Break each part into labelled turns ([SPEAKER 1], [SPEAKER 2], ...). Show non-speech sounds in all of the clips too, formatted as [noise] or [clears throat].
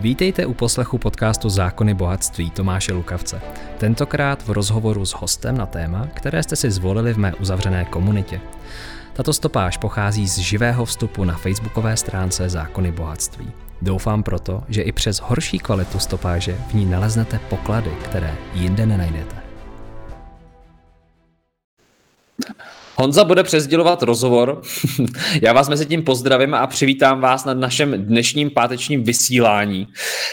[SPEAKER 1] Vítejte u poslechu podcastu Zákony bohatství Tomáše Lukavce. Tentokrát v rozhovoru s hostem na téma, které jste si zvolili v mé uzavřené komunitě. Tato stopáž pochází z živého vstupu na facebookové stránce Zákony bohatství. Doufám proto, že i přes horší kvalitu stopáže v ní naleznete poklady, které jinde nenajdete. Honza bude přezdělovat rozhovor. [laughs] Já vás mezi tím pozdravím a přivítám vás na našem dnešním pátečním vysílání.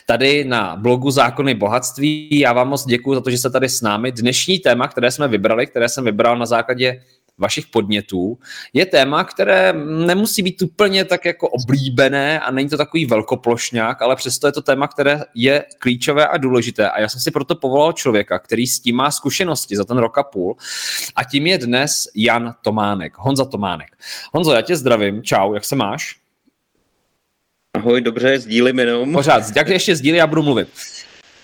[SPEAKER 1] Tady na blogu Zákony bohatství. Já vám moc děkuji za to, že jste tady s námi. Dnešní téma, které jsme vybrali, které jsem vybral na základě vašich podnětů, je téma, které nemusí být úplně tak jako oblíbené a není to takový velkoplošňák, ale přesto je to téma, které je klíčové a důležité. A já jsem si proto povolal člověka, který s tím má zkušenosti za ten rok a půl. A tím je dnes Jan Tománek, Honza Tománek. Honzo, já tě zdravím, čau, jak se máš?
[SPEAKER 2] Ahoj, dobře, sdílím jenom.
[SPEAKER 1] Pořád, jak ještě sdílí, já budu mluvit.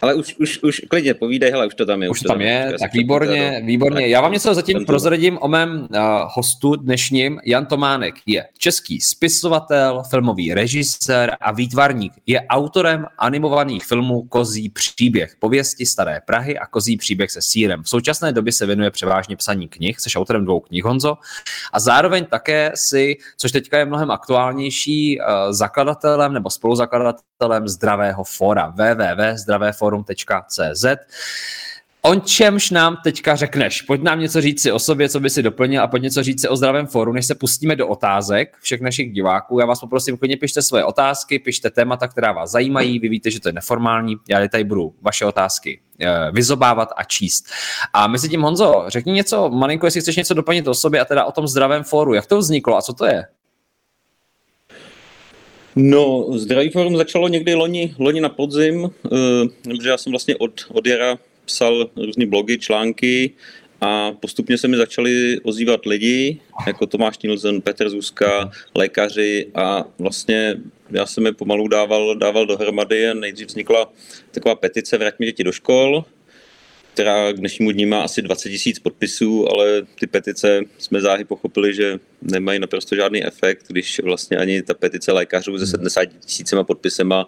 [SPEAKER 2] Ale už, už, už klidně povídej, hele, už to tam je.
[SPEAKER 1] Už, už to tam je, tak výborně, výborně. Já vám něco zatím prozradím o mém uh, hostu dnešním. Jan Tománek je český spisovatel, filmový režisér a výtvarník. Je autorem animovaných filmů Kozí příběh, pověsti Staré Prahy a Kozí příběh se sírem. V současné době se věnuje převážně psaní knih, jsi autorem dvou knih, Honzo, a zároveň také si, což teďka je mnohem aktuálnější, uh, zakladatelem nebo spoluzakladatelem Zdravého fora, www.zdravéforum forum.cz. O čemž nám teďka řekneš? Pojď nám něco říct si o sobě, co by si doplnil a pojď něco říct si o zdravém fóru, než se pustíme do otázek všech našich diváků. Já vás poprosím, klidně pište svoje otázky, pište témata, která vás zajímají. Vy víte, že to je neformální. Já tady budu vaše otázky eh, vyzobávat a číst. A mezi tím, Honzo, řekni něco, malinko, jestli chceš něco doplnit o sobě a teda o tom zdravém fóru. Jak to vzniklo a co to je?
[SPEAKER 2] No, Zdravý forum začalo někdy loni, loni na podzim, eh, protože já jsem vlastně od, od jara psal různé blogy, články a postupně se mi začali ozývat lidi, jako Tomáš Nilsen, Petr Zuzka, lékaři a vlastně já jsem je pomalu dával, dával dohromady a nejdřív vznikla taková petice Vrať mi děti do škol, která k dnešnímu dní má asi 20 tisíc podpisů, ale ty petice jsme záhy pochopili, že nemají naprosto žádný efekt, když vlastně ani ta petice lékařů se 70 tisícima podpisema,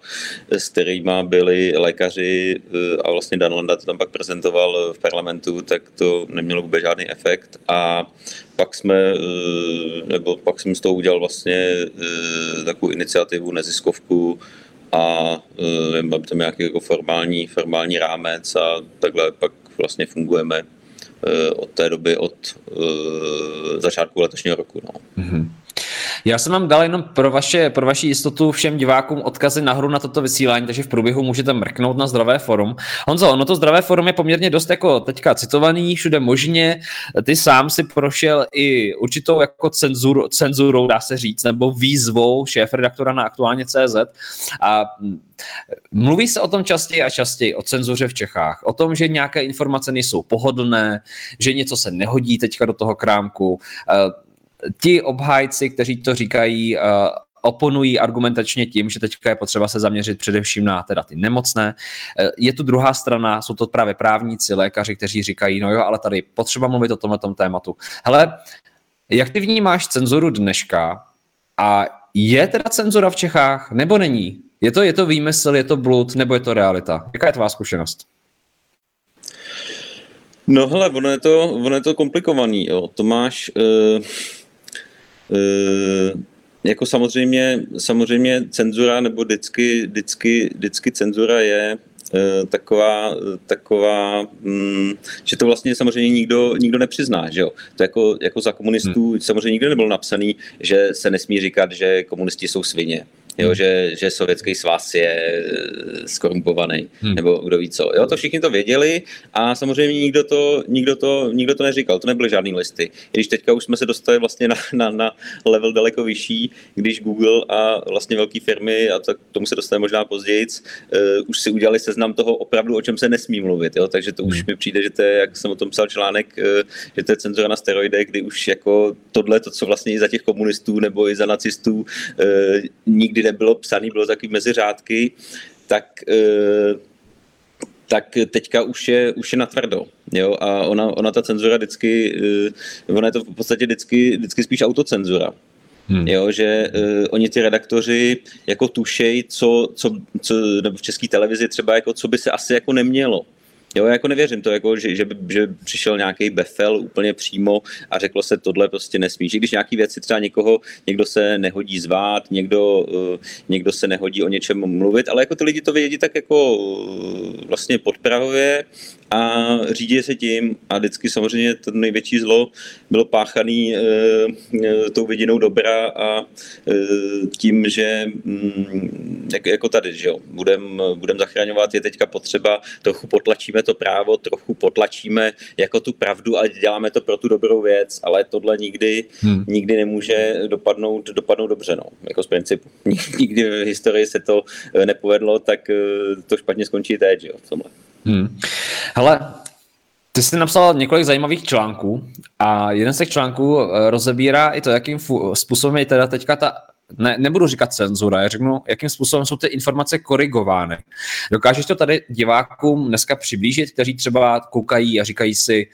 [SPEAKER 2] s kterými byli lékaři eh, a vlastně Dan Landa to tam pak prezentoval v parlamentu, tak to nemělo vůbec žádný efekt. A pak jsme, eh, nebo pak jsem z toho udělal vlastně eh, takovou iniciativu, neziskovku, a mám tam nějaký jako formální, formální rámec a takhle pak vlastně fungujeme uh, od té doby, od uh, začátku letošního roku. No. Mm-hmm.
[SPEAKER 1] Já jsem vám dal jenom pro, vaše, pro vaši jistotu všem divákům odkazy nahoru na toto vysílání, takže v průběhu můžete mrknout na zdravé forum. Honzo, ono to zdravé forum je poměrně dost jako teďka citovaný všude možně. Ty sám si prošel i určitou jako cenzur, cenzurou, dá se říct, nebo výzvou šéf redaktora na aktuálně CZ. A Mluví se o tom častěji a častěji, o cenzuře v Čechách, o tom, že nějaké informace nejsou pohodlné, že něco se nehodí teďka do toho krámku ti obhájci, kteří to říkají, uh, oponují argumentačně tím, že teďka je potřeba se zaměřit především na teda ty nemocné. Uh, je tu druhá strana, jsou to právě právníci, lékaři, kteří říkají, no jo, ale tady potřeba mluvit o tomhle tématu. Hele, jak ty vnímáš cenzuru dneška a je teda cenzura v Čechách nebo není? Je to, je to výmysl, je to blud nebo je to realita? Jaká je tvá zkušenost?
[SPEAKER 2] No hele, ono je to, ono je to komplikovaný. Jo. Tomáš, uh Eh, jako samozřejmě, samozřejmě cenzura nebo vždycky, vždycky, vždycky cenzura je eh, taková, taková mm, že to vlastně samozřejmě nikdo, nikdo nepřizná, že jo. To jako, jako za komunistů hmm. samozřejmě nikdo nebyl napsaný, že se nesmí říkat, že komunisti jsou svině jo, hmm. že, že sovětský svaz je eh, skorumpovaný, hmm. nebo kdo ví co. Jo, to všichni to věděli a samozřejmě nikdo to, nikdo to, nikdo to neříkal, to nebyly žádný listy. I když teďka už jsme se dostali vlastně na, na, na level daleko vyšší, když Google a vlastně velké firmy, a tak tomu se dostaneme možná později, uh, už si udělali seznam toho opravdu, o čem se nesmí mluvit. Jo? Takže to už hmm. mi přijde, že to je, jak jsem o tom psal článek, uh, že to je cenzura na steroidech, kdy už jako tohle, to, co vlastně i za těch komunistů nebo i za nacistů uh, nikdy nebylo psané, bylo takový mezi řádky, tak, eh, tak teďka už je, už je natvrdo. Jo? A ona, ona ta cenzura vždycky, eh, ona je to v podstatě vždycky, vždycky spíš autocenzura. Hmm. Jo, že uh, oni ty redaktoři jako tušej, co, co, co, nebo v české televizi třeba jako co by se asi jako nemělo. Jo, jako nevěřím to, jako, že, že, že přišel nějaký befel úplně přímo a řeklo se, tohle prostě nesmí. Že když nějaký věci třeba někoho, někdo se nehodí zvát, někdo, uh, někdo se nehodí o něčem mluvit, ale jako ty lidi to vědí tak jako uh, vlastně podprahově a řídí se tím a vždycky samozřejmě to největší zlo bylo páchaný e, tou vidinou dobra a e, tím, že mm, jak, jako tady, že jo, budem, budem zachraňovat, je teďka potřeba, trochu potlačíme to právo, trochu potlačíme jako tu pravdu a děláme to pro tu dobrou věc, ale tohle nikdy, hmm. nikdy nemůže dopadnout, dopadnout dobře, no, jako z principu. [laughs] Nikdy v historii se to nepovedlo, tak to špatně skončí teď, že jo, v tomhle. Hmm.
[SPEAKER 1] Hele, ty jsi napsal několik zajímavých článků a jeden z těch článků eh, rozebírá i to, jakým způsobem je teda teďka ta ne, nebudu říkat cenzura, já řeknu, jakým způsobem jsou ty informace korigovány. Dokážeš to tady divákům dneska přiblížit, kteří třeba koukají a říkají si,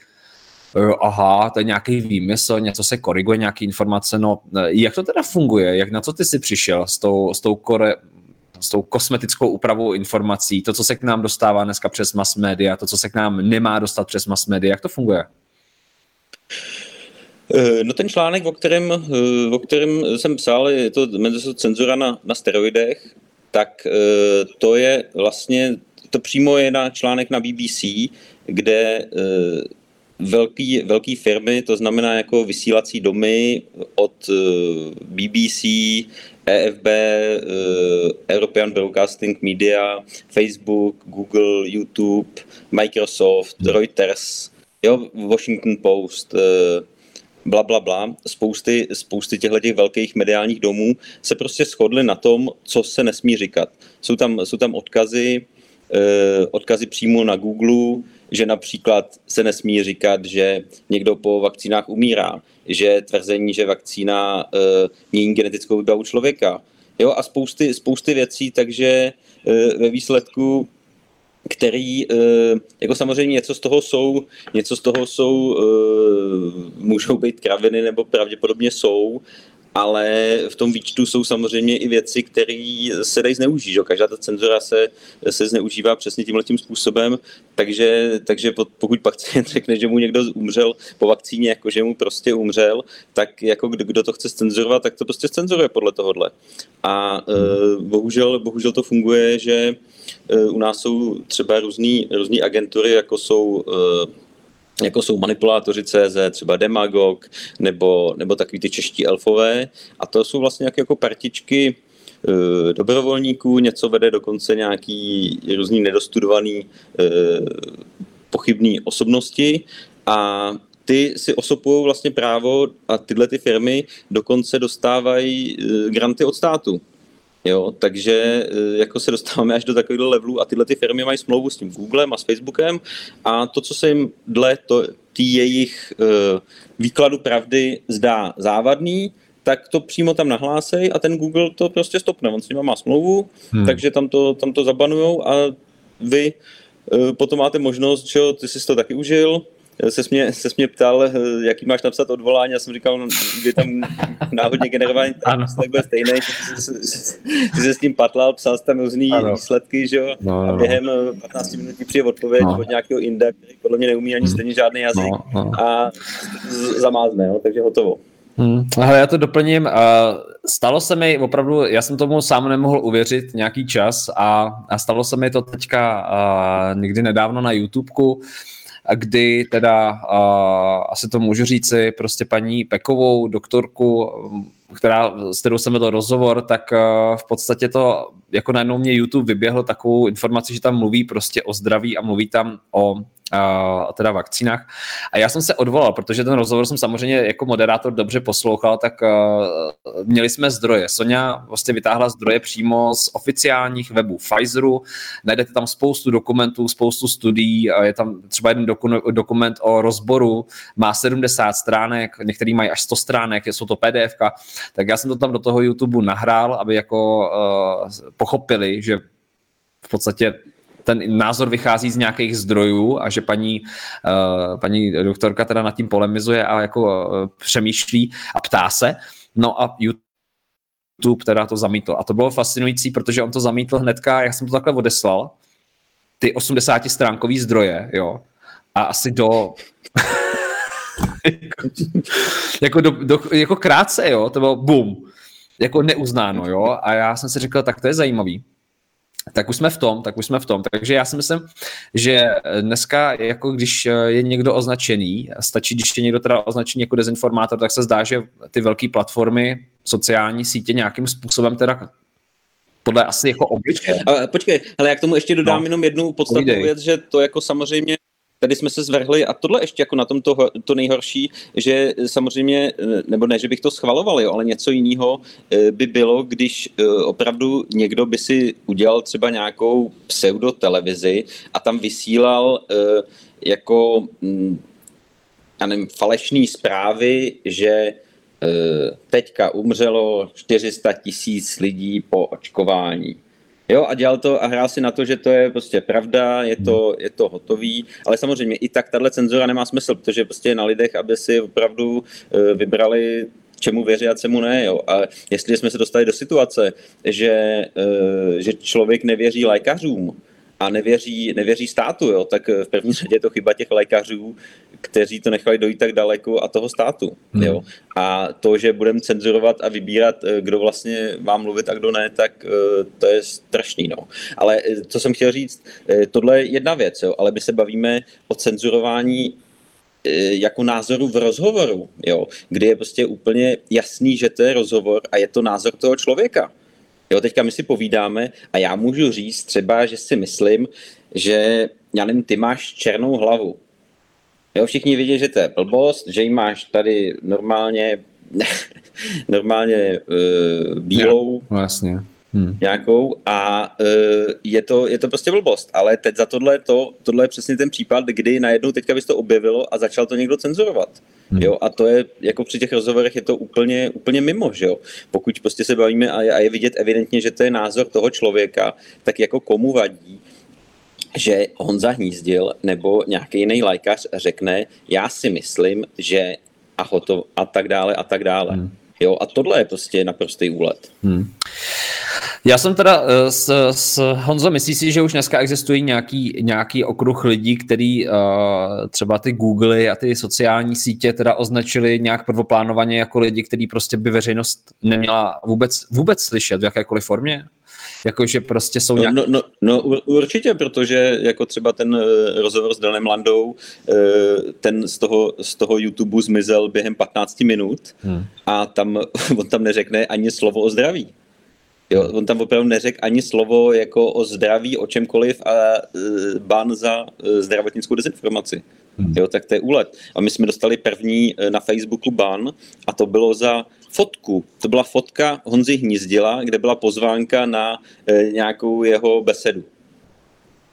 [SPEAKER 1] eh, aha, to je nějaký výmysl, něco se koriguje, nějaké informace, no eh, jak to teda funguje, jak na co ty jsi přišel s tou, s tou kore, s tou kosmetickou úpravou informací, to, co se k nám dostává dneska přes mass media, to, co se k nám nemá dostat přes mass media, jak to funguje?
[SPEAKER 2] Eh, no ten článek, o kterém, eh, o kterém jsem psal, je to, cenzura na, na steroidech, tak eh, to je vlastně, to přímo je na článek na BBC, kde velký, velký firmy, to znamená jako vysílací domy od BBC, EFB, uh, European Broadcasting Media, Facebook, Google, YouTube, Microsoft. Reuters, jo, Washington Post, uh, bla, bla, bla, spousty, spousty těchto těch velkých mediálních domů se prostě shodly na tom, co se nesmí říkat. Jsou tam, jsou tam odkazy, odkazy přímo na Google, že například se nesmí říkat, že někdo po vakcínách umírá, že tvrzení, že vakcína uh, mění genetickou výbavu člověka. Jo, a spousty, spousty věcí, takže uh, ve výsledku který, uh, jako samozřejmě něco z toho jsou, něco z toho jsou, můžou být kraviny nebo pravděpodobně jsou, ale v tom výčtu jsou samozřejmě i věci, které se dají zneužít. Že? Každá ta cenzura se, se zneužívá přesně tímhle tím způsobem, takže, takže pokud pacient [laughs] řekne, že mu někdo umřel po vakcíně, jako že mu prostě umřel, tak jako kdo, kdo to chce cenzurovat, tak to prostě cenzuruje podle tohohle. A uh, bohužel, bohužel to funguje, že uh, u nás jsou třeba různé agentury, jako jsou uh, jako jsou manipulátoři CZ, třeba Demagog, nebo, nebo takový ty čeští elfové. A to jsou vlastně nějaké jako partičky e, dobrovolníků, něco vede dokonce nějaký různý nedostudovaný e, pochybný osobnosti a ty si osopují vlastně právo a tyhle ty firmy dokonce dostávají e, granty od státu. Jo, takže eh, jako se dostáváme až do takového levelu a tyhle ty firmy mají smlouvu s tím Googlem a s Facebookem a to, co se jim dle to, tý jejich uh, výkladu pravdy zdá závadný, tak to přímo tam nahlásej a ten Google to prostě stopne. On s nima má smlouvu, hmm. takže tam to, tam to zabanujou a vy uh, potom máte možnost, že ty jsi to taky užil, se mě, se mě ptal, eh, jaký máš napsat odvolání, já jsem říkal, že tam náhodně generování tak bude stejný, ty se s tím patlal, psal jsi tam různý ano. výsledky, že jo, no, no, a během 15 minut ti přijde odpověď no. od nějakého inda, který podle mě neumí ani stejně žádný jazyk no, no. a zamázne, jo, takže hotovo.
[SPEAKER 1] Hmm. Ale já to doplním. Uh, stalo se mi opravdu, já jsem tomu sám nemohl uvěřit nějaký čas a, a stalo se mi to teďka uh, někdy nedávno na YouTubeku kdy teda, uh, asi to můžu říci, prostě paní Pekovou, doktorku, která, s kterou jsem vedl rozhovor, tak uh, v podstatě to, jako najednou mě YouTube vyběhlo takovou informaci, že tam mluví prostě o zdraví a mluví tam o a teda vakcínách. A já jsem se odvolal, protože ten rozhovor jsem samozřejmě jako moderátor dobře poslouchal, tak uh, měli jsme zdroje. Sonja vlastně vytáhla zdroje přímo z oficiálních webů Pfizeru, najdete tam spoustu dokumentů, spoustu studií, je tam třeba jeden doku- dokument o rozboru, má 70 stránek, některý mají až 100 stránek, jsou to pdf tak já jsem to tam do toho YouTube nahrál, aby jako uh, pochopili, že v podstatě ten názor vychází z nějakých zdrojů a že paní, uh, paní doktorka teda nad tím polemizuje a jako uh, přemýšlí a ptá se. No a YouTube teda to zamítl. A to bylo fascinující, protože on to zamítl hnedka, já jsem to takhle odeslal, ty 80 stránkový zdroje, jo, a asi do [laughs] jako, do, do, jako krátce, jo, to bylo boom, jako neuznáno, jo, a já jsem si řekl, tak to je zajímavý. Tak už jsme v tom, tak už jsme v tom. Takže já si myslím, že dneska, jako když je někdo označený, stačí, když je někdo teda označený jako dezinformátor, tak se zdá, že ty velké platformy, sociální sítě nějakým způsobem teda podle asi jako obličeje.
[SPEAKER 2] Počkej, ale já k tomu ještě dodám no. jenom jednu podstatnou věc, že to jako samozřejmě tady jsme se zvrhli a tohle ještě jako na tom to, to nejhorší, že samozřejmě, nebo ne, že bych to schvaloval, jo, ale něco jiného eh, by bylo, když eh, opravdu někdo by si udělal třeba nějakou pseudotelevizi a tam vysílal eh, jako mm, já nevím, falešné zprávy, že teďka umřelo 400 tisíc lidí po očkování Jo, a dělal to a hrál si na to, že to je prostě pravda, je to, je to hotový, ale samozřejmě i tak tahle cenzura nemá smysl, protože prostě je na lidech, aby si opravdu uh, vybrali čemu věří a čemu ne. Jo. A jestli jsme se dostali do situace, že, uh, že člověk nevěří lékařům, a nevěří, nevěří státu, jo, tak v první řadě je to chyba těch lékařů, kteří to nechali dojít tak daleko a toho státu. Hmm. Jo. A to, že budeme cenzurovat a vybírat, eh, kdo vlastně má mluvit a kdo ne, tak eh, to je strašný. No. Ale eh, co jsem chtěl říct, tohle je jedna věc, jo, ale my se bavíme o cenzurování jako názoru v rozhovoru, jo, kdy je prostě úplně jasný, že to je rozhovor a je to názor toho člověka. Jo, teďka my si povídáme a já můžu říct třeba, že si myslím, že já nevím, ty máš černou hlavu. Jo, všichni vidí, že to je blbost, že ji máš tady normálně, [laughs] normálně uh, bílou.
[SPEAKER 1] Ja, vlastně.
[SPEAKER 2] Hmm. nějakou a uh, je, to, je to prostě blbost. Ale teď za tohle, to, tohle je přesně ten případ, kdy najednou teďka bys to objevilo a začal to někdo cenzurovat. Hmm. Jo, a to je, jako při těch rozhovorech je to úplně, úplně mimo, že jo. Pokud prostě se bavíme a je, a je vidět evidentně, že to je názor toho člověka, tak jako komu vadí, že Honza Hnízdil nebo nějaký jiný lékař řekne, já si myslím, že a hotovo a tak dále a tak dále. Hmm. Jo, a tohle je prostě naprostý úlet. Hmm.
[SPEAKER 1] Já jsem teda eh, s, s Honzo, myslíš si, že už dneska existují nějaký, nějaký okruh lidí, který uh, třeba ty Google a ty sociální sítě teda označili nějak prvoplánovaně jako lidi, který prostě by veřejnost neměla vůbec, vůbec slyšet v jakékoliv formě? Jakože prostě jsou nějak...
[SPEAKER 2] No, no, no, určitě, protože jako třeba ten uh, rozhovor s Danem Landou, uh, ten z toho, z toho YouTube zmizel během 15 minut hmm. a tam [laughs] on tam neřekne ani slovo o zdraví. Jo, on tam opravdu neřekl ani slovo jako o zdraví, o čemkoliv a uh, ban za uh, zdravotnickou dezinformaci. Hmm. Jo, tak to je úlet. A my jsme dostali první uh, na Facebooku ban a to bylo za fotku. To byla fotka Honzy Hnízdila, kde byla pozvánka na uh, nějakou jeho besedu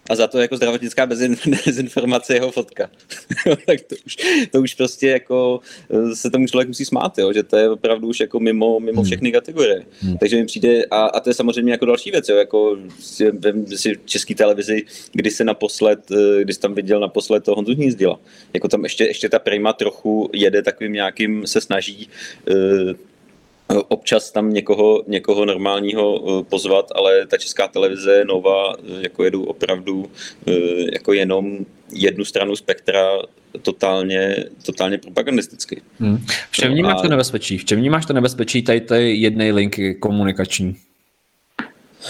[SPEAKER 2] a za to jako zdravotnická [laughs] dezinformace jeho fotka. [laughs] tak to už, to už prostě jako eh, se tomu člověk musí smát, jo, že to je opravdu už jako mimo, mimo hmm. všechny kategorie. Hmm. Takže mi přijde, a, a to je samozřejmě jako další věc, jo, jako v si český televizi, kdy se naposled, eh, když tam viděl naposled toho Honzu Hnízdila. Jako tam ještě, ještě ta Prima trochu jede takovým nějakým, se snaží uh, občas tam někoho, někoho normálního eh, pozvat, ale ta česká televize Nova eh, jako jedu opravdu eh, jako jenom jednu stranu spektra totálně, totálně propagandisticky.
[SPEAKER 1] Hmm. V čem vnímáš to nebezpečí? V čem vnímáš to nebezpečí tady té jedné linky komunikační?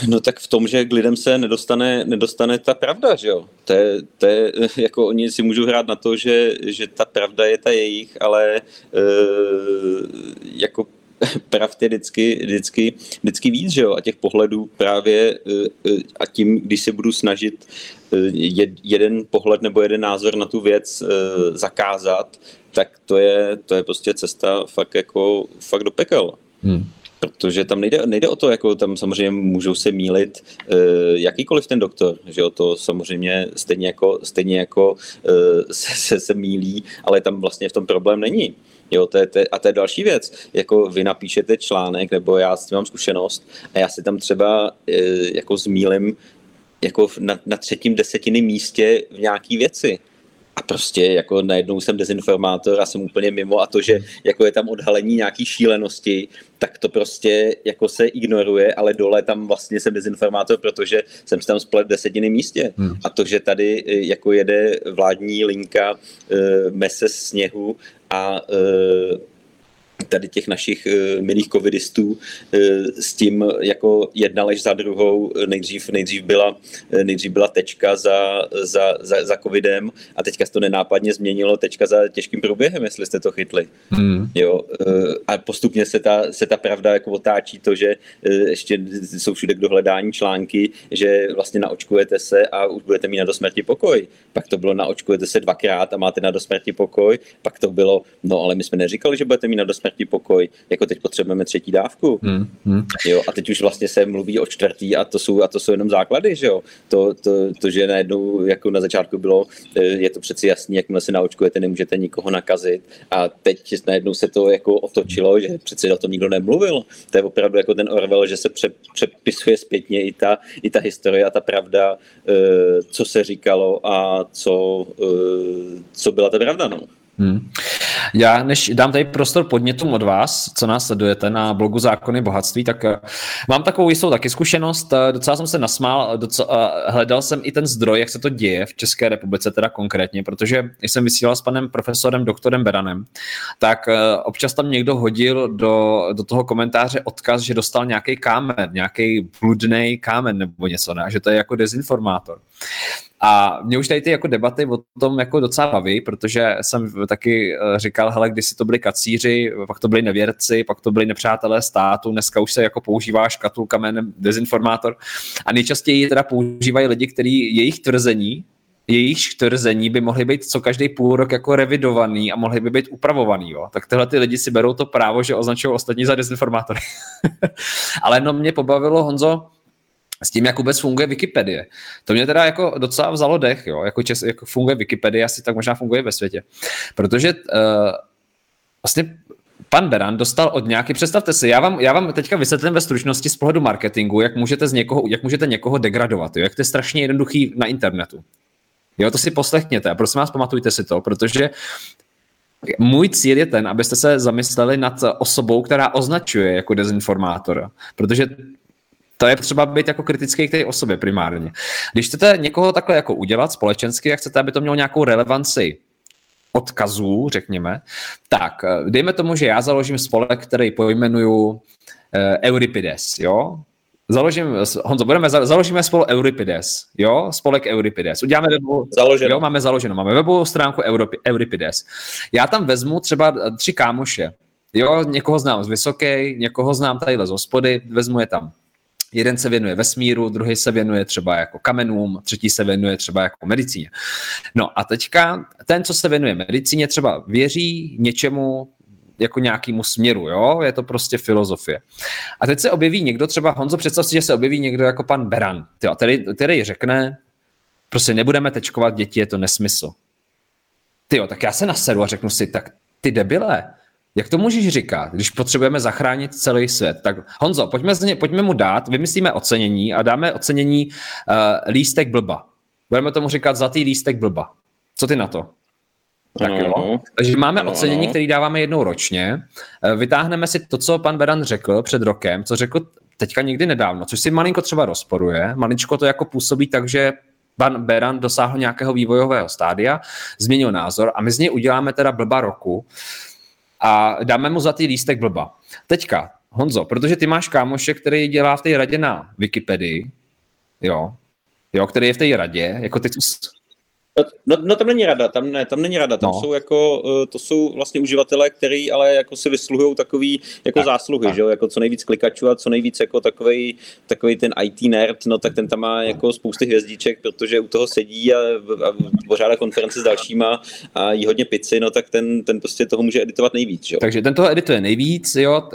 [SPEAKER 2] No tak v tom, že k lidem se nedostane, nedostane ta pravda, že jo. To je, to je, jako oni si můžou hrát na to, že, že ta pravda je ta jejich, ale e, jako [laughs] pravd je vždycky, vždycky, vždycky víc, že jo? A těch pohledů právě eh, eh, a tím, když se budu snažit eh, jeden pohled nebo jeden názor na tu věc zakázat, tak to je, to je prostě cesta fakt jako fakt do pekel. Hmm. Protože tam nejde, nejde o to, jako tam samozřejmě můžou se mílit uh, jakýkoliv ten doktor, že o to samozřejmě stejně jako, stejně jako uh, [laughs] se, se, se mílí, ale tam vlastně v tom problém není. Jo, to je, to je, a to je další věc. Jako vy napíšete článek, nebo já s tím mám zkušenost a já si tam třeba e, jako zmílim jako na, na třetím desetiny místě v nějaký věci. a prostě jako najednou jsem dezinformátor a jsem úplně mimo a to, že jako je tam odhalení nějaký šílenosti, tak to prostě jako se ignoruje, ale dole tam vlastně jsem dezinformátor, protože jsem si tam splet desetiny místě. Hmm. A to, že tady eh, jako jede vládní linka uh, mese sněhu a uh, tady těch našich uh, milých covidistů uh, s tím jako jedna lež za druhou. Nejdřív, nejdřív, byla, nejdřív byla tečka za, za, za, za covidem a teďka se to nenápadně změnilo tečka za těžkým průběhem, jestli jste to chytli. Hmm. Jo, a postupně se ta, se ta pravda jako otáčí to, že ještě jsou všude k dohledání články, že vlastně naočkujete se a už budete mít na dosmrti pokoj. Pak to bylo naočkujete se dvakrát a máte na dosmrti pokoj. Pak to bylo, no ale my jsme neříkali, že budete mít na dosmrti smrti pokoj, jako teď potřebujeme třetí dávku. Hmm, hmm. Jo, a teď už vlastně se mluví o čtvrtý a to jsou, a to jsou jenom základy, že jo. To, to, to, že najednou, jako na začátku bylo, eh, je to přeci jasný, jakmile se naočkujete, nemůžete nikoho nakazit a teď najednou se to jako otočilo, že přeci o tom nikdo nemluvil. To je opravdu jako ten Orwell, že se pře, přepisuje zpětně i ta, i ta historie a ta pravda, eh, co se říkalo a co, eh, co byla ta pravda, no. Hmm.
[SPEAKER 1] Já než dám tady prostor podnětům od vás, co nás sledujete na blogu Zákony bohatství, tak uh, mám takovou jistou taky zkušenost, uh, docela jsem se nasmál, docela, uh, hledal jsem i ten zdroj, jak se to děje v České republice teda konkrétně, protože jsem vysílal s panem profesorem doktorem Beranem, tak občas tam někdo hodil do, do toho komentáře odkaz, že dostal nějaký kámen, nějaký bludný kámen nebo něco, ne? že to je jako dezinformátor. A mě už tady ty jako debaty o tom jako docela baví, protože jsem taky eh, říkal, hele, když si to byli kacíři, pak to byli nevěrci, pak to byli nepřátelé státu, dneska už se jako používá škatulka jménem dezinformátor. A nejčastěji teda používají lidi, kteří jejich tvrzení, jejich tvrzení by mohly být co každý půl rok jako revidovaný a mohly by být upravovaný. Jo. Tak tyhle ty lidi si berou to právo, že označují ostatní za dezinformátory. [laughs] Ale no mě pobavilo, Honzo, s tím, jak vůbec funguje Wikipedie. To mě teda jako docela vzalo dech, jo, jako, čes, jako funguje Wikipedie, asi tak možná funguje ve světě. Protože uh, vlastně pan Beran dostal od nějaký, představte si, já vám, já vám teďka vysvětlím ve stručnosti z pohledu marketingu, jak můžete, z někoho, jak můžete někoho degradovat, jo, jak to je strašně jednoduchý na internetu. Jo, to si poslechněte a prosím vás, pamatujte si to, protože můj cíl je ten, abyste se zamysleli nad osobou, která označuje jako dezinformátora, protože to je třeba být jako kritický k té osobě primárně. Když chcete někoho takhle jako udělat společensky a chcete, aby to mělo nějakou relevanci odkazů, řekněme, tak eh, dejme tomu, že já založím spolek, který pojmenuju uh, Euripides, jo? Založím, Honzo, budeme, založíme spolu Euripides, jo? Spolek Euripides. Uděláme webu, založeno. jo, máme založeno, máme webovou stránku Euripides. Já tam vezmu třeba tři kámoše, jo, někoho znám z Vysoké, někoho znám tady z hospody, vezmu je tam jeden se věnuje vesmíru, druhý se věnuje třeba jako kamenům, třetí se věnuje třeba jako medicíně. No a teďka ten, co se věnuje medicíně, třeba věří něčemu, jako nějakému směru, jo? Je to prostě filozofie. A teď se objeví někdo, třeba Honzo, představ si, že se objeví někdo jako pan Beran, tyjo, který, který řekne, prostě nebudeme tečkovat děti, je to nesmysl. Ty tak já se naseru a řeknu si, tak ty debile, jak to můžeš říkat, když potřebujeme zachránit celý svět? Tak Honzo, pojďme, ně, pojďme mu dát, vymyslíme ocenění a dáme ocenění uh, lístek blba. Budeme tomu říkat zlatý lístek blba. Co ty na to? Tak jo. Takže máme ano, ocenění, které dáváme jednou ročně. Eh, vytáhneme si to, co pan Beran řekl před rokem, co řekl teďka někdy nedávno, což si malinko třeba rozporuje. Maličko to jako působí tak, že pan Beran dosáhl nějakého vývojového stádia, změnil názor a my z něj uděláme teda blba roku a dáme mu za ty lístek blba. Teďka, Honzo, protože ty máš kámoše, který dělá v té radě na Wikipedii, jo, jo, který je v té radě, jako ty
[SPEAKER 2] No, no tam není rada, tam, ne, tam není rada, tam no. jsou jako, eh, to jsou vlastně uživatelé, který ale jako si vysluhují takový jako tak, zásluhy, tak. že jo, jako co nejvíc klikačů a co nejvíc jako takový, takový ten IT nerd, no tak ten tam má jako spousty hvězdiček, protože u toho sedí a, a pořádá konference s dalšíma a jí hodně pici, no tak ten, ten prostě toho může editovat nejvíc, jo.
[SPEAKER 1] Takže ten toho edituje nejvíc, jo,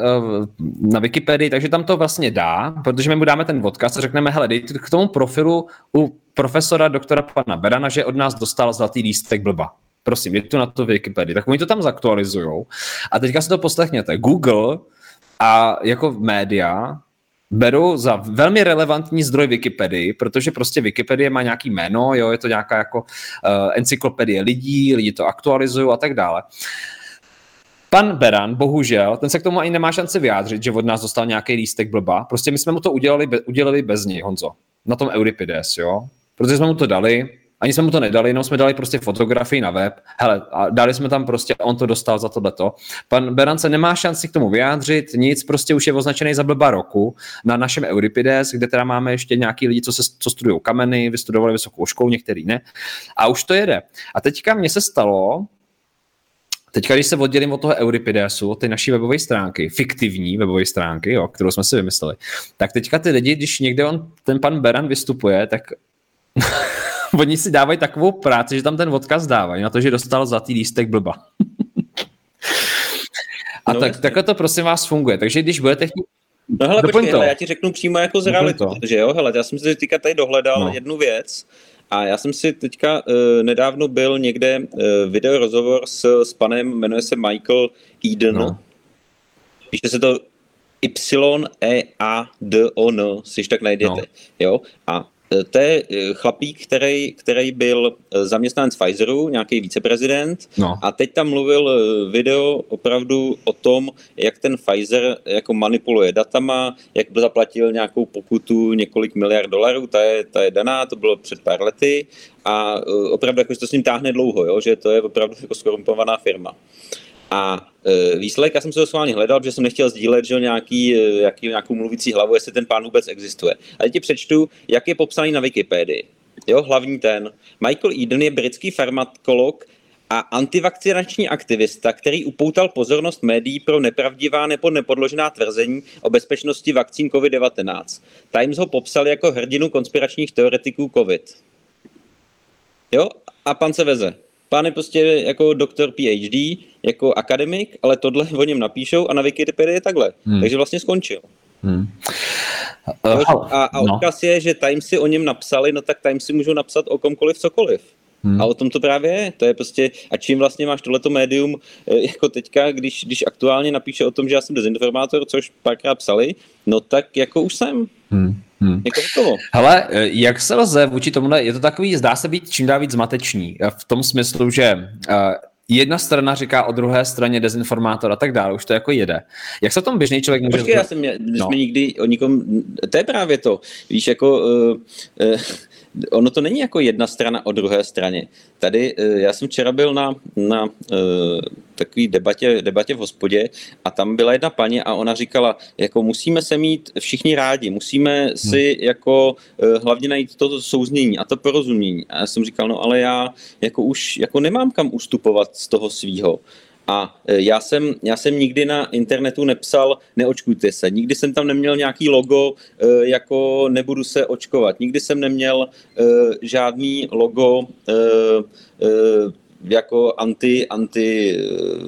[SPEAKER 1] na Wikipedii, takže tam to vlastně dá, protože my mu dáme ten odkaz a řekneme, hele, dej k tomu profilu u profesora doktora pana Berana, že od nás dostal zlatý lístek blba. Prosím, je to na to Wikipedii. Tak oni to tam zaktualizují. A teďka si to poslechněte. Google a jako média beru za velmi relevantní zdroj Wikipedii, protože prostě Wikipedie má nějaký jméno, jo, je to nějaká jako uh, encyklopedie lidí, lidi to aktualizují a tak dále. Pan Beran, bohužel, ten se k tomu ani nemá šanci vyjádřit, že od nás dostal nějaký lístek blba. Prostě my jsme mu to udělali, udělali bez něj, Honzo. Na tom Euripides, jo. Protože jsme mu to dali, ani jsme mu to nedali, jenom jsme dali prostě fotografii na web. Hele, a dali jsme tam prostě, on to dostal za tohleto. Pan Berance nemá šanci k tomu vyjádřit, nic, prostě už je označený za blba roku na našem Euripides, kde teda máme ještě nějaký lidi, co, se, co studují kameny, vystudovali vysokou školu, některý ne. A už to jede. A teďka mně se stalo, Teďka, když se oddělím od toho Euripidesu, od té naší webové stránky, fiktivní webové stránky, jo, kterou jsme si vymysleli, tak teďka ty lidi, když někde on, ten pan Beran vystupuje, tak [laughs] oni si dávají takovou práci, že tam ten odkaz dávají na to, že dostal zlatý lístek blba. [laughs] A no, tak, takhle to prosím vás funguje. Takže když budete chtít
[SPEAKER 2] No hele, počkej, hele, já ti řeknu přímo jako z reality, že jo, hele, já jsem si teďka tady dohledal no. jednu věc a já jsem si teďka uh, nedávno byl někde uh, video rozhovor s, s panem, jmenuje se Michael Eden, no. píše se to Y-E-A-D-O-N, si tak najdete, no. jo, a to je eh, chlapík, který, který byl eh, zaměstnanec Pfizeru, nějaký viceprezident no. a teď tam mluvil eh, video opravdu o tom, jak ten Pfizer jako manipuluje datama, jak zaplatil nějakou pokutu několik miliard dolarů, ta je, ta je daná, to bylo před pár lety a opravdu jako, to s ním táhne dlouho, jo, že to je opravdu jako skorumpovaná firma. A e, výsledek, já jsem se to schválně hledal, protože jsem nechtěl sdílet že nějaký, e, jaký, nějakou mluvící hlavu, jestli ten pán vůbec existuje. A teď ti přečtu, jak je popsaný na Wikipedii. Jo, hlavní ten. Michael Eden je britský farmakolog a antivakcinační aktivista, který upoutal pozornost médií pro nepravdivá nebo nepodložená tvrzení o bezpečnosti vakcín COVID-19. Times ho popsal jako hrdinu konspiračních teoretiků COVID. Jo, a pan se veze. Pán je prostě jako doktor PhD, jako akademik, ale tohle [laughs] o něm napíšou a na Wikipedii je takhle. Hmm. Takže vlastně skončil. Hmm. A, a no. odkaz je, že Times si o něm napsali, no tak Times si můžou napsat o komkoliv cokoliv. Hmm. A o tom to právě je. To je prostě, a čím vlastně máš tohleto médium, eh, jako teďka, když, když aktuálně napíše o tom, že já jsem dezinformátor, což párkrát psali, no tak jako už jsem. Hmm. Hmm.
[SPEAKER 1] Hele, eh, jak se lze vůči tomu, je to takový, zdá se být čím dál víc zmatečný, eh, v tom smyslu, že uh, jedna strana říká o druhé straně dezinformátor a tak dále, už to jako jede. Jak se tom běžný člověk může...
[SPEAKER 2] Počkej, já jsem, mě, no. jsme nikdy o nikom, to je právě to, víš, jako... Uh, uh, ono to není jako jedna strana o druhé straně. Tady, eh, já jsem včera byl na, na uh, takové debatě, debatě v hospodě a tam byla jedna paní a ona říkala, jako musíme se mít všichni rádi, musíme si hmm. jako uh, hlavně najít to souznění a to porozumění. A já jsem říkal, no ale já jako už jako nemám kam ustupovat z toho svýho. A e, já jsem, já jsem nikdy na internetu nepsal neočkujte se. Nikdy jsem tam neměl nějaký logo e, jako nebudu se očkovat. Nikdy jsem neměl žádný logo jako anti, anti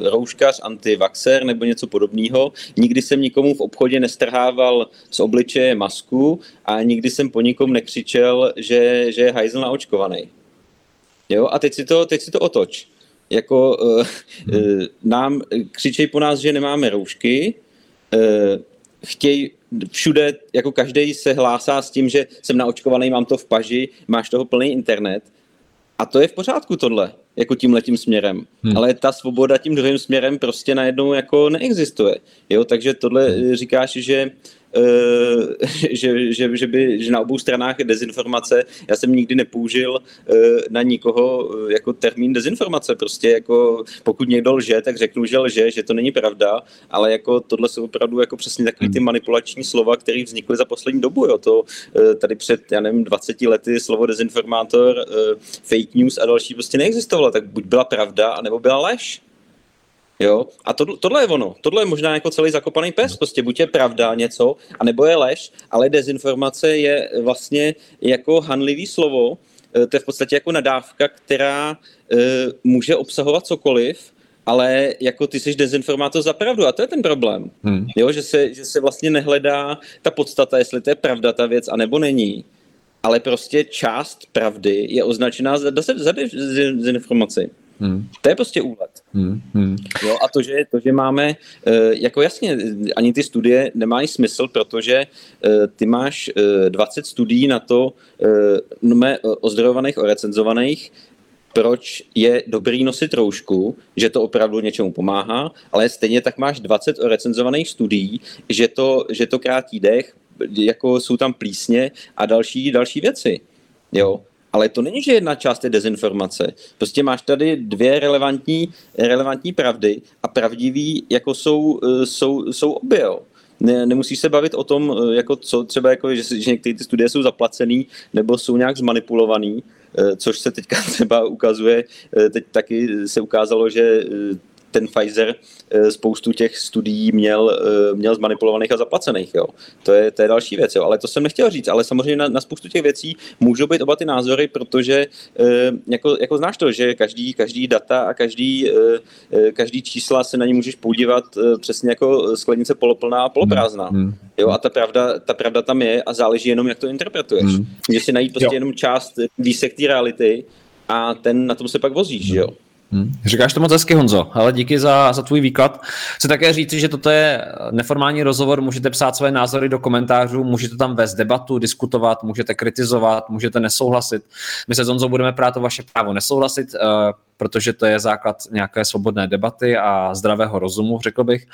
[SPEAKER 2] rouškař, anti-vaxer nebo něco podobného. Nikdy jsem nikomu v obchodě nestrhával z obličeje masku a nikdy jsem po nikom nekřičel, že, že je hajzl naočkovaný. Jo? A teď si to, teď si to otoč jako uh, uh, nám křičej po nás, že nemáme roušky, uh, chtějí všude, jako každý se hlásá s tím, že jsem naočkovaný, mám to v paži, máš toho plný internet. A to je v pořádku tohle, jako tím letím směrem. Hmm. Ale ta svoboda tím druhým směrem prostě najednou jako neexistuje. Jo, takže tohle hmm. říkáš, že Eh, [laughs] že, že, že, by, že na obou stranách je dezinformace. Já jsem nikdy nepoužil eh, na nikoho eh, jako termín dezinformace. Prostě jako pokud někdo lže, tak řeknu, že lže, že to není pravda, ale jako tohle jsou opravdu jako přesně takový ty hmm. manipulační slova, které vznikly za poslední dobu. Jo. To tady před, já nevím, 20 lety slovo dezinformátor, fake news a další prostě neexistovalo. Tak buď byla pravda, anebo byla lež. Jo? A to, tohle je ono. Tohle je možná jako celý zakopaný pes. Prostě buď je pravda něco, anebo je lež, ale dezinformace je vlastně jako hanlivý slovo. E, to je v podstatě jako nadávka, která e, může obsahovat cokoliv, ale jako ty jsi dezinformátor za pravdu a to je ten problém. Hmm. Jo, že, se, že se vlastně nehledá ta podstata, jestli to je pravda ta věc, anebo není. Ale prostě část pravdy je označená za, za, za dezinformaci. Hmm. To je prostě úlet.
[SPEAKER 1] Hmm. Hmm.
[SPEAKER 2] Jo, a to že, to, že máme, jako jasně, ani ty studie nemají smysl, protože ty máš 20 studií na to, no, ozdrojovaných, orecenzovaných, proč je dobrý nosit roušku, že to opravdu něčemu pomáhá, ale stejně tak máš 20 recenzovaných studií, že to, že to krátí dech, jako jsou tam plísně a další, další věci. Jo. Ale to není, že jedna část je dezinformace. Prostě máš tady dvě relevantní, relevantní pravdy a pravdivý jako jsou, jsou, jsou obě. Ne, nemusíš se bavit o tom, jako co třeba, jako, že, že některé ty studie jsou zaplacený nebo jsou nějak zmanipulovaný, Eh, což se teďka [laughs] třeba ukazuje, teď taky se ukázalo, že ten Pfizer spoustu těch studií měl, měl zmanipulovaných a zaplacených. Jo. To, je, to je další věc, jo. ale to jsem nechtěl říct, ale samozřejmě na, na spoustu těch věcí můžou být oba ty názory, protože jako, jako znáš to, že každý, každý data a každý, každý čísla se na ně můžeš podívat přesně jako sklenice poloplná a poloprázdná. Hmm. Jo, a ta pravda, ta pravda tam je a záleží jenom, jak to interpretuješ. Hmm. Můžeš si najít prostě jo. jenom část výsek té reality a ten na tom se pak vozíš, hmm. jo.
[SPEAKER 1] Hmm. Říkáš to moc hezky, Honzo, ale díky za, za tvůj výklad. Chci také říct, že toto je neformální rozhovor, můžete psát své názory do komentářů, můžete tam vést debatu, diskutovat, můžete kritizovat, můžete nesouhlasit. My se s Honzou budeme prát o vaše právo nesouhlasit, uh, protože to je základ nějaké svobodné debaty a zdravého rozumu, řekl bych.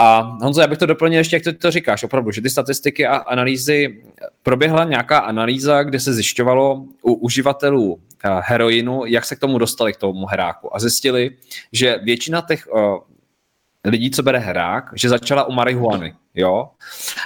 [SPEAKER 1] A Honzo, já bych to doplnil ještě, jak ty to říkáš, opravdu, že ty statistiky a analýzy, proběhla nějaká analýza, kde se zjišťovalo u uživatelů eh, heroinu, jak se k tomu dostali, k tomu heráku. A zjistili, že většina těch uh, lidí, co bere herák, že začala u marihuany. Jo?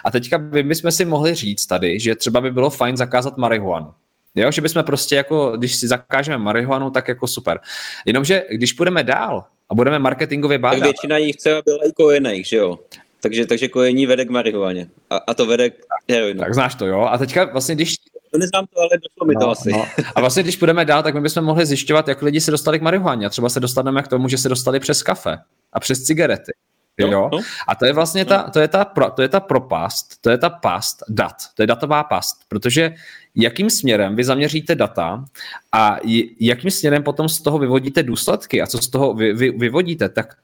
[SPEAKER 1] A teďka by bychom si mohli říct tady, že třeba by bylo fajn zakázat marihuanu. Jo, že bychom prostě jako, když si zakážeme marihuanu, tak jako super. Jenomže když půjdeme dál a budeme marketingově bádat.
[SPEAKER 2] Tak většina jich chce, byla i kojených, že jo? Takže, takže kojení vede k marihuaně. A, a to vede k heroinu.
[SPEAKER 1] Tak znáš to, jo? A teďka vlastně, když...
[SPEAKER 2] To neznám to, ale došlo mi no, to asi. No.
[SPEAKER 1] A vlastně, když půjdeme dál, tak my bychom mohli zjišťovat, jak lidi se dostali k marihuaně. A třeba se dostaneme k tomu, že se dostali přes kafe a přes cigarety. Jo, jo? No. A to je vlastně ta, to je ta, pro, to je ta propast, to je ta past dat, to je datová past, protože jakým směrem vy zaměříte data a jakým směrem potom z toho vyvodíte důsledky a co z toho vy, vy, vyvodíte, tak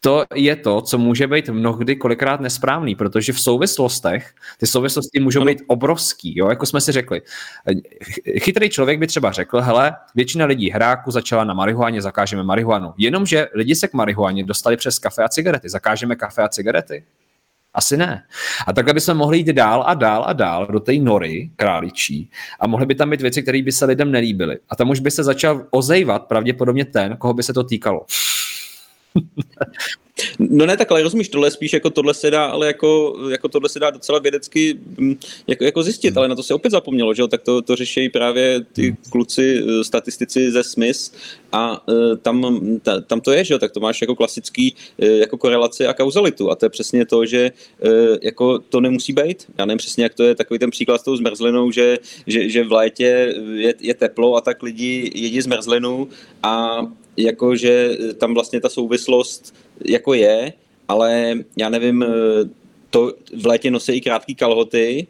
[SPEAKER 1] to je to, co může být mnohdy kolikrát nesprávný, protože v souvislostech ty souvislosti můžou být obrovský, jo, jako jsme si řekli. Chytrý člověk by třeba řekl, hele, většina lidí hráku začala na marihuaně, zakážeme marihuanu. Jenomže lidi se k marihuaně dostali přes kafe a cigarety. Zakážeme kafe a cigarety? Asi ne. A takhle bychom mohli jít dál a dál a dál do té nory králičí a mohly by tam být věci, které by se lidem nelíbily. A tam už by se začal ozejvat pravděpodobně ten, koho by se to týkalo.
[SPEAKER 2] No ne, tak ale rozumíš, tohle spíš jako tohle se dá, ale jako, jako tohle se dá docela vědecky mm, jako, jako zjistit, hmm. ale na to se opět zapomnělo, že jo, tak to, to řeší právě ty hmm. kluci, eh, statistici ze Smith a uh, tam, ta, tam to je, že jo, tak to máš jako klasický uh, jako korelaci a kauzalitu a to je přesně to, že jako to nemusí být, já nevím přesně, jak to je, takový ten příklad s tou zmrzlinou, že, že, že v létě je, je teplo a tak lidi jedí zmrzlinu a jako že tam vlastně ta souvislost jako je, ale já nevím, to v létě nosí i krátké kalhoty,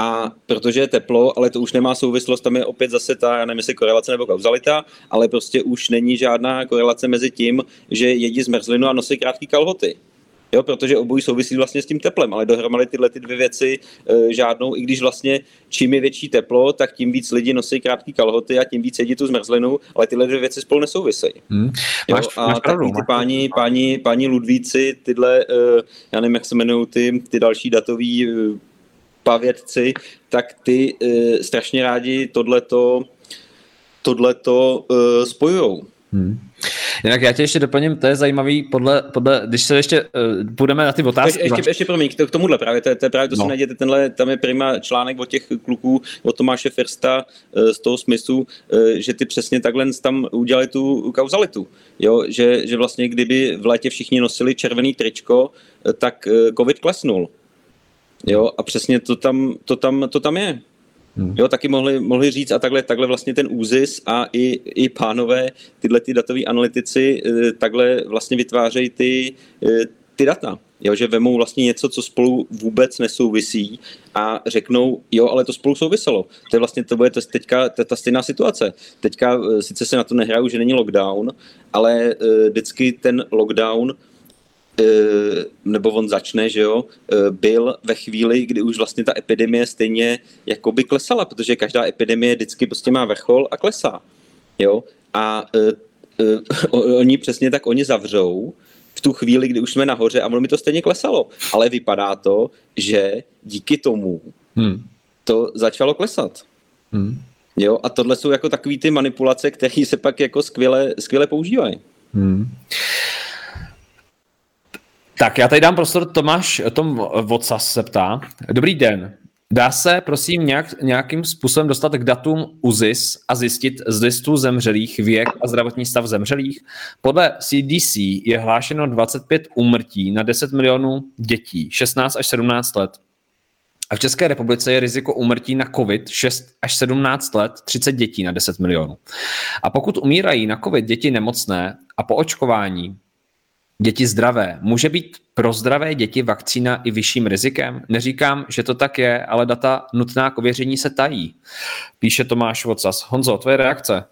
[SPEAKER 2] a protože je teplo, ale to už nemá souvislost, tam je opět zase ta, já nevím, jestli korelace nebo kauzalita, ale prostě už není žádná korelace mezi tím, že jedí zmrzlinu a nosí krátké kalhoty. Jo, protože obojí souvisí vlastně s tím teplem, ale dohromady tyhle ty dvě věci e, žádnou, i když vlastně čím je větší teplo, tak tím víc lidi nosí krátké kalhoty a tím víc jedí tu zmrzlinu, ale tyhle dvě věci spolu nesouvisejí. Hmm.
[SPEAKER 1] Máš,
[SPEAKER 2] jo, a máš pravdu, ty páni, páni, páni Ludvíci, tyhle, e, já nevím, jak se jmenují ty, ty další datoví e, pavědci, tak ty e, strašně rádi tohleto, tohleto e, spojujou. Hmm.
[SPEAKER 1] Jinak já tě ještě doplním, to je zajímavý, podle, podle když se ještě uh, půjdeme na ty otázky.
[SPEAKER 2] Ještě, ještě, ještě promiň, k tomuhle právě, to, je, to je právě to no. si najděte, tenhle, tam je prima článek od těch kluků, od Tomáše Firsta uh, z toho smyslu, uh, že ty přesně takhle tam udělali tu kauzalitu, jo, že, že vlastně kdyby v létě všichni nosili červený tričko, tak covid klesnul. Jo, a přesně to tam, to tam, to tam je. Hmm. Jo, taky mohli, mohli říct a takhle, takhle vlastně ten úzis a i, i pánové, tyhle ty datoví analytici, eh, takhle vlastně vytvářejí ty, eh, ty data. jo, že vemou vlastně něco, co spolu vůbec nesouvisí a řeknou, jo, ale to spolu souviselo. To je vlastně to bude teďka to ta stejná situace. Teďka eh, sice se na to nehraju, že není lockdown, ale vždycky ten lockdown nebo on začne, že jo, byl ve chvíli, kdy už vlastně ta epidemie stejně jakoby klesala, protože každá epidemie vždycky prostě má vrchol a klesá, jo, a [laughs] uh, oni přesně tak oni zavřou v tu chvíli, kdy už jsme nahoře a ono mi to stejně klesalo. Ale vypadá to, že díky tomu hmm. to začalo klesat. Hmm. Jo, a tohle jsou jako takový ty manipulace, které se pak jako skvěle, skvěle používají. Hmm.
[SPEAKER 1] Tak já tady dám prostor Tomáš, Tom Vocas se ptá. Dobrý den. Dá se, prosím, nějak, nějakým způsobem dostat k datům UZIS a zjistit z listu zemřelých věk a zdravotní stav zemřelých? Podle CDC je hlášeno 25 úmrtí na 10 milionů dětí, 16 až 17 let. A v České republice je riziko úmrtí na COVID 6 až 17 let 30 dětí na 10 milionů. A pokud umírají na COVID děti nemocné a po očkování děti zdravé. Může být pro zdravé děti vakcína i vyšším rizikem? Neříkám, že to tak je, ale data nutná k ověření se tají. Píše Tomáš Vocas. Honzo, tvoje reakce?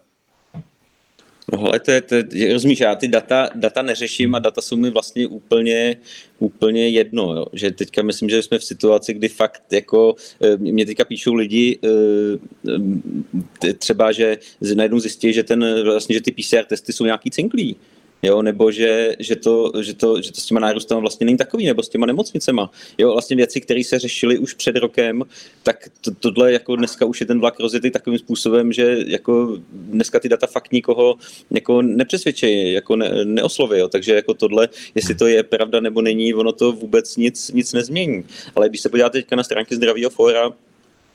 [SPEAKER 2] No ale to je, to je, rozumíš, já ty data, data neřeším a data jsou mi vlastně úplně, úplně jedno, jo. že teďka myslím, že jsme v situaci, kdy fakt jako, eh, mě teďka píšou lidi eh, třeba, že najednou zjistí, že ten, vlastně, že ty PCR testy jsou nějaký cinklí, jo, nebo že, že, to, že, to, že to s těma nárůstama vlastně není takový, nebo s těma nemocnicema. Jo, vlastně věci, které se řešily už před rokem, tak to, tohle jako dneska už je ten vlak rozjetý takovým způsobem, že jako dneska ty data fakt nikoho jako nepřesvědčí, jako ne, neosloví, jo. takže jako tohle, jestli to je pravda nebo není, ono to vůbec nic, nic nezmění. Ale když se podíváte teďka na stránky Zdravého fóra,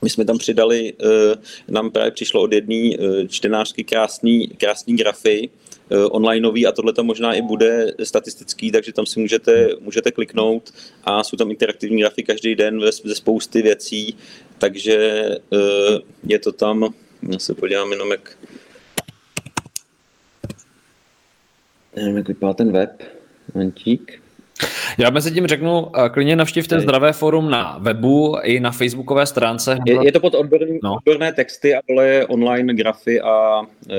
[SPEAKER 2] my jsme tam přidali, eh, nám právě přišlo od jedné eh, čtenářky krásný, krásný grafy, onlineový a tohle tam možná i bude statistický, takže tam si můžete, můžete kliknout a jsou tam interaktivní grafy každý den ze spousty věcí, takže eh, je to tam, já se podívám jenom jak nevím, jak vypadá ten web, momentík.
[SPEAKER 1] Já mezi tím řeknu, eh, klidně navštivte Zdravé forum na webu i na facebookové stránce.
[SPEAKER 2] Je, je to pod odborný, no. odborné texty a dole online grafy a e,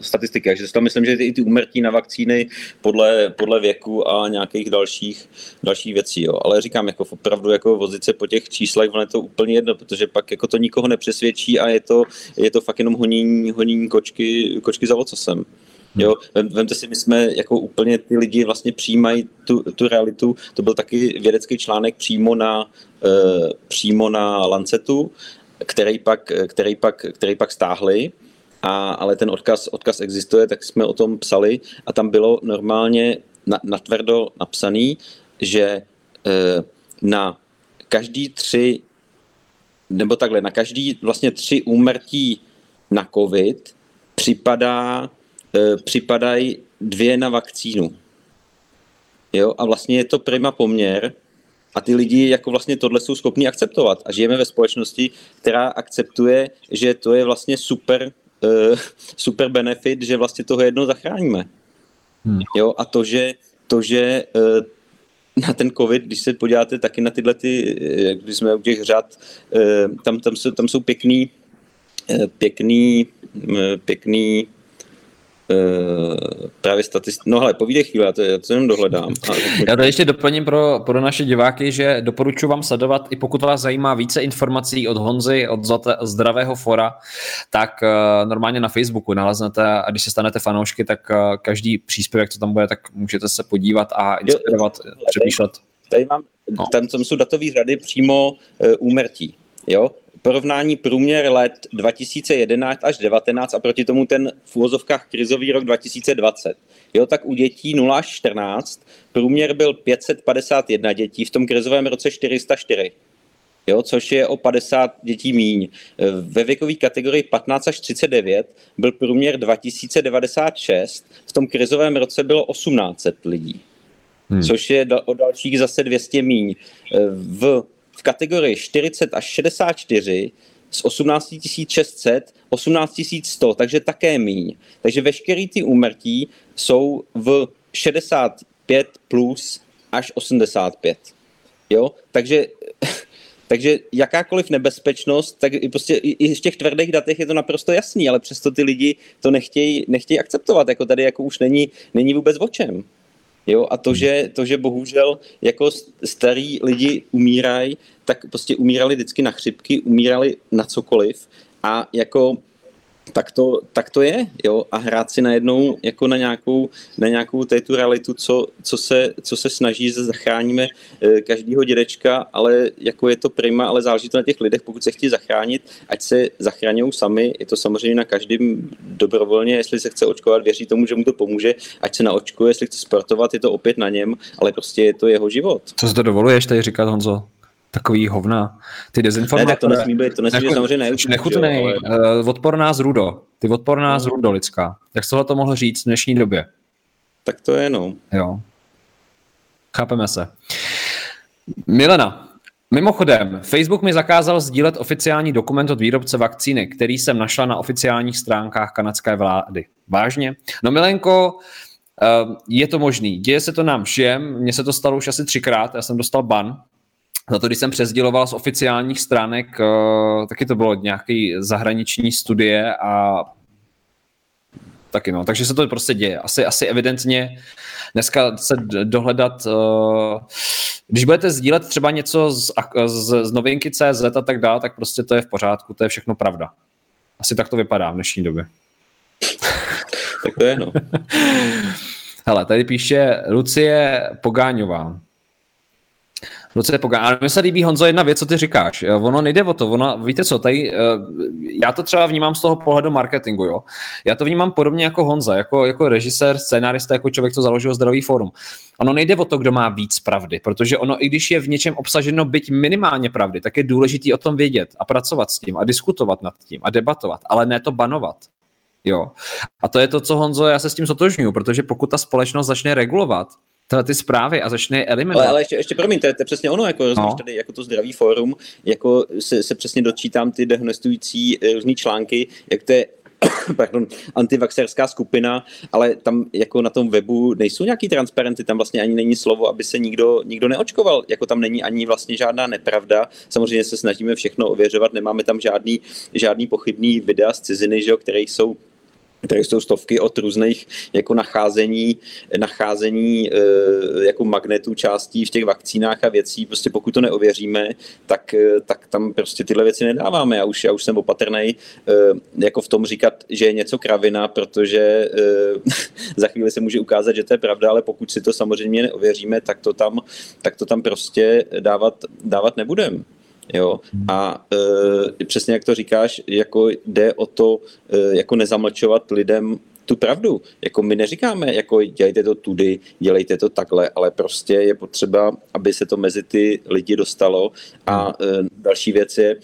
[SPEAKER 2] statistiky. Takže tam myslím, že i ty umrtí na vakcíny podle, podle věku a nějakých dalších, dalších věcí. Jo. Ale říkám, jako opravdu jako vozit se po těch číslech, ono je to úplně jedno, protože pak jako to nikoho nepřesvědčí a je to, je to fakt jenom honění, honění kočky, kočky za ocosem. Jo, vemte si, my jsme jako úplně ty lidi vlastně přijímají tu, tu realitu. To byl taky vědecký článek přímo na, uh, přímo na Lancetu, který pak, který pak, který pak stáhli. A, ale ten odkaz, odkaz existuje, tak jsme o tom psali a tam bylo normálně na, natvrdo napsaný, že uh, na každý tři, nebo takhle, na každý vlastně tři úmrtí na COVID připadá připadají dvě na vakcínu. Jo? A vlastně je to prima poměr a ty lidi jako vlastně tohle jsou schopni akceptovat. A žijeme ve společnosti, která akceptuje, že to je vlastně super, uh, super benefit, že vlastně toho jedno zachráníme. Hmm. Jo? A to, že, to, že uh, na ten covid, když se podíváte taky na tyhle, ty, když jsme u těch řad, tam, tam, jsou, tam jsou pěkný, pěkný, pěkný Uh, právě statist... No hele, povídej chvíli, já to, já to jenom dohledám.
[SPEAKER 1] Já tady ještě doplním pro, pro naše diváky, že doporučuji vám sledovat, i pokud vás zajímá více informací od Honzy, od Zdravého fora, tak uh, normálně na Facebooku naleznete a když se stanete fanoušky, tak uh, každý příspěvek, co tam bude, tak můžete se podívat a inspirovat, jo, přemýšlet.
[SPEAKER 2] Tady mám, no. tam, tam jsou datové řady přímo uh, úmrtí. Jo? Porovnání průměr let 2011 až 2019 a proti tomu ten v úvozovkách krizový rok 2020. Jo, tak u dětí 0 až 14 průměr byl 551 dětí, v tom krizovém roce 404. Jo, což je o 50 dětí míň. Ve věkové kategorii 15 až 39 byl průměr 2096, v tom krizovém roce bylo 1800 lidí, hmm. což je o dalších zase 200 míň. V v kategorii 40 až 64 z 18 600, 18 100, takže také míň. Takže veškerý ty úmrtí jsou v 65 plus až 85. Jo, takže [laughs] takže jakákoliv nebezpečnost, tak i, prostě i v těch tvrdých datech je to naprosto jasný, ale přesto ty lidi to nechtějí, nechtějí akceptovat, jako tady jako už není, není vůbec o čem. Jo, a to že, to, že bohužel jako starí lidi umírají, tak prostě umírali vždycky na chřipky, umírali na cokoliv a jako tak to, tak to je, jo, a hrát si najednou jako na nějakou, na nějakou tu realitu, co, co, se, co se snaží, že zachráníme e, každýho dědečka, ale jako je to prima, ale záleží to na těch lidech, pokud se chtějí zachránit, ať se zachraňují sami, je to samozřejmě na každém dobrovolně, jestli se chce očkovat, věří tomu, že mu to pomůže, ať se naočkuje, jestli chce sportovat, je to opět na něm, ale prostě je to jeho život.
[SPEAKER 1] Co si to dovoluješ tady říkat, Honzo? Takový hovna. Ty dezinformace.
[SPEAKER 2] Ne, to nesmí být, to nesmí být samozřejmě ne.
[SPEAKER 1] Nechutnej, ale... uh, odporná zrudo. Ty odporná no. zrudo lidská. Jak jsi to mohl říct v dnešní době?
[SPEAKER 2] Tak to je, no.
[SPEAKER 1] Jo. Chápeme se. Milena, Mimochodem, Facebook mi zakázal sdílet oficiální dokument od výrobce vakcíny, který jsem našla na oficiálních stránkách kanadské vlády. Vážně? No Milenko, eh, je to možný. Děje se to nám všem, mně se to stalo už asi třikrát, já jsem dostal ban za to, když jsem přezděloval z oficiálních stránek, uh, taky to bylo nějaký zahraniční studie a taky no. Takže se to prostě děje. Asi, asi evidentně dneska se dohledat, uh, když budete sdílet třeba něco z, z, z novinky CZ a tak dále, tak prostě to je v pořádku, to je všechno pravda. Asi tak to vypadá v dnešní době.
[SPEAKER 2] tak to je, no. [laughs]
[SPEAKER 1] Hele, tady píše Lucie Pogáňová. Lucie Pogan. Ale mi se líbí, Honzo, jedna věc, co ty říkáš. Ono nejde o to, ono, víte co, tady, eh, já to třeba vnímám z toho pohledu marketingu, jo. Já to vnímám podobně jako Honza, jako, jako režisér, scénárista, jako člověk, co založil zdravý fórum. Ono nejde o to, kdo má víc pravdy, protože ono, i když je v něčem obsaženo byť minimálně pravdy, tak je důležité o tom vědět a pracovat s tím a diskutovat nad tím a debatovat, ale ne to banovat. Jo. A to je to, co Honzo, já se s tím sotožňuju, protože pokud ta společnost začne regulovat, tyhle ty zprávy a začne eliminovat.
[SPEAKER 2] Ale, ale ještě, ještě promiň, to je, to je přesně ono, jako no. tady jako to zdravý fórum, jako se, se přesně dočítám ty dehonestující eh, různý články, jak to je [coughs] pardon, antivaxerská skupina, ale tam jako na tom webu nejsou nějaký transparenty, tam vlastně ani není slovo, aby se nikdo, nikdo neočkoval, jako tam není ani vlastně žádná nepravda. Samozřejmě se snažíme všechno ověřovat, nemáme tam žádný, žádný pochybný videa z ciziny, že jo, které jsou Tady jsou stovky od různých jako nacházení, nacházení e, jako magnetů částí v těch vakcínách a věcí. Prostě pokud to neověříme, tak, e, tak tam prostě tyhle věci nedáváme. Já už, já už jsem opatrný e, jako v tom říkat, že je něco kravina, protože [laughs] za chvíli se může ukázat, že to je pravda, ale pokud si to samozřejmě neověříme, tak to tam, tak to tam prostě dávat, dávat nebudeme. Jo? A e, přesně jak to říkáš, jako jde o to, e, jako nezamlčovat lidem tu pravdu. Jako my neříkáme, jako dělejte to tudy, dělejte to takhle, ale prostě je potřeba, aby se to mezi ty lidi dostalo. A e, další věc je,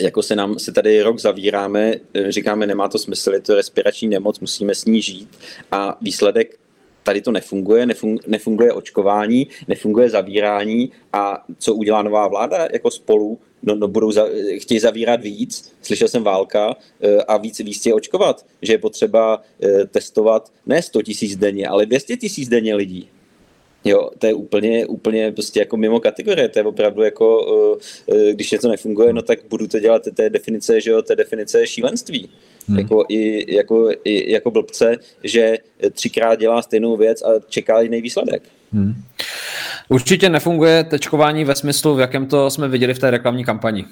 [SPEAKER 2] jako se nám se tady rok zavíráme, říkáme, nemá to smysl, je to respirační nemoc, musíme s ní žít a výsledek tady to nefunguje, nefunguje očkování, nefunguje zavírání. A co udělá nová vláda jako spolu, no, no budou za, chtějí zavírat víc, slyšel jsem válka eh, a víc, víc tě očkovat, že je potřeba eh, testovat ne 100 tisíc denně, ale 200 tisíc denně lidí. Jo, to je úplně, úplně prostě jako mimo kategorie, to je opravdu jako, eh, když něco nefunguje, no tak budu to dělat, to je definice, že jo, to je definice šílenství hmm. jako, i, jako, i, jako blbce, že třikrát dělá stejnou věc a čeká jiný výsledek. Hmm.
[SPEAKER 1] Určitě nefunguje tečkování ve smyslu, v jakém to jsme viděli v té reklamní kampani.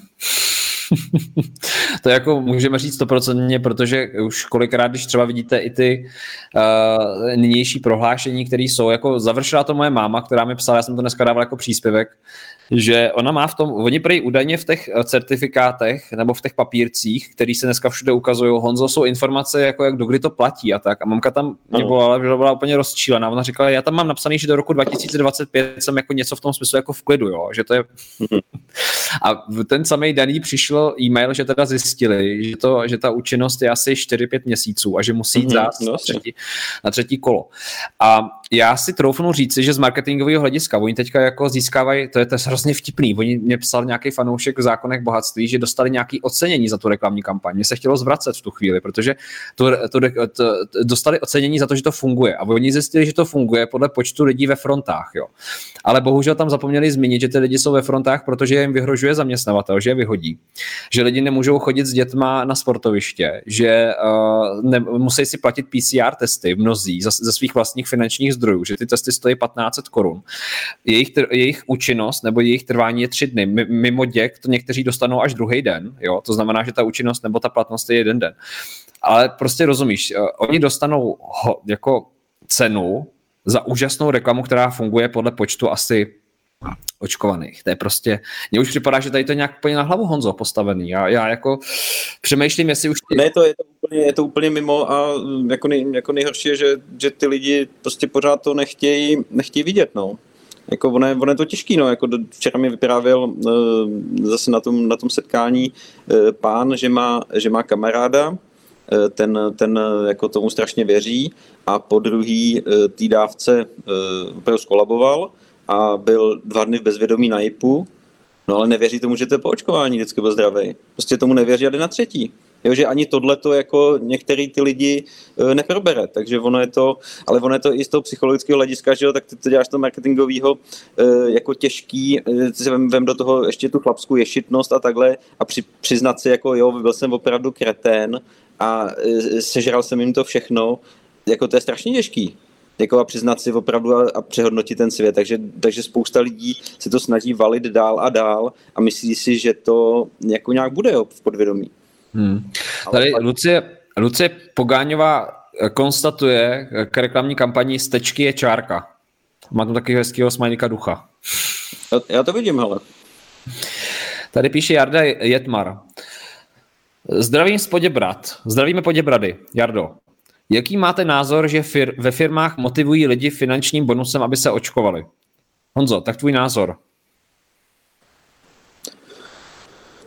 [SPEAKER 1] [laughs] to jako můžeme říct stoprocentně, protože už kolikrát, když třeba vidíte i ty uh, nynější prohlášení, které jsou, jako završila to moje máma, která mi psala, já jsem to dneska dával jako příspěvek, že ona má v tom, oni prý údajně v těch eh, certifikátech nebo v těch papírcích, který se dneska všude ukazují, Honzo, jsou informace, jako jak do kdy to platí a tak. A mamka tam mě volala, že byla úplně rozčílená. Ona říkala, já tam mám napsaný, že do roku 2025 jsem jako něco v tom smyslu jako v klidu, jo? že to je... [laughs] a ten samý daný přišel e-mail, že teda zjistili, že, to, že ta účinnost je asi 4-5 měsíců a že musí jít mm-hmm, na, třetí, na třetí kolo. A já si troufnu říci, že z marketingového hlediska oni teďka jako získávají, to je to hrozně vtipný. Oni mě psal nějaký fanoušek v zákonech bohatství, že dostali nějaké ocenění za tu reklamní kampaň. Mně se chtělo zvracet v tu chvíli, protože to, to, to, to, dostali ocenění za to, že to funguje. A oni zjistili, že to funguje podle počtu lidí ve frontách. Jo. Ale bohužel tam zapomněli zmínit, že ty lidi jsou ve frontách, protože jim vyhrožuje zaměstnavatel, že je vyhodí. Že lidi nemůžou chodit s dětma na sportoviště, že uh, ne, musí si platit PCR testy mnozí ze svých vlastních finančních zdrojů, že ty testy stojí 1500 korun. Jejich, jejich účinnost nebo jejich trvání je tři dny. Mimo děk to někteří dostanou až druhý den, jo? to znamená, že ta účinnost nebo ta platnost je jeden den. Ale prostě rozumíš, uh, oni dostanou ho, jako cenu za úžasnou reklamu, která funguje podle počtu asi očkovaných. To je prostě, mně už připadá, že tady to je nějak úplně na hlavu Honzo postavený. Já, já jako přemýšlím, jestli už...
[SPEAKER 2] Ne, to je to úplně, je to úplně mimo a jako, nej, jako nejhorší je, že, že ty lidi prostě pořád to nechtějí, nechtějí vidět, no. Jako ono, je, ono je to těžký, no, jako včera mi vyprávěl uh, zase na tom, na tom setkání uh, pán, že má, že má kamaráda, uh, ten, ten jako tomu strašně věří a po druhý té dávce opravdu skolaboval a byl dva dny v bezvědomí na JIPu, no ale nevěří tomu, že to je po očkování vždycky byl zdravý. Prostě tomu nevěří a jde na třetí. Jo, že ani tohle to jako některý ty lidi e, neprobere, takže ono je to, ale ono je to i z toho psychologického hlediska, že jo, tak ty to děláš to marketingového e, jako těžký, e, vem, vem, do toho ještě tu chlapskou ješitnost a takhle a při, přiznat si jako jo, byl jsem opravdu kretén a sežral jsem jim to všechno, jako to je strašně těžký jako a přiznat si opravdu a, a přehodnotit ten svět. Takže, takže spousta lidí se to snaží valit dál a dál a myslí si, že to jako nějak bude jo, v podvědomí.
[SPEAKER 1] Hmm. Tady Ale... Lucie, Lucie Pogáňová eh, konstatuje eh, k reklamní kampani stečky je čárka. Má tam taky hezkého smajlíka ducha.
[SPEAKER 2] Já to vidím, hele.
[SPEAKER 1] Tady píše Jarda Jetmar. Zdravím z Poděbrat. Zdravíme Poděbrady. Jardo, Jaký máte názor, že fir- ve firmách motivují lidi finančním bonusem, aby se očkovali? Honzo, tak tvůj názor.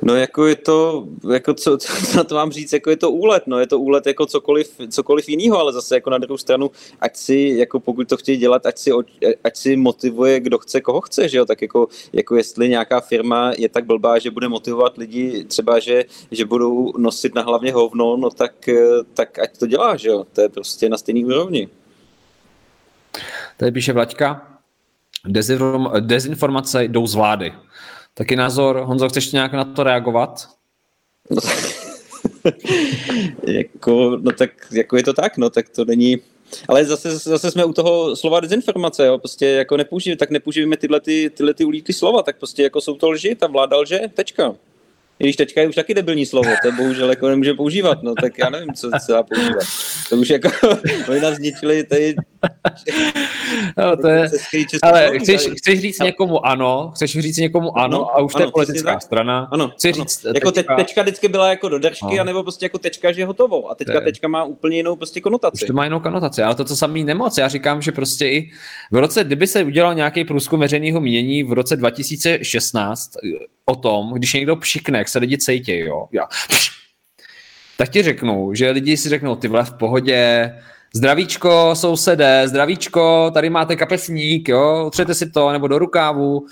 [SPEAKER 2] No jako je to, jako co, co na to mám říct, jako je to úlet, no je to úlet jako cokoliv, cokoliv jiného, ale zase jako na druhou stranu, ať si, jako pokud to chtějí dělat, ať si, ať si motivuje, kdo chce, koho chce, že jo, tak jako, jako jestli nějaká firma je tak blbá, že bude motivovat lidi třeba, že, že budou nosit na hlavně hovno, no tak, tak ať to dělá, že jo, to je prostě na stejný úrovni.
[SPEAKER 1] Tady píše Vlaďka, dezinformace jdou z vlády. Taky názor, Honzo, chceš nějak na to reagovat?
[SPEAKER 2] No, [laughs] jako, no tak jako je to tak, no tak to není, ale zase, zase jsme u toho slova dezinformace, jo, prostě jako nepoužijeme, tak nepoužijeme tyhle, ty, tyhle ty ulítky slova, tak prostě jako jsou to lži, ta vláda lže, tečka. I když teďka je už taky debilní slovo, to bohužel jako nemůže používat, no tak já nevím, co se dá používat. To už jako, [laughs] oni nás zničili tady... [laughs]
[SPEAKER 1] No, to je, ale chceš, chceš říct někomu ano, chceš říct někomu ano no, a už ano, to je politická tak. strana.
[SPEAKER 2] Ano, Chci ano. říct jako tečka... tečka vždycky byla jako do držky, no. anebo prostě jako tečka, že je hotovo. A teďka tečka má úplně jinou prostě konotaci.
[SPEAKER 1] Už to má jinou konotaci, ale to, co samý nemoc. Já říkám, že prostě i v roce, kdyby se udělal nějaký průzkum veřejného mínění v roce 2016, o tom, když někdo pšikne, jak se lidi cejtějí, jo, já, tak ti řeknu, že lidi si řeknou, ty vole v pohodě, zdravíčko, sousedé, zdravíčko, tady máte kapesník, jo, třete si to, nebo do rukávu,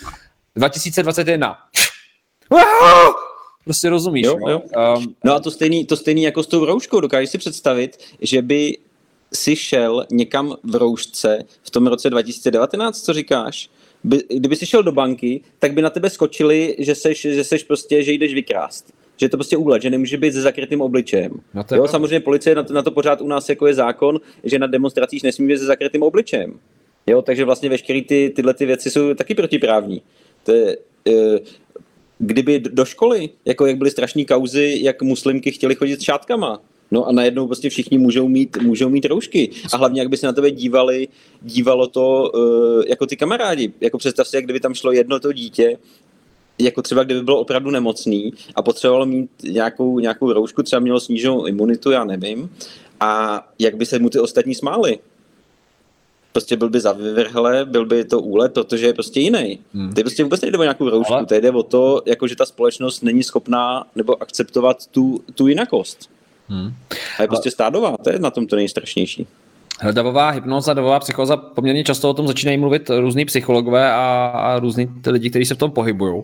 [SPEAKER 1] 2021. Prostě rozumíš, jo, jo.
[SPEAKER 2] Um, no a to stejný, to stejný jako s tou rouškou, dokážeš si představit, že by si šel někam v roušce v tom roce 2019, co říkáš? by, kdyby jsi šel do banky, tak by na tebe skočili, že seš, že seš prostě, že jdeš vykrást. Že je to prostě úlet, že nemůže být se zakrytým obličejem. No jo, samozřejmě policie na to, na to pořád u nás jako je zákon, že na demonstracích nesmí být se zakrytým obličejem. Jo, takže vlastně veškeré ty, tyhle ty věci jsou taky protiprávní. To je, e, kdyby do školy, jako jak byly strašní kauzy, jak muslimky chtěli chodit s šátkama, No a najednou prostě všichni můžou mít, můžou mít roušky. A hlavně, jak by se na tebe dívali, dívalo to uh, jako ty kamarádi. Jako představ si, jak kdyby tam šlo jedno to dítě, jako třeba kdyby bylo opravdu nemocný a potřebovalo mít nějakou, nějakou roušku, třeba mělo sníženou imunitu, já nevím, a jak by se mu ty ostatní smáli. Prostě byl by zavyvrhle, byl by to úlet, protože je prostě jiný. Hmm. Ty prostě vůbec nejde o nějakou roušku, Ale... to jde o to, jako že ta společnost není schopná nebo akceptovat tu, tu jinakost. Hmm. A je prostě stádová, to je na tom to nejstrašnější.
[SPEAKER 1] Davová hypnoza, davová psychoza, poměrně často o tom začínají mluvit různí psychologové a, a různí lidi, kteří se v tom pohybují.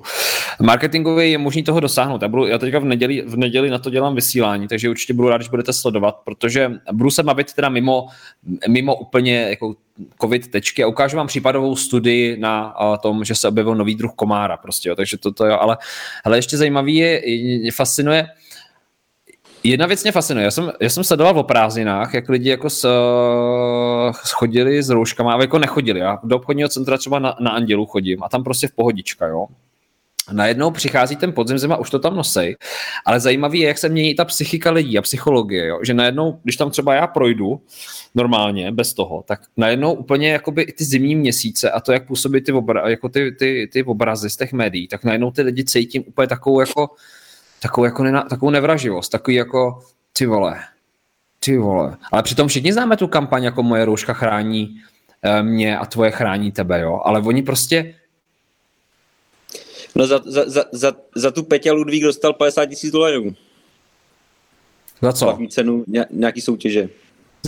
[SPEAKER 1] Marketingově je možný toho dosáhnout. Já, budu, já teďka v neděli, v neděli na to dělám vysílání, takže určitě budu rád, když budete sledovat, protože budu se bavit teda mimo, mimo úplně jako covid tečky a ukážu vám případovou studii na tom, že se objevil nový druh komára prostě, jo. takže to, to jo, ale, ale ještě zajímavý je, je fascinuje, Jedna věc mě fascinuje. Já jsem, já jsem sledoval o prázdninách, jak lidi jako s, chodili s rouškama, ale jako nechodili. Já do obchodního centra třeba na, na Andělu chodím a tam prostě v pohodička, jo. Najednou přichází ten podzim zima, už to tam nosej, ale zajímavý je, jak se mění ta psychika lidí a psychologie, jo? že najednou, když tam třeba já projdu normálně, bez toho, tak najednou úplně jakoby ty zimní měsíce a to, jak působí ty, obra, jako ty, ty, ty obrazy z těch médií, tak najednou ty lidi cítím úplně takovou jako takovou, jako nena, takovou nevraživost, takový jako ty vole, ty vole. Ale přitom všichni známe tu kampaň, jako moje rouška chrání e, mě a tvoje chrání tebe, jo. Ale oni prostě...
[SPEAKER 2] No za, za, za, za, za tu Peťa Ludvík dostal 50 tisíc dolarů.
[SPEAKER 1] Za co?
[SPEAKER 2] Hlavní cenu nějaký soutěže.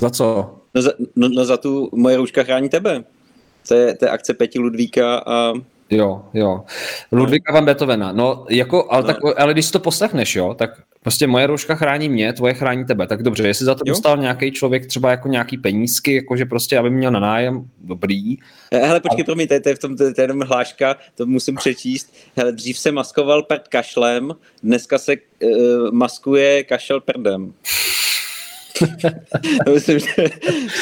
[SPEAKER 1] Za co?
[SPEAKER 2] No za, no, no za tu moje rouška chrání tebe. To je, to je akce Peti Ludvíka a
[SPEAKER 1] Jo, jo. Ludvíka van Beethovena. No, jako, ale, no. tak, ale když to poslechneš, jo, tak prostě moje rouška chrání mě, tvoje chrání tebe. Tak dobře, jestli za to jo? dostal nějaký člověk třeba jako nějaký penízky, jakože prostě, aby měl na nájem, dobrý.
[SPEAKER 2] Hele, počkej, promiň, to je, v tom, to je jenom hláška, to musím přečíst. Hele, dřív se maskoval prd kašlem, dneska se uh, maskuje kašel prdem. [laughs] Myslím, že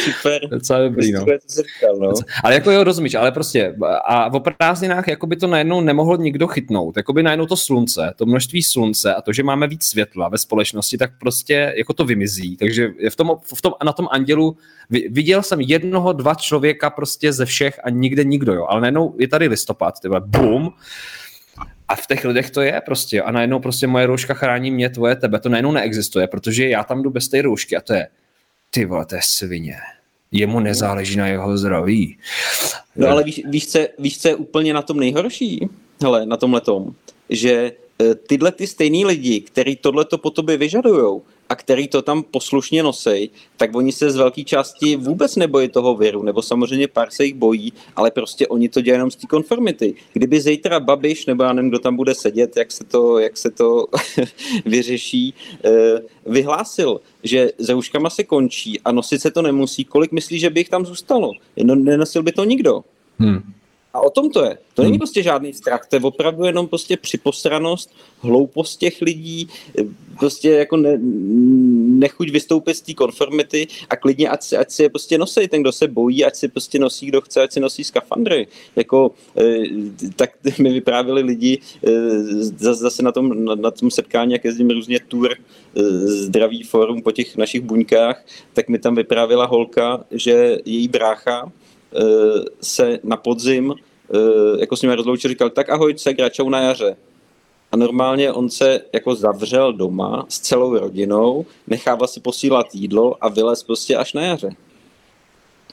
[SPEAKER 2] super.
[SPEAKER 1] Docela dobrý, no. Říkal, no. Ale jako jo, rozumíš, ale prostě a v prázdninách jako by to najednou nemohl nikdo chytnout. Jako by najednou to slunce, to množství slunce a to, že máme víc světla ve společnosti, tak prostě jako to vymizí. Takže v tom, v tom, na tom andělu viděl jsem jednoho, dva člověka prostě ze všech a nikde nikdo, jo. Ale najednou je tady listopad, tyhle, bum, a v těch lidech to je prostě. A najednou prostě moje rouška chrání mě, tvoje, tebe. To najednou neexistuje, protože já tam jdu bez té roušky a to je, ty vole, to je svině. Jemu nezáleží na jeho zdraví.
[SPEAKER 2] No ale víš, víš, co, víš, co je úplně na tom nejhorší? Hele, na tom letom, že e, tyhle ty stejný lidi, který tohleto po tobě vyžadujou, a který to tam poslušně nosej, tak oni se z velké části vůbec nebojí toho viru, nebo samozřejmě pár se jich bojí, ale prostě oni to dělají jenom z té konformity. Kdyby zítra Babiš, nebo já nevím, kdo tam bude sedět, jak se to, jak se to [laughs] vyřeší, eh, vyhlásil, že za rouškama se končí a nosit se to nemusí, kolik myslí, že by jich tam zůstalo? No, nenosil by to nikdo. Hmm. A o tom to je. To není hmm. prostě žádný strach, to je opravdu jenom prostě připosranost, hloupost těch lidí, prostě jako ne, nechuť vystoupit z té konformity a klidně ať si, ať si je prostě nosí, ten, kdo se bojí, ať si prostě nosí, kdo chce, ať si nosí skafandry. Jako, e, tak [laughs] mi vyprávěli lidi e, zase na tom, na, na tom setkání, jak jezdím různě tour e, zdravý forum po těch našich buňkách, tak mi tam vyprávěla holka, že její brácha se na podzim eh, jako s ním rozloučil, říkal, tak ahoj, se gračou na jaře. A normálně on se jako zavřel doma s celou rodinou, nechával si posílat jídlo a vylez prostě až na jaře.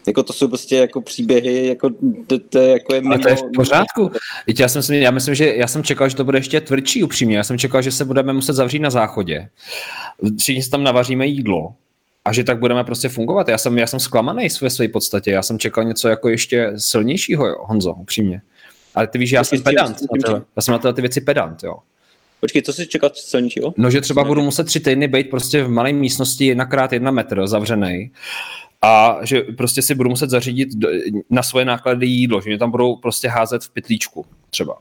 [SPEAKER 2] Jako to jsou prostě jako příběhy, jako to, to je jako je
[SPEAKER 1] mimo... Ale to je v pořádku. Já, jsem, já myslím, že já jsem čekal, že to bude ještě tvrdší upřímně. Já jsem čekal, že se budeme muset zavřít na záchodě. Všichni si tam navaříme jídlo a že tak budeme prostě fungovat. Já jsem, já jsem zklamaný ve své podstatě, já jsem čekal něco jako ještě silnějšího, jo, Honzo, upřímně. Ale ty víš, že já jsem pedant, já jsem na tyhle ty věci pedant, jo.
[SPEAKER 2] Počkej, co jsi čekat silnějšího?
[SPEAKER 1] No, že třeba budu muset tři týdny být prostě v malé místnosti jednakrát jedna metr zavřený a že prostě si budu muset zařídit na svoje náklady jídlo, že mě tam budou prostě házet v pytlíčku třeba.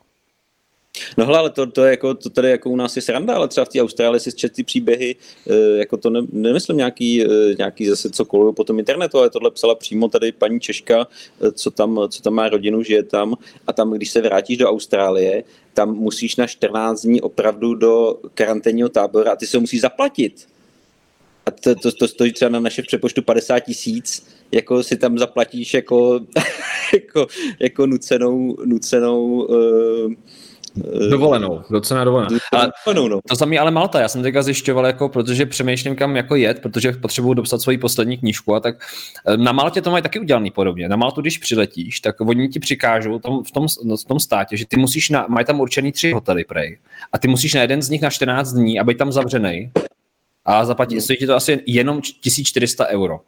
[SPEAKER 2] No hele, ale to, to, je jako, to tady jako u nás je sranda, ale třeba v té Austrálii si četli příběhy, eh, jako to ne, nemyslím nějaký, eh, nějaký zase co kolují po tom internetu, ale tohle psala přímo tady paní Češka, eh, co tam, co tam má rodinu, žije tam a tam, když se vrátíš do Austrálie, tam musíš na 14 dní opravdu do karanténního tábora a ty se musíš zaplatit. A to, to, to stojí třeba na naše přepočtu 50 tisíc, jako si tam zaplatíš jako, [laughs] jako, jako nucenou, nucenou uh,
[SPEAKER 1] dovolenou, docela dovolenou. Ale, dovolenou no. To samé ale Malta, já jsem teďka zjišťoval, jako, protože přemýšlím kam jako jet, protože potřebuju dopsat svoji poslední knížku a tak eh, na Maltě to mají taky udělaný podobně. Na Maltu, když přiletíš, tak oni ti přikážou tom, v, tom, v tom státě, že ty musíš, na, mají tam určený tři hotely prej a ty musíš na jeden z nich na 14 dní, aby tam zavřený a zaplatí, stojí ti to asi jenom 1400 euro.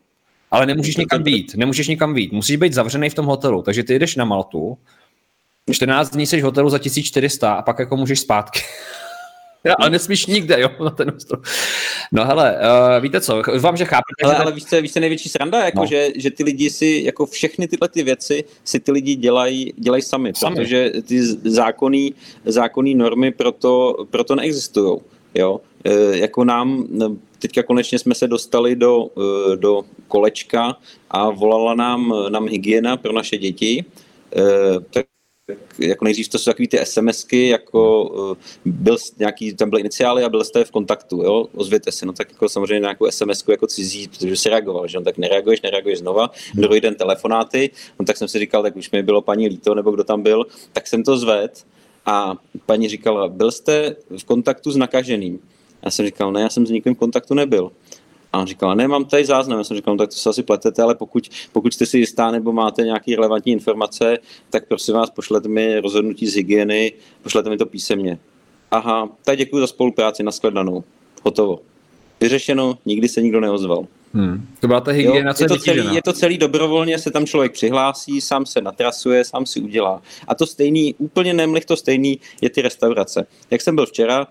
[SPEAKER 1] Ale nemůžeš nikam být, nemůžeš nikam být, musíš být zavřený v tom hotelu, takže ty jdeš na Maltu, 14 dní jsi v hotelu za 1400 a pak jako můžeš zpátky. Já, [laughs] ale nesmíš nikde, jo, na ten ostrov. No hele, uh, víte co, vám, že chápete.
[SPEAKER 2] Ale, ale víš, co, víš, co největší sranda, jako, no. že, že ty lidi si, jako všechny tyhle ty věci si ty lidi dělají, dělají sami, sami, protože ty zákonný, zákonný normy proto, proto neexistují. Jo? E, jako nám, teďka konečně jsme se dostali do, e, do kolečka a volala nám, nám hygiena pro naše děti, e, tak jako nejdřív to jsou takové ty SMSky, jako byl nějaký, tam byly iniciály a byl jste v kontaktu, jo, ozvěte se, no tak jako samozřejmě nějakou SMSku jako cizí, protože si reagoval, že on tak nereaguješ, nereaguješ znova, druhý den telefonáty, no tak jsem si říkal, tak už mi bylo paní líto, nebo kdo tam byl, tak jsem to zved a paní říkala, byl jste v kontaktu s nakaženým? Já jsem říkal, ne, já jsem s nikým v kontaktu nebyl. A on říkal, ne, mám tady záznam. Já jsem říkal, no, tak to se asi pletete, ale pokud, pokud jste si jistá nebo máte nějaké relevantní informace, tak prosím vás, pošlete mi rozhodnutí z hygieny, pošlete mi to písemně. Aha, tak děkuji za spolupráci, nashledanou. Hotovo. Vyřešeno, nikdy se nikdo neozval.
[SPEAKER 1] Hmm. To byla ta hygiena,
[SPEAKER 2] jo, je, to celý, je to celý dobrovolně, se tam člověk přihlásí, sám se natrasuje, sám si udělá. A to stejný, úplně nemlich to stejný, je ty restaurace. Jak jsem byl včera,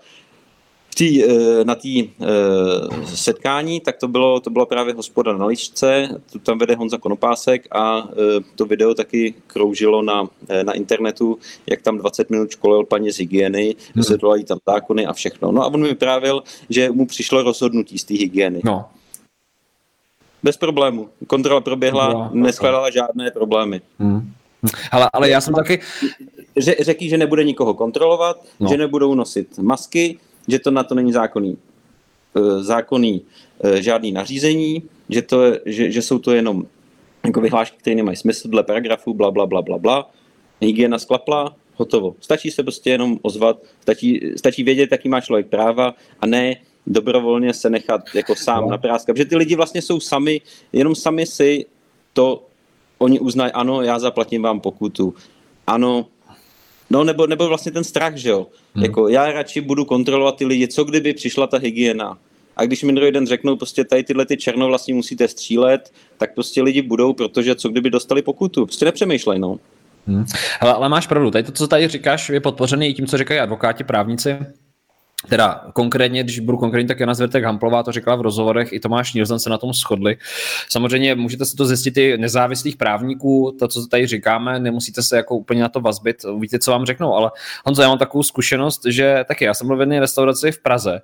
[SPEAKER 2] tý, eh, na té uh, setkání, tak to bylo, to bylo právě hospoda na ličce, tu tam vede Honza Konopásek a uh, to video taky kroužilo na, na internetu, jak tam 20 minut školil paní z hygieny, hmm. vysvětlovali tam zákony a všechno. No a on mi vyprávěl, že mu přišlo rozhodnutí z té hygieny. No. Bez problému. Kontrola proběhla, no, neschledala žádné problémy. Hmm.
[SPEAKER 1] Ale, ale já jsem taky...
[SPEAKER 2] Řekl, že nebude nikoho kontrolovat, no. že nebudou nosit masky, že to na to není zákonný, eh, zákonný eh, žádný nařízení, že, to, že, že jsou to jenom jako vyhlášky, které nemají smysl dle paragrafu, bla, bla, bla, bla, bla. Hygiena sklapla, hotovo. Stačí se prostě jenom ozvat, stačí, stačí vědět, jaký má člověk práva a ne dobrovolně se nechat jako sám no. napráskat. Protože ty lidi vlastně jsou sami, jenom sami si to, oni uznají, ano, já zaplatím vám pokutu, ano, No nebo, nebo vlastně ten strach, že jo. Hmm. Jako já radši budu kontrolovat ty lidi, co kdyby přišla ta hygiena. A když mi druhý den řeknou, prostě tady tyhle ty černovlastní musíte střílet, tak prostě lidi budou, protože co kdyby dostali pokutu. Prostě nepřemýšlej, no.
[SPEAKER 1] Hmm. Hele, ale máš pravdu, tady to, co tady říkáš, je podpořený i tím, co říkají advokáti, právníci. Teda konkrétně, když budu konkrétně, tak Jana Zvertek Hamplová to řekla v rozhovorech, i Tomáš Nilsen se na tom shodli. Samozřejmě můžete si to zjistit i nezávislých právníků, to, co tady říkáme, nemusíte se jako úplně na to vazbit, uvidíte, co vám řeknou, ale Honzo, já mám takovou zkušenost, že taky já jsem byl v jedné restauraci v Praze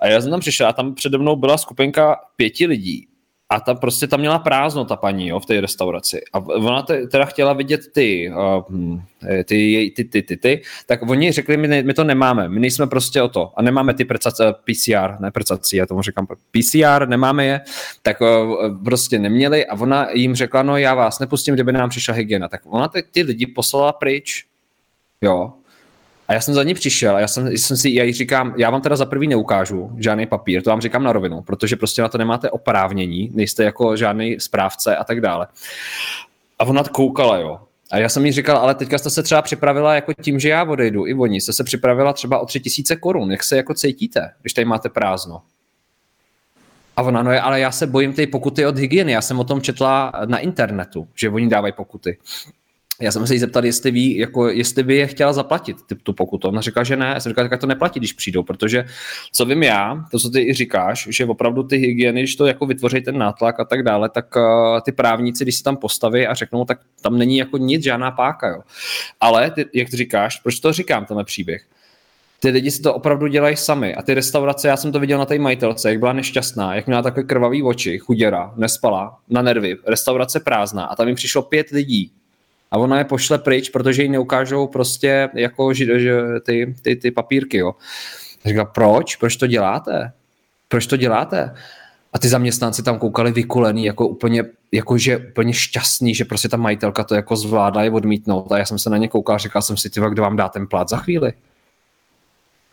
[SPEAKER 1] a já jsem tam přišel a tam přede mnou byla skupinka pěti lidí a ta prostě tam měla prázdno, ta paní, jo, v té restauraci. A ona teda chtěla vidět ty, uh, ty, ty, ty, ty, ty, tak oni řekli, my, ne, my to nemáme, my nejsme prostě o to. A nemáme ty prcace, PCR, ne prcací, já tomu říkám PCR, nemáme je, tak uh, prostě neměli. A ona jim řekla, no já vás nepustím, kdyby nám přišla hygiena. Tak ona ty, ty lidi poslala pryč, jo, a já jsem za ní přišel a já jsem, jsem si, já jí říkám, já vám teda za prvý neukážu žádný papír, to vám říkám na rovinu, protože prostě na to nemáte oprávnění, nejste jako žádný správce a tak dále. A ona koukala, jo. A já jsem jí říkal, ale teďka jste se třeba připravila jako tím, že já odejdu, i oni, jste se připravila třeba o tři tisíce korun, jak se jako cítíte, když tady máte prázdno. A ona, no je, ale já se bojím ty pokuty od hygieny, já jsem o tom četla na internetu, že oni dávají pokuty. Já jsem se jí zeptal, jestli ví, jako, jestli by je chtěla zaplatit, ty, tu pokutu. Ona říká, že ne. Já jsem říkal, tak to neplatí, když přijdou, protože co vím já, to, co ty i říkáš, že opravdu ty hygieny, když to jako vytvoří ten nátlak a tak dále, tak uh, ty právníci, když se tam postaví a řeknou, tak tam není jako nic, žádná páka. Jo. Ale, ty, jak ty říkáš, proč to říkám, tenhle příběh? ty lidi si to opravdu dělají sami. A ty restaurace, já jsem to viděl na té majitelce, jak byla nešťastná, jak měla takové krvavý oči, chuděra, nespala, na nervy, restaurace prázdná a tam jim přišlo pět lidí a ona je pošle pryč, protože jí neukážou prostě jako že, že, ty, ty, ty papírky, jo. Říká, proč? Proč to děláte? Proč to děláte? A ty zaměstnanci tam koukali vykulený, jako úplně, jako že úplně šťastný, že prostě ta majitelka to jako zvládla je odmítnout. A já jsem se na ně koukal, říkal jsem si, ty, kdo vám dá ten plat za chvíli?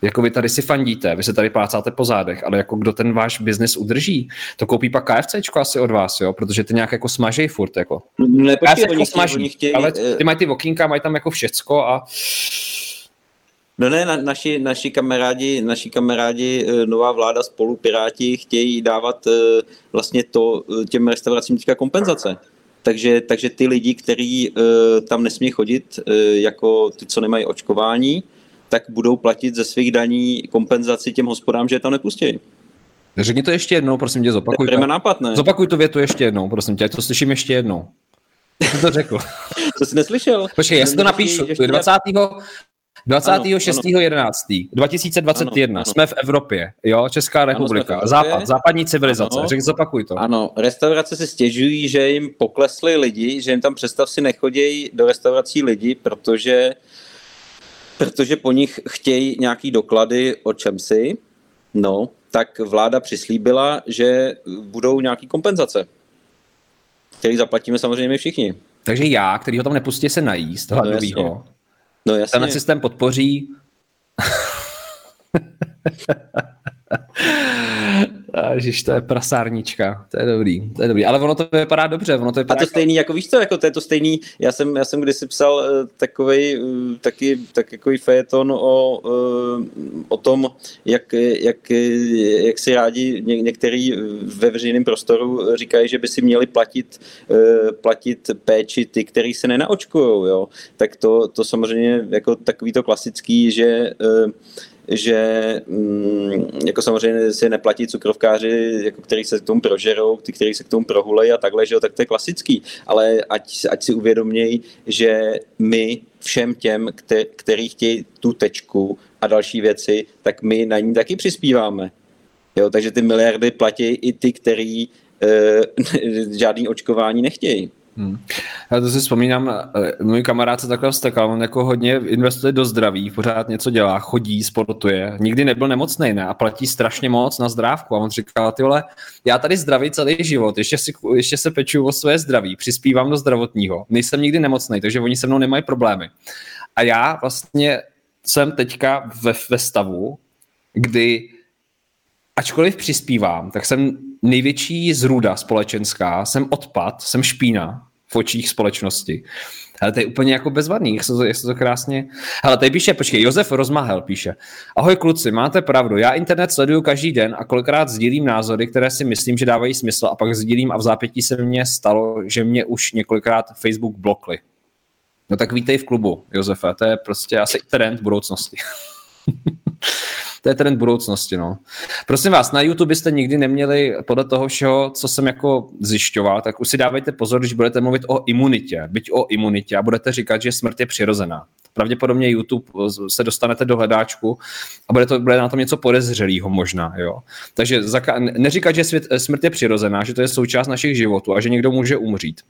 [SPEAKER 1] Jako vy tady si fandíte, vy se tady plácáte po zádech, ale jako kdo ten váš biznis udrží, to koupí pak KFCčko asi od vás, jo, protože ty nějak jako smažej furt, jako.
[SPEAKER 2] Ne, počkej, oni smaží, oni chtějí,
[SPEAKER 1] ale ty mají ty okýnka, mají tam jako všecko a
[SPEAKER 2] No ne, na, naši, naši kamarádi, naši kamarádi, eh, nová vláda spolu, Piráti, chtějí dávat eh, vlastně to eh, těm restauracím teďka kompenzace. Takže, takže ty lidi, kteří tam nesmí chodit, jako ty, co nemají očkování, tak budou platit ze svých daní kompenzaci těm hospodám, že je tam nepustí.
[SPEAKER 1] Řekni to ještě jednou, prosím tě, zopakuj
[SPEAKER 2] to. nápad, ne?
[SPEAKER 1] Zopakuj tu větu ještě jednou, prosím tě, to slyším ještě jednou. Co to řekl? [laughs]
[SPEAKER 2] To jsi neslyšel?
[SPEAKER 1] Počkej, já si to napíšu. 20. 26.11. 2021. Ano, ano. Jsme v Evropě, jo, Česká republika, ano, Západ, západní civilizace. Ano. Řekl, zopakuj to.
[SPEAKER 2] Ano, restaurace se stěžují, že jim poklesly lidi, že jim tam představ si nechodějí do restaurací lidi, protože protože po nich chtějí nějaký doklady o čem si, no, tak vláda přislíbila, že budou nějaký kompenzace, který zaplatíme samozřejmě my všichni.
[SPEAKER 1] Takže já, který ho tam nepustí se najíst, hladovýho, no,
[SPEAKER 2] no jasně.
[SPEAKER 1] ten systém podpoří [laughs] Ježiš, to je prasárnička, to je dobrý, to je dobrý, ale ono to vypadá dobře, ono to vypadá...
[SPEAKER 2] A to jako... stejný, jako víš co, jako to je to stejný, já jsem, já jsem kdysi psal uh, takovej, uh, taky, takový fejeton o, uh, o tom, jak, jak, jak si rádi ně, některý ve veřejném prostoru říkají, že by si měli platit, platit péči ty, který se nenaočkujou, jo, tak to, to samozřejmě jako takový to klasický, že že mm, jako samozřejmě si neplatí cukrovkáři, jako který se k tomu prožerou, ty, který se k tomu prohulejí a takhle, že jo, tak to je klasický. Ale ať, ať si uvědomějí, že my všem těm, který chtějí tu tečku a další věci, tak my na ní taky přispíváme. Jo, takže ty miliardy platí i ty, který e, [laughs] žádný očkování nechtějí. Hmm.
[SPEAKER 1] Já to si vzpomínám, eh, můj kamarád se takhle vztekal, on jako hodně investuje do zdraví, pořád něco dělá, chodí, sportuje, nikdy nebyl nemocný, ne, a platí strašně moc na zdrávku. A on říkal, ty vole, já tady zdraví celý život, ještě, si, ještě se peču o své zdraví, přispívám do zdravotního, nejsem nikdy nemocný, takže oni se mnou nemají problémy. A já vlastně jsem teďka ve, ve stavu, kdy ačkoliv přispívám, tak jsem největší zruda společenská, jsem odpad, jsem špína v očích společnosti. Ale to je úplně jako bezvadný, jak se to, jak se to krásně... Ale tady píše, počkej, Josef Rozmahel píše. Ahoj kluci, máte pravdu, já internet sleduju každý den a kolikrát sdílím názory, které si myslím, že dávají smysl a pak sdílím a v zápětí se mně stalo, že mě už několikrát Facebook blokli. No tak vítej v klubu, Josefe, to je prostě asi trend budoucnosti. [laughs] to je trend budoucnosti, no. Prosím vás, na YouTube byste nikdy neměli podle toho všeho, co jsem jako zjišťoval, tak už si dávejte pozor, když budete mluvit o imunitě, byť o imunitě a budete říkat, že smrt je přirozená. Pravděpodobně YouTube se dostanete do hledáčku a bude, to, bude na tom něco podezřelého možná. Jo? Takže zaka- neříkat, že svět, smrt je přirozená, že to je součást našich životů a že někdo může umřít.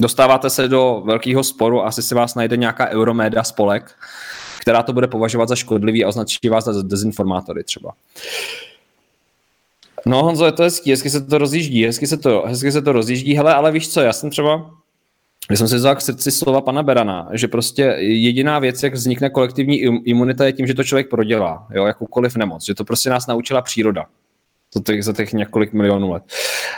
[SPEAKER 1] Dostáváte se do velkého sporu, asi si vás najde nějaká Euromeda spolek, která to bude považovat za škodlivý a označí vás za dezinformátory třeba. No Honzo, je to hezký, hezky se to rozjíždí, hezky se to, hezky se to rozjíždí, hele, ale víš co, já jsem třeba, já jsem si vzal k srdci slova pana Berana, že prostě jediná věc, jak vznikne kolektivní imunita, je tím, že to člověk prodělá, jo, jakoukoliv nemoc, že to prostě nás naučila příroda za těch, za těch několik milionů let.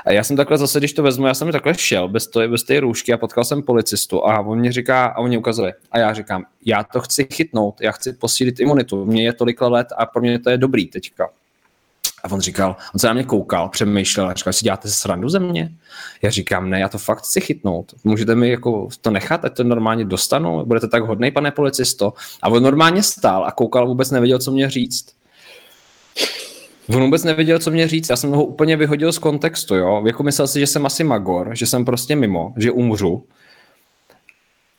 [SPEAKER 1] A já jsem takhle zase, když to vezmu, já jsem takhle šel bez, to, bez té růžky a potkal jsem policistu a on mě říká, a on mě ukazuje. A já říkám, já to chci chytnout, já chci posílit imunitu, mně je tolik let a pro mě to je dobrý teďka. A on říkal, on se na mě koukal, přemýšlel a říkal, si děláte srandu ze mě? Já říkám, ne, já to fakt chci chytnout. Můžete mi jako to nechat, ať to normálně dostanu? Budete tak hodný, pane policisto? A on normálně stál a koukal, vůbec nevěděl, co mě říct. On vůbec nevěděl, co mě říct, já jsem ho úplně vyhodil z kontextu, jo. Jako myslel si, že jsem asi magor, že jsem prostě mimo, že umřu.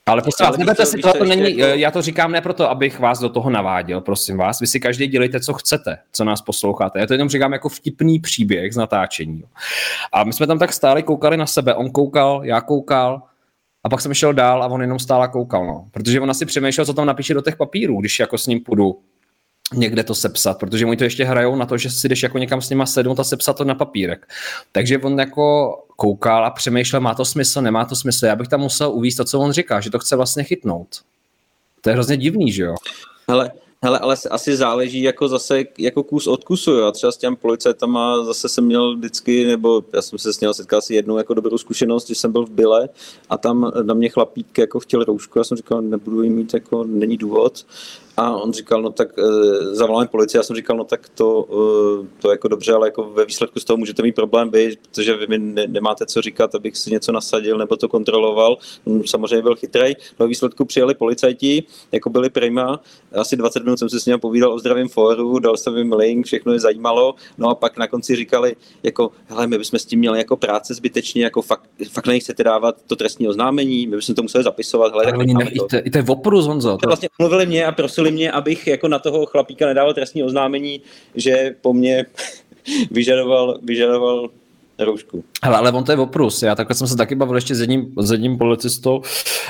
[SPEAKER 1] Ale prosím vás, neberte si to, to není, jako... já to říkám ne proto, abych vás do toho naváděl, prosím vás. Vy si každý dělejte, co chcete, co nás posloucháte. Já to jenom říkám jako vtipný příběh z natáčení. A my jsme tam tak stáli, koukali na sebe, on koukal, já koukal, a pak jsem šel dál a on jenom stál a koukal, no. Protože on asi přemýšlel, co tam napíše do těch papírů, když jako s ním půjdu někde to sepsat, protože oni to ještě hrajou na to, že si jdeš jako někam s nima sednout a sepsat to na papírek. Takže on jako koukal a přemýšlel, má to smysl, nemá to smysl. Já bych tam musel uvíct to, co on říká, že to chce vlastně chytnout. To je hrozně divný, že jo?
[SPEAKER 2] Hele, Hele, ale asi záleží jako zase jako kus od kusu, jo. Třeba s těm policajtama zase jsem měl vždycky, nebo já jsem se s ním setkal asi jednou jako dobrou zkušenost, když jsem byl v Byle a tam na mě chlapík jako chtěl roušku, já jsem říkal, nebudu jí mít, jako není důvod. A on říkal, no tak e, zavoláme policii, já jsem říkal, no tak to, e, to jako dobře, ale jako ve výsledku z toho můžete mít problém být, protože vy mi ne, nemáte co říkat, abych si něco nasadil nebo to kontroloval. On samozřejmě byl chytrý. No výsledku přijeli policajti, jako byli prima, asi 20 minut jsem se s ním povídal o zdravém fóru, dal jsem jim link, všechno je zajímalo, no a pak na konci říkali, jako, hele, my bychom s tím měli jako práce zbytečně, jako fakt, fakt nechcete dávat to trestní oznámení, my bychom to museli zapisovat, hele, tak
[SPEAKER 1] oni to, i to je oprus, Honzo. To,
[SPEAKER 2] vlastně mluvili mě a prosili mě, abych jako na toho chlapíka nedával trestní oznámení, že po mně [laughs] vyžadoval, vyžadoval roušku.
[SPEAKER 1] Hele, ale on to je oprus. Já takhle jsem se taky bavil ještě s jedním, s jedním policistou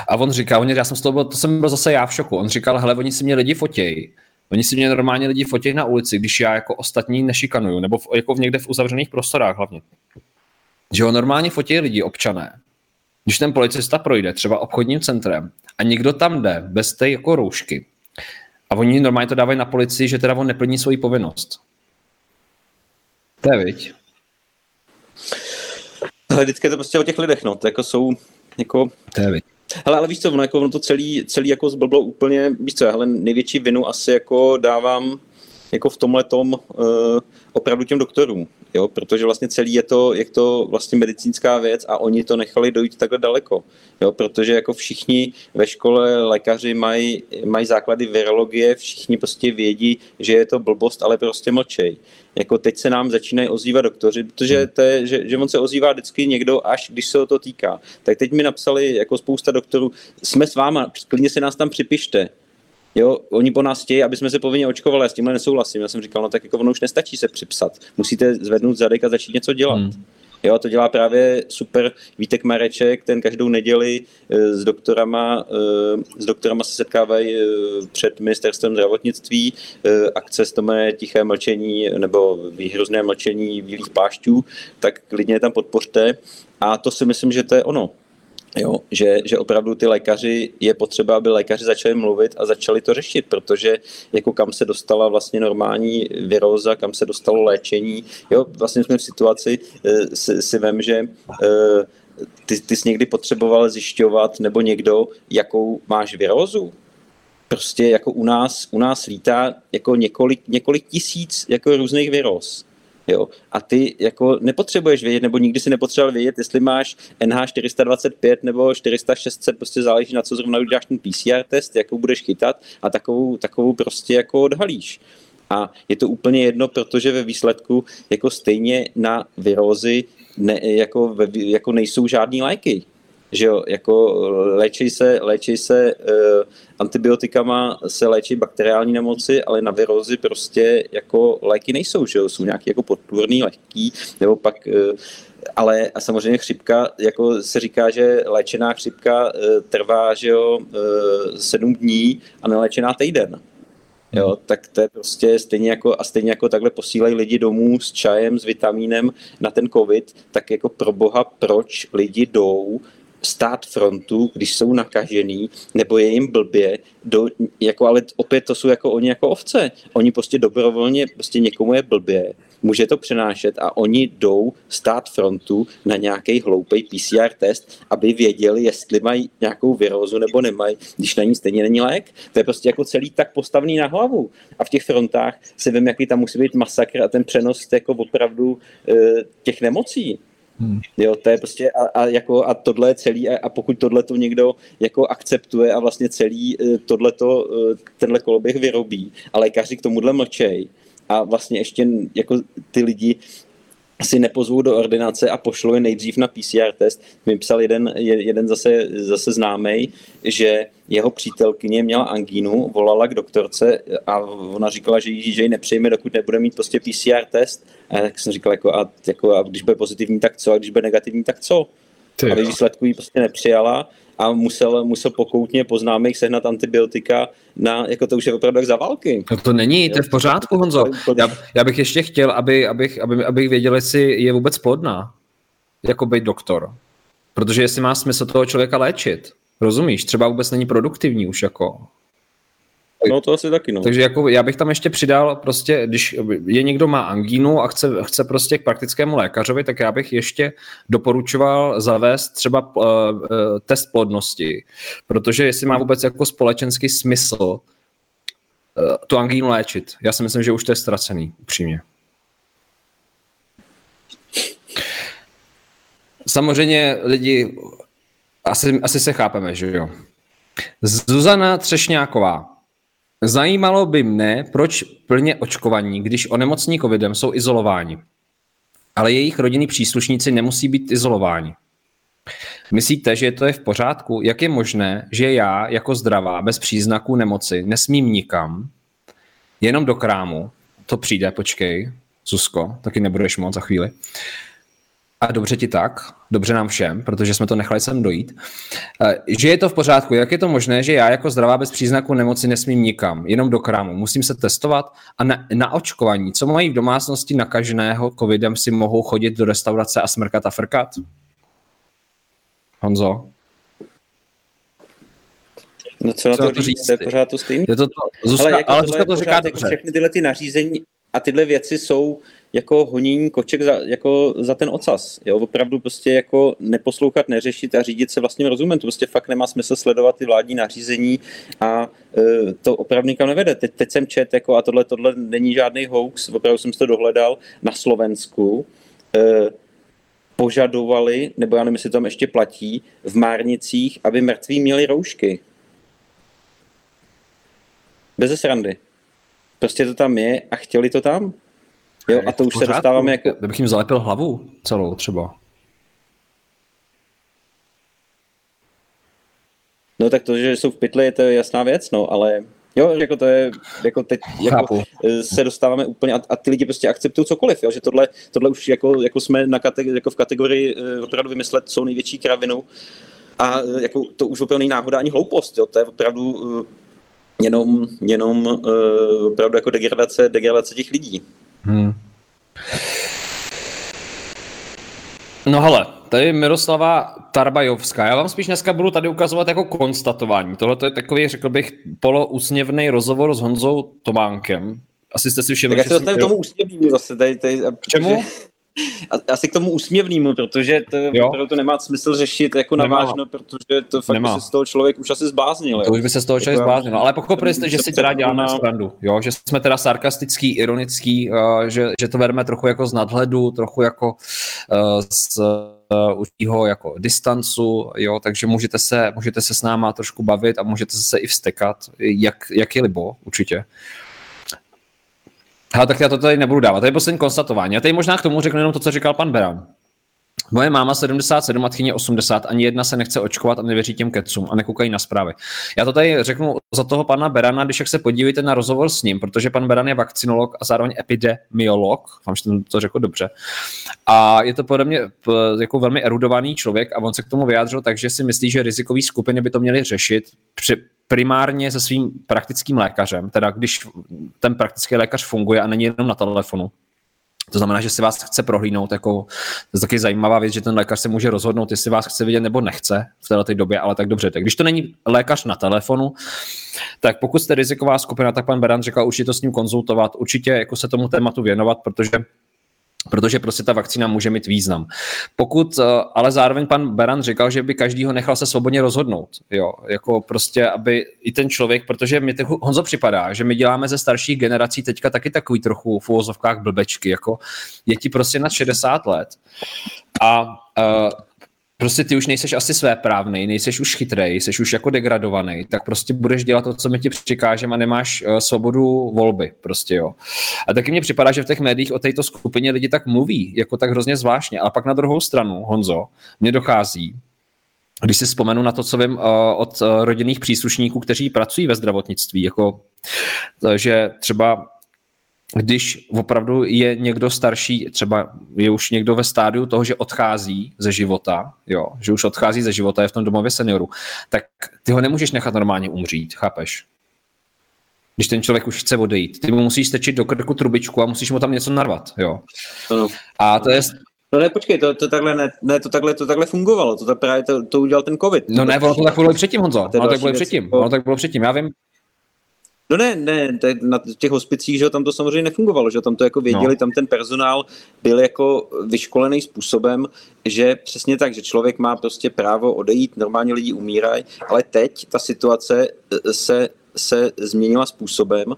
[SPEAKER 1] a on říkal, on, já jsem z toho byl, to jsem byl zase já v šoku. On říkal, hele, oni si mě lidi fotějí. Oni si mě normálně lidi fotějí na ulici, když já jako ostatní nešikanuju, nebo v, jako někde v uzavřených prostorách hlavně. Že ho normálně fotí lidi, občané. Když ten policista projde třeba obchodním centrem a někdo tam jde bez té jako roušky a oni normálně to dávají na policii, že teda on neplní svoji povinnost. To je viď.
[SPEAKER 2] Ale vždycky je to prostě o těch lidech, no. To jako jsou, jako...
[SPEAKER 1] To je viď.
[SPEAKER 2] Hele, ale víš co, ono, jako, ono to celý, celý jako zblblo úplně, víš co, hele, největší vinu asi jako dávám jako v tomhle tom uh, opravdu těm doktorům, jo, protože vlastně celý je to, je to vlastně medicínská věc a oni to nechali dojít takhle daleko, jo, protože jako všichni ve škole lékaři mají, mají základy virologie, všichni prostě vědí, že je to blbost, ale prostě mlčej. Jako teď se nám začínají ozývat doktoři, protože to je, že, že on se ozývá vždycky někdo, až když se o to týká. Tak teď mi napsali jako spousta doktorů, jsme s váma, klidně se nás tam připište, Jo, oni po nás chtějí, aby jsme se povinně očkovali, já s tímhle nesouhlasím. Já jsem říkal, no tak jako ono už nestačí se připsat. Musíte zvednout zadek a začít něco dělat. Hmm. Jo, to dělá právě super Vítek Mareček, ten každou neděli e, s doktorama, e, s doktorama se setkávají e, před ministerstvem zdravotnictví, akce s tomé tiché mlčení nebo výhrozné mlčení bílých pášťů, tak klidně tam podpořte. A to si myslím, že to je ono. Jo, že, že opravdu ty lékaři, je potřeba, aby lékaři začali mluvit a začali to řešit, protože jako kam se dostala vlastně normální viróza, kam se dostalo léčení. Jo, vlastně jsme v situaci, eh, si, si vem, že eh, ty, ty jsi někdy potřeboval zjišťovat, nebo někdo, jakou máš virózu, prostě jako u nás, u nás lítá jako několik, několik tisíc jako různých viróz. Jo? A ty jako nepotřebuješ vědět, nebo nikdy si nepotřeboval vědět, jestli máš NH 425 nebo 400 prostě záleží na co zrovna uděláš ten PCR test, jakou budeš chytat a takovou, takovou prostě jako odhalíš. A je to úplně jedno, protože ve výsledku jako stejně na virózy ne, jako, ve, jako nejsou žádný léky že jo, jako léčí se, léčí se uh, antibiotikama, se léčí bakteriální nemoci, ale na virózy prostě jako léky nejsou, že jo, jsou nějaký jako podpůrný lehký, nebo pak uh, ale a samozřejmě chřipka, jako se říká, že léčená chřipka uh, trvá, že jo, sedm dní a neléčená týden. Jo, tak to je prostě stejně jako, a stejně jako takhle posílají lidi domů s čajem, s vitamínem na ten covid, tak jako pro boha, proč lidi jdou stát frontu, když jsou nakažený, nebo je jim blbě, do, jako, ale opět to jsou jako oni jako ovce. Oni prostě dobrovolně, prostě někomu je blbě, může to přenášet a oni jdou stát frontu na nějaký hloupý PCR test, aby věděli, jestli mají nějakou virózu nebo nemají, když na ní stejně není lék. To je prostě jako celý tak postavný na hlavu. A v těch frontách se vím, jaký tam musí být masakr a ten přenos jako opravdu e, těch nemocí. Hmm. Jo, to je prostě a, a, jako, a tohle je celý a, a pokud tohle to někdo jako akceptuje a vlastně celý eh, tohleto, eh, tenhle koloběh vyrobí a lékaři k tomuhle mlčej a vlastně ještě jako ty lidi si nepozvou do ordinace a pošlou je nejdřív na PCR test. Mi psal jeden, jeden zase, zase známý, že jeho přítelkyně měla angínu, volala k doktorce a ona říkala, že ji, že ji nepřejme, dokud nebude mít prostě PCR test. A tak jsem říkal, jako, a, jako, a když bude pozitivní, tak co? A když bude negativní, tak co? Ty a výsledku ji prostě nepřijala a musel, musel pokoutně po známých sehnat antibiotika na, jako to už je opravdu za války.
[SPEAKER 1] No to není, to je v pořádku, Honzo. Já, já bych ještě chtěl, aby, abych, aby, abych věděl, jestli je vůbec plodná, jako být doktor. Protože jestli má smysl toho člověka léčit, rozumíš, třeba vůbec není produktivní už jako.
[SPEAKER 2] No to asi taky, no.
[SPEAKER 1] Takže jako já bych tam ještě přidal prostě, když je někdo má angínu a chce, chce prostě k praktickému lékařovi, tak já bych ještě doporučoval zavést třeba uh, test plodnosti, protože jestli má vůbec jako společenský smysl tu angínu léčit. Já si myslím, že už to je ztracený, upřímně. Samozřejmě lidi, asi, asi se chápeme, že jo. Zuzana Třešňáková. Zajímalo by mne, proč plně očkovaní, když onemocní covidem, jsou izolováni. Ale jejich rodinní příslušníci nemusí být izolováni. Myslíte, že to je v pořádku? Jak je možné, že já jako zdravá, bez příznaků nemoci, nesmím nikam, jenom do krámu, to přijde, počkej, Susko, taky nebudeš moc za chvíli, a dobře ti tak, dobře nám všem, protože jsme to nechali sem dojít, eh, že je to v pořádku. Jak je to možné, že já jako zdravá bez příznaku nemoci nesmím nikam, jenom do krámu, musím se testovat a na, na očkování, co mají v domácnosti nakaženého covidem, si mohou chodit do restaurace a smrkat a frkat? Honzo?
[SPEAKER 2] No co na to, to říct, to je pořád to stejný.
[SPEAKER 1] Je to to, Zuzka, ale, jako ale Zuzka to říká
[SPEAKER 2] jako všechny tyhle ty nařízení a tyhle věci jsou jako honění koček za, jako za ten ocas. Jo? Opravdu prostě jako neposlouchat, neřešit a řídit se vlastním rozumem. To prostě fakt nemá smysl sledovat ty vládní nařízení a e, to opravdu nikam nevede. Teď, teď jsem čet jako, a tohle, tohle není žádný hoax, opravdu jsem to dohledal, na Slovensku e, požadovali, nebo já nevím, jestli tam ještě platí, v Márnicích, aby mrtví měli roušky. Bez srandy. Prostě to tam je a chtěli to tam. Jo, a to už se dostáváme jako...
[SPEAKER 1] Kdybych jim zalepil hlavu celou třeba.
[SPEAKER 2] No tak to, že jsou v pytli, to je jasná věc, no, ale jo, jako to je, jako teď jako se dostáváme úplně a, a, ty lidi prostě akceptují cokoliv, jo, že tohle, tohle už jako, jako jsme na kate, jako v kategorii uh, opravdu vymyslet co největší kravinu a uh, jako to už opravdu není náhoda ani hloupost, jo, to je opravdu uh, jenom, jenom uh, opravdu jako degradace, degradace těch lidí. Hmm.
[SPEAKER 1] No hele, tady Miroslava Tarbajovská. Já vám spíš dneska budu tady ukazovat jako konstatování. Tohle je takový, řekl bych, polousměvný rozhovor s Honzou Tománkem. Asi jste si všimli.
[SPEAKER 2] Tak já se dostaneme tomu úsměvnému zase. Tady, tady,
[SPEAKER 1] K čemu?
[SPEAKER 2] Asi k tomu úsměvnému, protože to, opravdu to nemá smysl řešit jako navážno, protože to fakt nemá. se z toho člověk už asi zbláznil.
[SPEAKER 1] To už by se z toho člověk zbláznil, ale pochopili jste, že si teda děláme srandu, jo? že jsme teda sarkastický, ironický, uh, že, že to bereme trochu jako z nadhledu, trochu jako uh, z uh, určitého jako distancu, jo, takže můžete se, můžete se s náma trošku bavit a můžete se i vstekat, jak, jak je libo, určitě. Ha, tak já to tady nebudu dávat. To je poslední konstatování. A tady možná k tomu řeknu jenom to, co říkal pan Beran. Moje máma 77 a tchyně 80, ani jedna se nechce očkovat a nevěří těm kecům a nekoukají na zprávy. Já to tady řeknu za toho pana Berana, když jak se podívíte na rozhovor s ním, protože pan Beran je vakcinolog a zároveň epidemiolog, vám že to řekl dobře. A je to podle mě jako velmi erudovaný člověk a on se k tomu vyjádřil tak, že si myslí, že rizikové skupiny by to měly řešit při, primárně se svým praktickým lékařem, teda když ten praktický lékař funguje a není jenom na telefonu, to znamená, že si vás chce prohlídnout, jako, to je taky zajímavá věc, že ten lékař se může rozhodnout, jestli vás chce vidět nebo nechce v této době, ale tak dobře. Tak když to není lékař na telefonu, tak pokud jste riziková skupina, tak pan Beran říkal určitě to s ním konzultovat, určitě jako se tomu tématu věnovat, protože protože prostě ta vakcína může mít význam. Pokud, eh, ale zároveň pan Beran říkal, že by každý ho nechal se svobodně rozhodnout, jo, jako prostě, aby i ten člověk, protože mi to Honzo připadá, že my děláme ze starších generací teďka taky takový trochu v úvozovkách blbečky, jako je ti prostě na 60 let a uh, prostě ty už nejseš asi své právný, nejseš už chytrej, jsi už jako degradovaný, tak prostě budeš dělat to, co mi ti přikážem a nemáš uh, svobodu volby, prostě jo. A taky mně připadá, že v těch médiích o této skupině lidi tak mluví, jako tak hrozně zvláštně, ale pak na druhou stranu, Honzo, mně dochází, když si vzpomenu na to, co vím uh, od uh, rodinných příslušníků, kteří pracují ve zdravotnictví, jako že třeba když opravdu je někdo starší, třeba je už někdo ve stádiu toho, že odchází ze života, jo, že už odchází ze života, je v tom domově seniorů, tak ty ho nemůžeš nechat normálně umřít, chápeš? Když ten člověk už chce odejít. Ty mu musíš stečit do krku trubičku a musíš mu tam něco narvat, jo.
[SPEAKER 2] Ano.
[SPEAKER 1] A to je,
[SPEAKER 2] No ne, počkej, to, to takhle ne, ne, to takhle, to takhle fungovalo, to, to právě to, to udělal ten covid.
[SPEAKER 1] No ne, ono to tak bylo předtím, Honzo, ono tak bylo předtím, ono tak bylo předtím, já vím,
[SPEAKER 2] No ne, ne, na těch hospicích, že tam to samozřejmě nefungovalo, že tam to jako věděli, no. tam ten personál byl jako vyškolený způsobem, že přesně tak, že člověk má prostě právo odejít, normálně lidi umírají, ale teď ta situace e, se se změnila způsobem,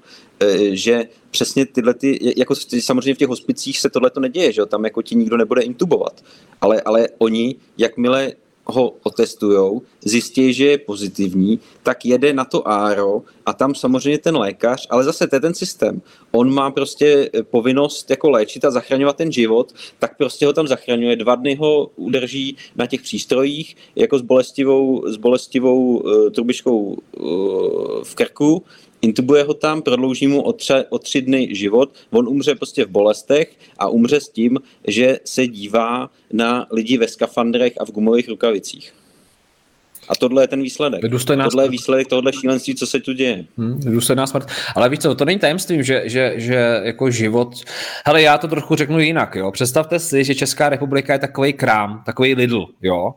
[SPEAKER 2] že přesně tyhle ty, jako samozřejmě v těch hospicích se tohle to neděje, že tam jako ti nikdo nebude intubovat, ale, ale oni, jakmile ho otestujou, zjistí, že je pozitivní, tak jede na to ARO a tam samozřejmě ten lékař, ale zase to je ten systém. On má prostě eh, povinnost jako léčit a zachraňovat ten život, tak prostě ho tam zachraňuje. Dva dny ho udrží na těch přístrojích jako s bolestivou, s bolestivou uh, trubičkou uh, v krku, intubuje ho tam, prodlouží mu o, tře, o tři dny život, on umře prostě v bolestech a umře s tím, že se dívá na lidi ve skafandrech a v gumových rukavicích. A tohle je ten výsledek.
[SPEAKER 1] Důstojná
[SPEAKER 2] tohle je výsledek tohle šílenství, co se tu děje.
[SPEAKER 1] Hmm, důstojná smrt. Ale víš co, to není tajemstvím, že, že, že jako život... Hele, já to trochu řeknu jinak, jo. Představte si, že Česká republika je takový krám, takový Lidl, jo.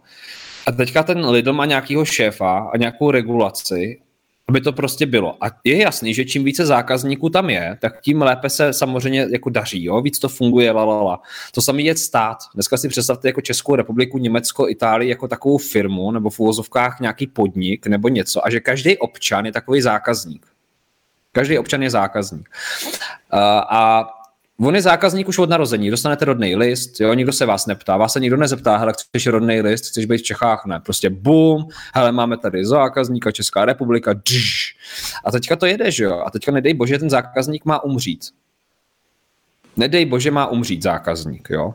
[SPEAKER 1] A teďka ten Lidl má nějakýho šéfa a nějakou regulaci aby to prostě bylo. A je jasný, že čím více zákazníků tam je, tak tím lépe se samozřejmě jako daří, jo? víc to funguje, la, la, la. To samé je stát. Dneska si představte jako Českou republiku, Německo, Itálii jako takovou firmu nebo v úvozovkách nějaký podnik nebo něco a že každý občan je takový zákazník. Každý občan je zákazník. A On je zákazník už od narození, dostanete rodný list, jo, nikdo se vás neptá, vás se nikdo nezeptá, hele, chceš rodný list, chceš být v Čechách, ne, prostě bum, hele, máme tady zákazníka Česká republika, dž. A teďka to jede, že jo, a teďka nedej bože, ten zákazník má umřít. Nedej bože, má umřít zákazník, jo.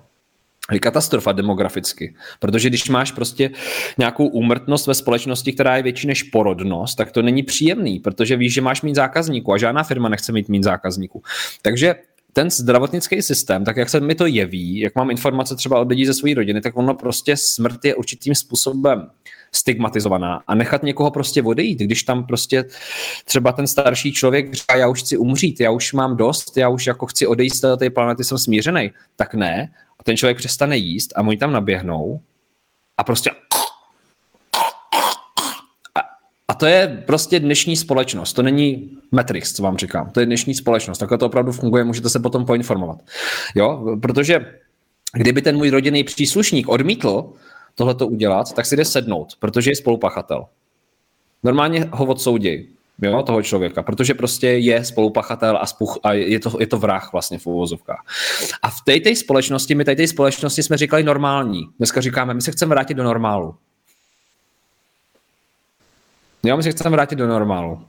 [SPEAKER 1] Je katastrofa demograficky, protože když máš prostě nějakou úmrtnost ve společnosti, která je větší než porodnost, tak to není příjemný, protože víš, že máš mít zákazníků a žádná firma nechce mít mít zákazníků. Takže ten zdravotnický systém, tak jak se mi to jeví, jak mám informace třeba od lidí ze své rodiny, tak ono prostě smrt je určitým způsobem stigmatizovaná a nechat někoho prostě odejít, když tam prostě třeba ten starší člověk říká, já už chci umřít, já už mám dost, já už jako chci odejít z té planety, jsem smířený, tak ne. A ten člověk přestane jíst a oni tam naběhnou a prostě a to je prostě dnešní společnost. To není Matrix, co vám říkám. To je dnešní společnost. Takhle to opravdu funguje, můžete se potom poinformovat. Jo, protože kdyby ten můj rodinný příslušník odmítl tohleto udělat, tak si jde sednout, protože je spolupachatel. Normálně ho odsoudí, jo, toho člověka, protože prostě je spolupachatel a, spuch, a je, to, je to vrah vlastně v uvozovkách. A v té společnosti, my té společnosti jsme říkali normální. Dneska říkáme, my se chceme vrátit do normálu. Jo, my se chceme vrátit do normálu.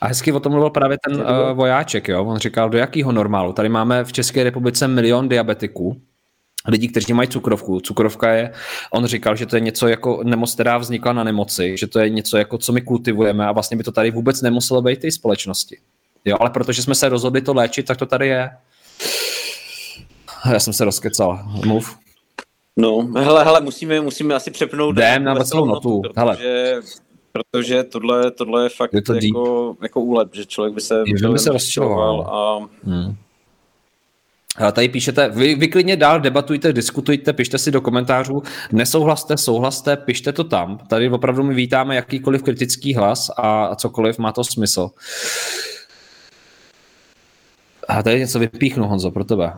[SPEAKER 1] A hezky o tom mluvil právě ten uh, vojáček, jo. On říkal, do jakého normálu? Tady máme v České republice milion diabetiků, lidí, kteří mají cukrovku. Cukrovka je, on říkal, že to je něco jako nemoc, která vznikla na nemoci, že to je něco jako, co my kultivujeme a vlastně by to tady vůbec nemuselo být té společnosti. Jo, ale protože jsme se rozhodli to léčit, tak to tady je. Já jsem se rozkecal. Mluv.
[SPEAKER 2] No, hele, hele, musíme, musíme asi přepnout.
[SPEAKER 1] Jdem na veselou notu. Hele.
[SPEAKER 2] Protože tohle, tohle je fakt je to jako, jako úlet, že člověk by se,
[SPEAKER 1] by se rozčiloval.
[SPEAKER 2] A... Hmm.
[SPEAKER 1] A tady píšete, vy, vy klidně dál debatujte, diskutujte, pište si do komentářů, nesouhlaste, souhlaste, pište to tam. Tady opravdu my vítáme jakýkoliv kritický hlas a, a cokoliv, má to smysl. A tady něco vypíchnu, Honzo, pro tebe.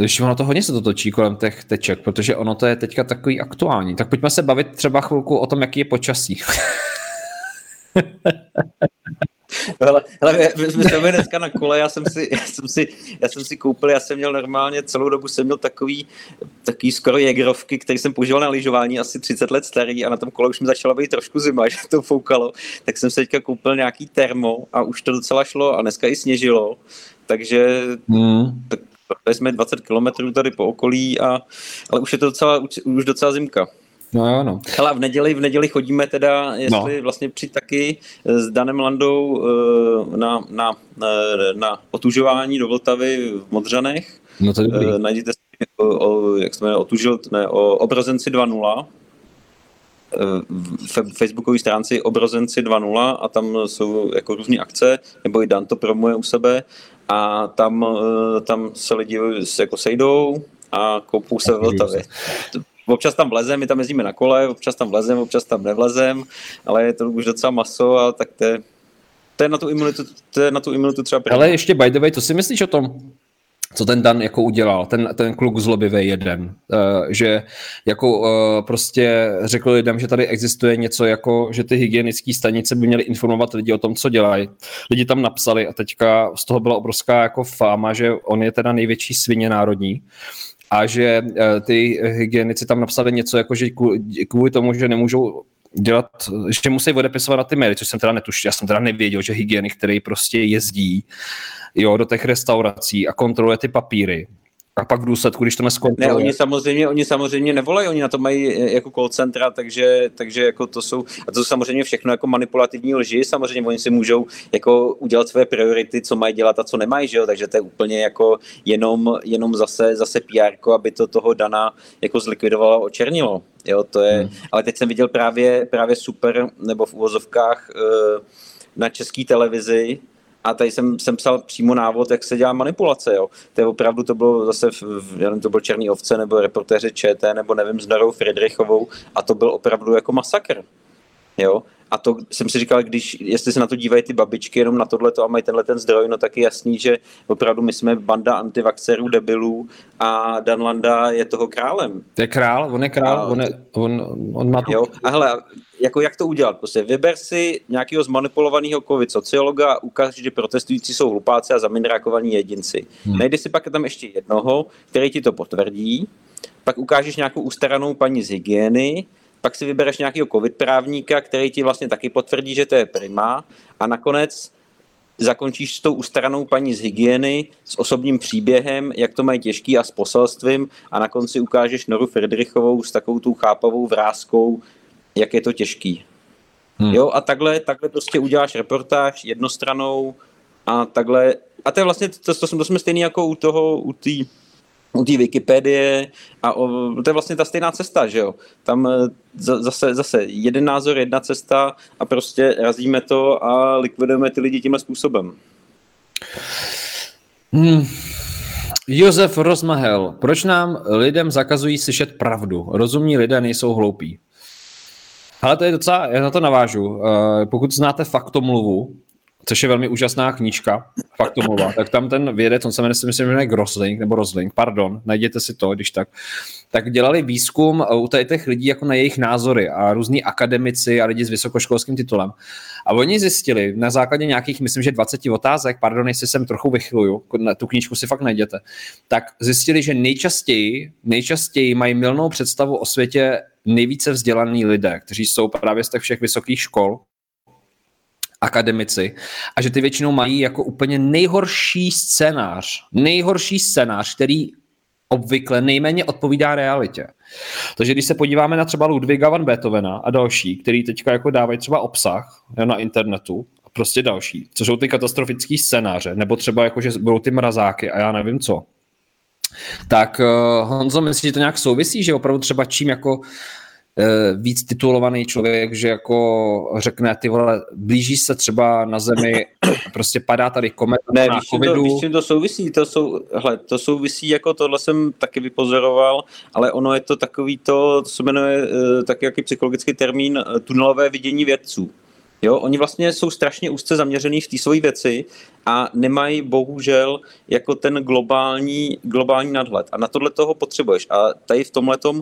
[SPEAKER 1] Když ono to hodně se to točí kolem těch teček, protože ono to je teďka takový aktuální. Tak pojďme se bavit třeba chvilku o tom, jaký je počasí. [laughs]
[SPEAKER 2] hele, hele, my jsme dneska na kole, já jsem, si, já, jsem si, já jsem si koupil, já jsem měl normálně, celou dobu jsem měl takový, takový skoro jegrovky, který jsem používal na lyžování, asi 30 let starý a na tom kole už mi začala být trošku zima, [laughs] že to foukalo, tak jsem se teďka koupil nějaký termo a už to docela šlo a dneska i sněžilo, takže hmm. tak Tady jsme 20 km tady po okolí, a, ale už je to docela, už, už docela zimka.
[SPEAKER 1] No jo, no.
[SPEAKER 2] Hele, v neděli, v neděli chodíme teda, jestli no. vlastně při taky s Danem Landou eh, na, na, na, na otužování do Vltavy v Modřanech.
[SPEAKER 1] No to je dobrý. Eh,
[SPEAKER 2] najděte si, o, o, jak jsme otužil, ne, o Obrozenci 2.0 v facebookové stránce Obrozenci 2.0 a tam jsou jako různé akce, nebo i Dan to promuje u sebe a tam, eh, tam se lidi jako sejdou a koupou se v Vltavě. Občas tam vlezem, my tam jezdíme na kole, občas tam vlezem, občas tam nevlezem, ale je to už docela maso a tak to je, to je na tu imunitu, to je na tu imunitu třeba
[SPEAKER 1] první. Ale ještě by the way, co si myslíš o tom, co ten Dan jako udělal, ten, ten kluk zlobivý jeden, uh, že jako uh, prostě řekl lidem, že tady existuje něco jako, že ty hygienické stanice by měly informovat lidi o tom, co dělají. Lidi tam napsali a teďka z toho byla obrovská jako fáma, že on je teda největší svině národní a že uh, ty hygienici tam napsali něco jako, že kvůli tomu, že nemůžou dělat, že musí odepisovat na ty maily, což jsem teda netušil, já jsem teda nevěděl, že hygienik, který prostě jezdí jo, do těch restaurací a kontroluje ty papíry, a pak v důsledku, když to neskontroluje...
[SPEAKER 2] Ne, oni samozřejmě, oni samozřejmě nevolají, oni na to mají eh, jako call centra, takže, takže jako to jsou, a to jsou samozřejmě všechno jako manipulativní lži, samozřejmě oni si můžou jako udělat své priority, co mají dělat a co nemají, že jo? takže to je úplně jako jenom, jenom zase, zase PR, aby to toho Dana jako zlikvidovalo, očernilo, jo, to je, hmm. ale teď jsem viděl právě, právě super, nebo v úvozovkách eh, na české televizi, a tady jsem, jsem psal přímo návod, jak se dělá manipulace. Jo. To je opravdu, to bylo zase, v, v, nevím, to byl Černý ovce, nebo reportéři ČT, nebo nevím, s Darou Friedrichovou, a to byl opravdu jako masakr. Jo. A to jsem si říkal, když, jestli se na to dívají ty babičky jenom na tohleto a mají tenhle ten zdroj, no tak je jasný, že opravdu my jsme banda antivaxerů, debilů a Dan Landa je toho králem.
[SPEAKER 1] To je král, on je král, a, on, je, on, on má to...
[SPEAKER 2] Jo, a hele, jako jak to udělat? Prostě vyber si nějakého zmanipulovaného covid sociologa, ukáž, že protestující jsou hlupáci a zamindrákovaní jedinci. Hmm. Najdi si pak tam ještě jednoho, který ti to potvrdí, pak ukážeš nějakou ustaranou paní z hygieny, pak si vybereš nějakého covid právníka, který ti vlastně taky potvrdí, že to je prima a nakonec zakončíš s tou ustaranou paní z hygieny, s osobním příběhem, jak to mají těžký a s poselstvím a na konci ukážeš Noru Friedrichovou s takovou tou chápavou vrázkou, jak je to těžký. Hmm. Jo, a takhle, takhle prostě uděláš reportáž jednostranou a takhle, a to je vlastně, to, to, to jsme stejný jako u toho, u té u té Wikipedie a o, to je vlastně ta stejná cesta, že jo. Tam e, zase, zase jeden názor, jedna cesta a prostě razíme to a likvidujeme ty lidi tímhle způsobem.
[SPEAKER 1] Hmm. Josef Rozmahel, proč nám lidem zakazují slyšet pravdu? Rozumní lidé nejsou hloupí. Ale to je docela, já na to navážu. Uh, pokud znáte faktomluvu, což je velmi úžasná knížka, faktomluva, tak tam ten vědec, on se jmenuje, myslím, jmenuje Grosling, nebo Rosling, pardon, najděte si to, když tak, tak dělali výzkum u těch lidí jako na jejich názory a různí akademici a lidi s vysokoškolským titulem. A oni zjistili na základě nějakých, myslím, že 20 otázek, pardon, jestli jsem trochu vychyluju, tu knížku si fakt najděte, tak zjistili, že nejčastěji, nejčastěji mají milnou představu o světě nejvíce vzdělaný lidé, kteří jsou právě z těch všech vysokých škol, akademici a že ty většinou mají jako úplně nejhorší scénář, nejhorší scénář, který obvykle nejméně odpovídá realitě. Takže když se podíváme na třeba Ludwiga van Beethovena a další, který teďka jako dávají třeba obsah na internetu, prostě další, co jsou ty katastrofické scénáře, nebo třeba jako, že budou ty mrazáky a já nevím co, tak uh, Honzo, myslíš, že to nějak souvisí, že opravdu třeba čím jako Eh, víc titulovaný člověk, že jako řekne, ty vole, blíží se třeba na zemi, [clears throat] prostě padá tady komet
[SPEAKER 2] ne, na víš, covidu. To, víš, to souvisí, to, sou, hle, to souvisí, jako tohle jsem taky vypozoroval, ale ono je to takový to, co se jmenuje uh, taky jaký psychologický termín, uh, tunelové vidění vědců. Jo, oni vlastně jsou strašně úzce zaměřený v té své věci a nemají bohužel jako ten globální, globální nadhled. A na tohle toho potřebuješ. A tady v tomhle e,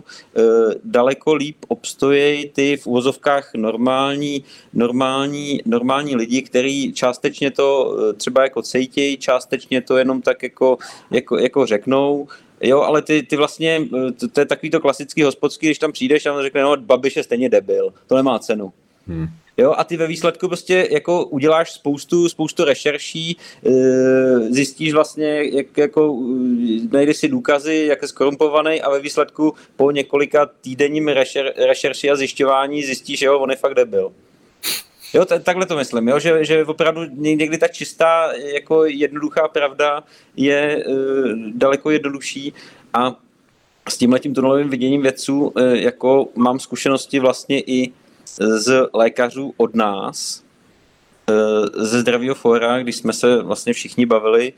[SPEAKER 2] daleko líp obstojí ty v uvozovkách normální, normální, normální lidi, kteří částečně to e, třeba jako cejtějí, částečně to jenom tak jako, jako, jako řeknou, Jo, ale ty, ty vlastně, e, to, to je takový to klasický hospodský, když tam přijdeš a on řekne, no, Babiš je stejně debil, to nemá cenu. Hmm. Jo, a ty ve výsledku prostě jako uděláš spoustu, spoustu rešerší, e, zjistíš vlastně, jak jako e, najdeš si důkazy, jak je skorumpovaný a ve výsledku po několika týdenním rešer, rešerši a zjišťování zjistíš, že jo, on je fakt debil. Jo, t- takhle to myslím, jo, že, že opravdu někdy ta čistá, jako jednoduchá pravda je e, daleko jednodušší a s tímhletím tunelovým viděním vědců, e, jako mám zkušenosti vlastně i z lékařů od nás, eh, ze zdravého fóra, když jsme se vlastně všichni bavili,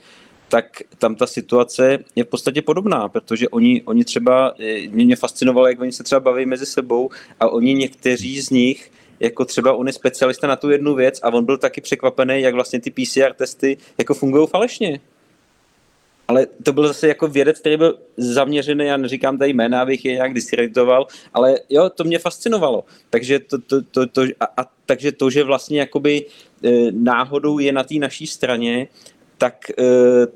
[SPEAKER 2] tak tam ta situace je v podstatě podobná, protože oni, oni třeba, eh, mě, mě fascinovalo, jak oni se třeba baví mezi sebou a oni někteří z nich, jako třeba on je specialista na tu jednu věc a on byl taky překvapený, jak vlastně ty PCR testy jako fungují falešně. Ale to byl zase jako vědec, který byl zaměřený, já neříkám tady jména, abych je nějak diskreditoval, ale jo, to mě fascinovalo. Takže to, to, to, to, a, a, takže to, že vlastně jakoby e, náhodou je na té naší straně, tak, e,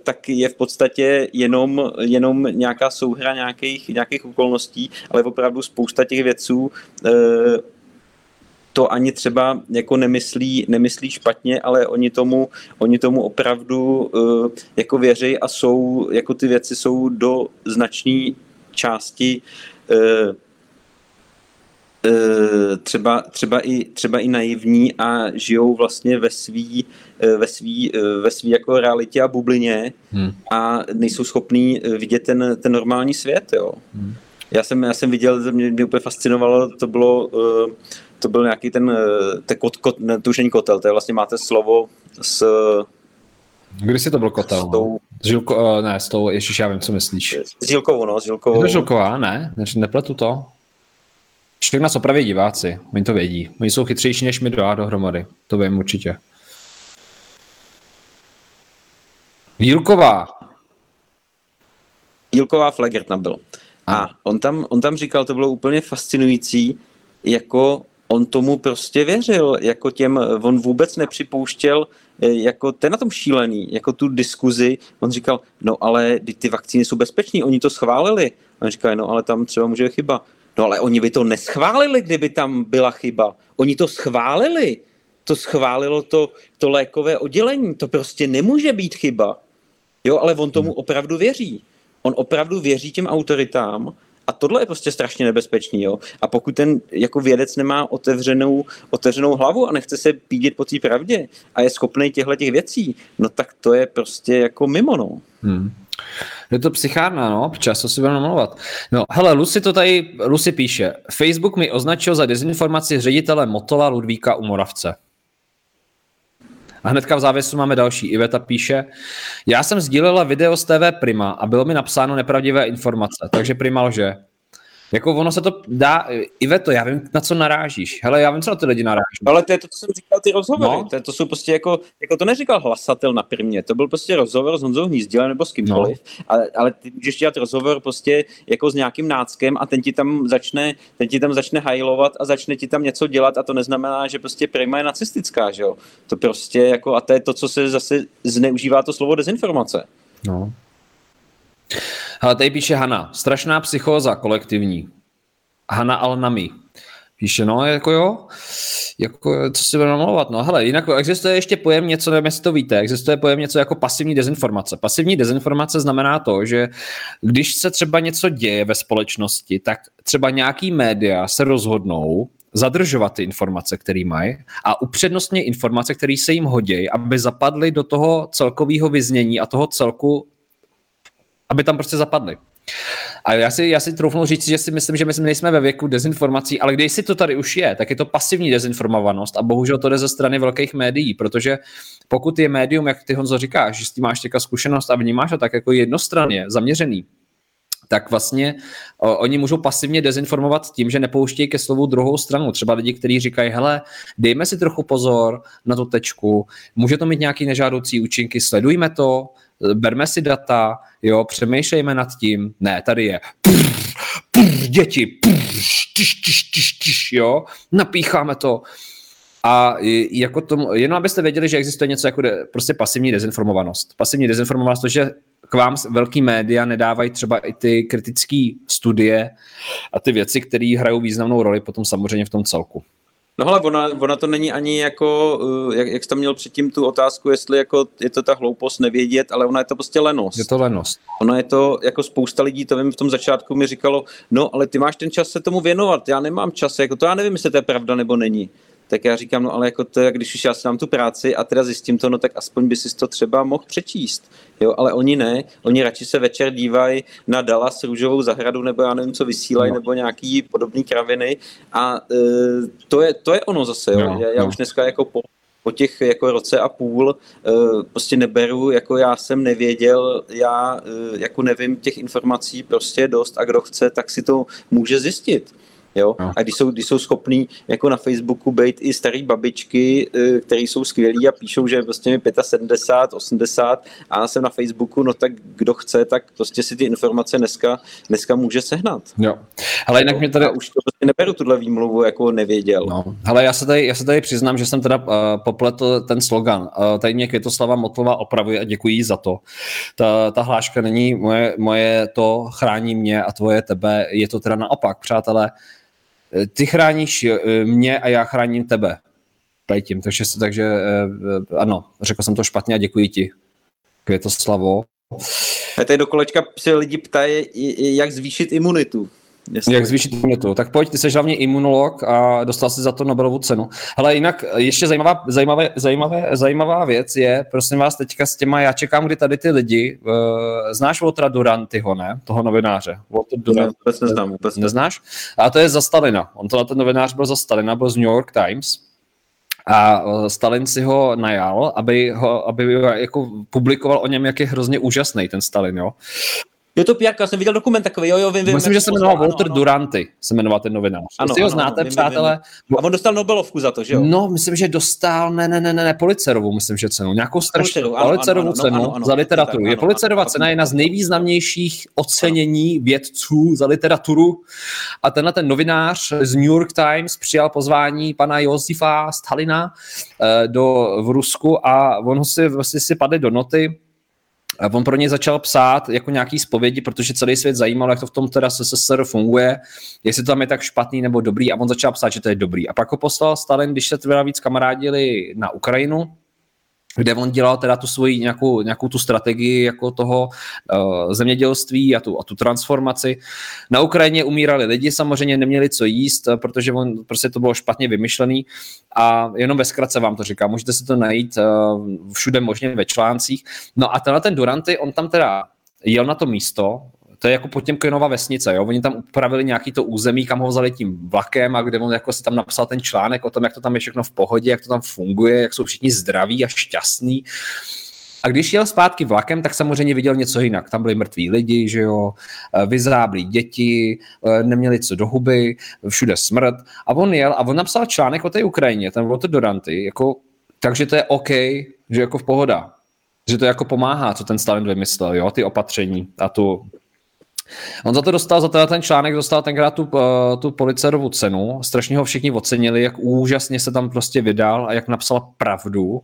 [SPEAKER 2] tak je v podstatě jenom, jenom nějaká souhra nějakých, nějakých okolností, ale opravdu spousta těch věců e, to ani třeba jako nemyslí, nemyslí špatně, ale oni tomu, oni tomu opravdu uh, jako věří a jsou, jako ty věci jsou do značné části uh, třeba, třeba, i, třeba i naivní a žijou vlastně ve svý, ve svý, ve svý jako realitě a bublině hmm. a nejsou schopní vidět ten, ten normální svět. Jo. Hmm. Já, jsem, já jsem viděl, mě, mě úplně fascinovalo, to bylo uh, to byl nějaký ten, eh, ten kot, kot, ne, to už není kotel, to je vlastně máte slovo s...
[SPEAKER 1] Kdy si to byl kotel? S tou, s Žilko, eh, ne, s tou, ještě já vím, co myslíš.
[SPEAKER 2] S Žilkovou, no, s Žilkovou.
[SPEAKER 1] Je to Žilková, ne? ne nepletu to. Všechno nás opraví diváci, oni to vědí. Oni jsou chytřejší než my dva dohromady, to vím určitě. Jílková.
[SPEAKER 2] Jílková Flegert tam byl. A on tam, on tam říkal, to bylo úplně fascinující, jako on tomu prostě věřil, jako těm, on vůbec nepřipouštěl, eh, jako ten na tom šílený, jako tu diskuzi, on říkal, no ale ty vakcíny jsou bezpečné, oni to schválili. On říkal, no ale tam třeba může chyba. No ale oni by to neschválili, kdyby tam byla chyba. Oni to schválili. To schválilo to, to lékové oddělení. To prostě nemůže být chyba. Jo, ale on tomu hmm. opravdu věří. On opravdu věří těm autoritám a tohle je prostě strašně nebezpečný. Jo? A pokud ten jako vědec nemá otevřenou, otevřenou hlavu a nechce se pídit po té pravdě a je schopný těchto těch věcí, no tak to je prostě jako mimo. No. Hmm.
[SPEAKER 1] Je to psychárna, no, často si budeme namlouvat. No, hele, Lucy to tady, Lucy píše, Facebook mi označil za dezinformaci ředitele Motola Ludvíka u Moravce. A hnedka v závěsu máme další. Iveta píše, já jsem sdílela video z TV Prima a bylo mi napsáno nepravdivé informace, takže Prima lže. Jako ono se to dá, Iveto, já vím, na co narážíš. Hele, já vím, co na ty lidi naráží.
[SPEAKER 2] Ale to je to, co jsem říkal, ty rozhovory. No. To, je, to jsou prostě jako, jako to neříkal hlasatel na primě, to byl prostě rozhovor s Honzou Hnízdilem nebo s kýmkoliv, no. ale, ale ty můžeš dělat rozhovor prostě jako s nějakým náckem a ten ti tam začne, ten ti tam začne hajlovat a začne ti tam něco dělat a to neznamená, že prostě prima je nacistická, že jo. To prostě jako, a to je to, co se zase zneužívá to slovo dezinformace.
[SPEAKER 1] No. Ale tady píše Hana, strašná psychóza kolektivní. Hana Alnami. Píše, no, jako jo, jako, co si budeme namlouvat, no, hele, jinak existuje ještě pojem něco, nevím, jestli to víte, existuje pojem něco jako pasivní dezinformace. Pasivní dezinformace znamená to, že když se třeba něco děje ve společnosti, tak třeba nějaký média se rozhodnou zadržovat ty informace, které mají a upřednostně informace, které se jim hodí, aby zapadly do toho celkového vyznění a toho celku aby tam prostě zapadly. A já si, já si troufnu říct, že si myslím, že my nejsme ve věku dezinformací, ale když si to tady už je, tak je to pasivní dezinformovanost a bohužel to jde ze strany velkých médií, protože pokud je médium, jak ty Honzo říkáš, že s tím máš těka zkušenost a vnímáš to tak jako jednostranně zaměřený, tak vlastně o, oni můžou pasivně dezinformovat tím, že nepouštějí ke slovu druhou stranu. Třeba lidi, kteří říkají, hele, dejme si trochu pozor na tu tečku, může to mít nějaký nežádoucí účinky, sledujme to, berme si data, jo, přemýšlejme nad tím, ne, tady je prr, prr, děti, prr, tiš, tiš, tiš, tiš, jo, napícháme to. A jako tomu, jenom abyste věděli, že existuje něco jako de, prostě pasivní dezinformovanost. Pasivní dezinformovanost, to, že k vám velký média nedávají třeba i ty kritické studie a ty věci, které hrajou významnou roli potom samozřejmě v tom celku.
[SPEAKER 2] No ale ona, ona to není ani jako, eh, jak, jak jsi tam měl předtím tu otázku, jestli jako je to ta hloupost nevědět, ale ona je to prostě lenost.
[SPEAKER 1] Je to lenost.
[SPEAKER 2] Ona je to, jako spousta lidí, to vím, v tom začátku mi říkalo, no ale ty máš ten čas se tomu věnovat, já nemám čas, jako to já nevím, jestli to je pravda nebo není tak já říkám, no ale jako to, když už já si dám tu práci a teda zjistím to, no tak aspoň by si to třeba mohl přečíst. Jo, ale oni ne, oni radši se večer dívají na Dallas růžovou zahradu, nebo já nevím, co vysílají, no. nebo nějaký podobný kraviny a e, to, je, to je ono zase, jo. No, já, já no. už dneska jako po, po těch jako roce a půl e, prostě neberu, jako já jsem nevěděl, já e, jako nevím těch informací prostě dost a kdo chce, tak si to může zjistit. Jo? No. A když jsou, když jsou schopní jako na Facebooku být i starý babičky, eh, které jsou skvělí a píšou, že prostě mi 75, 80 a já jsem na Facebooku, no tak kdo chce, tak prostě si ty informace dneska, dneska může sehnat.
[SPEAKER 1] Jo. Ale jinak mě tady...
[SPEAKER 2] Už to prostě neberu tuhle výmluvu, jako nevěděl.
[SPEAKER 1] No. Ale já se, tady, já se tady přiznám, že jsem teda uh, popletl ten slogan. Uh, tady mě Květoslava Motlova opravuje a děkuji za to. Ta, ta hláška není moje, moje to chrání mě a tvoje tebe, je to teda naopak, přátelé ty chráníš eh, mě a já chráním tebe. Tady tím. Takže, takže eh, ano, řekl jsem to špatně a děkuji ti. Květoslavo.
[SPEAKER 2] A tady do kolečka se lidi ptají, jak zvýšit imunitu.
[SPEAKER 1] Jestli... Jak zvýšit imunitu? Tak pojď, ty jsi hlavně imunolog a dostal si za to Nobelovu cenu. Ale jinak ještě zajímavá, zajímavé, zajímavé, zajímavá věc je, prosím vás, teďka s těma, já čekám, kdy tady ty lidi, uh, znáš Waltera Durantyho, ne? Toho novináře.
[SPEAKER 2] Walter Durant, ne, vůbec neznám, vůbec
[SPEAKER 1] Neznáš? A to je za Stalina. On to ten novinář byl za Stalina, byl z New York Times. A eh, Stalin si ho najal, aby, ho, aby jako publikoval o něm, jak je hrozně úžasný ten Stalin, jo.
[SPEAKER 2] Jo, to PR, já jsem viděl dokument takový, jo, jo, vím,
[SPEAKER 1] vím. Myslím, že se jmenoval Walter ano, Duranty, se jmenoval ten novinář. Ano, si ho znáte, ano, přátelé?
[SPEAKER 2] Vím, vím. A on dostal Nobelovku za to, že jo?
[SPEAKER 1] No, myslím, že dostal, ne, ne, ne, ne, ne Policerovu, myslím, že cenu, nějakou strašnou Policerovu cenu ano, ano, za literaturu. Tak, je Policerova cena jedna z nejvýznamnějších ocenění vědců za literaturu a tenhle ten novinář z New York Times přijal pozvání pana Josifa Stalina eh, do, v Rusku a on ho si, vlastně si padl do noty, on pro ně začal psát jako nějaký zpovědi, protože celý svět zajímalo, jak to v tom teda SSSR funguje, jestli to tam je tak špatný nebo dobrý a on začal psát, že to je dobrý. A pak ho poslal Stalin, když se teda víc kamarádili na Ukrajinu, kde on dělal teda tu svoji nějakou, nějakou tu strategii jako toho uh, zemědělství a tu, a tu transformaci. Na Ukrajině umírali lidi, samozřejmě neměli co jíst, eh, protože on, prostě to bylo špatně vymyšlený a jenom ve zkratce vám to říkám, můžete si to najít uh, všude možně ve článcích. No a tenhle ten Duranty, on tam teda jel na to místo, to je jako Potěmkinová vesnice, jo? Oni tam upravili nějaký to území, kam ho vzali tím vlakem a kde on jako si tam napsal ten článek o tom, jak to tam je všechno v pohodě, jak to tam funguje, jak jsou všichni zdraví a šťastní. A když jel zpátky vlakem, tak samozřejmě viděl něco jinak. Tam byli mrtví lidi, že jo, e, vyzáblí děti, e, neměli co do huby, všude smrt. A on jel a on napsal článek o té Ukrajině, ten Walter Doranty, jako, takže to je OK, že jako v pohoda. Že to jako pomáhá, co ten Stalin vymyslel, jo, ty opatření a tu On za to dostal, za ten článek dostal tenkrát tu, eh, tu policerovu cenu. Strašně ho všichni ocenili, jak úžasně se tam prostě vydal a jak napsal pravdu.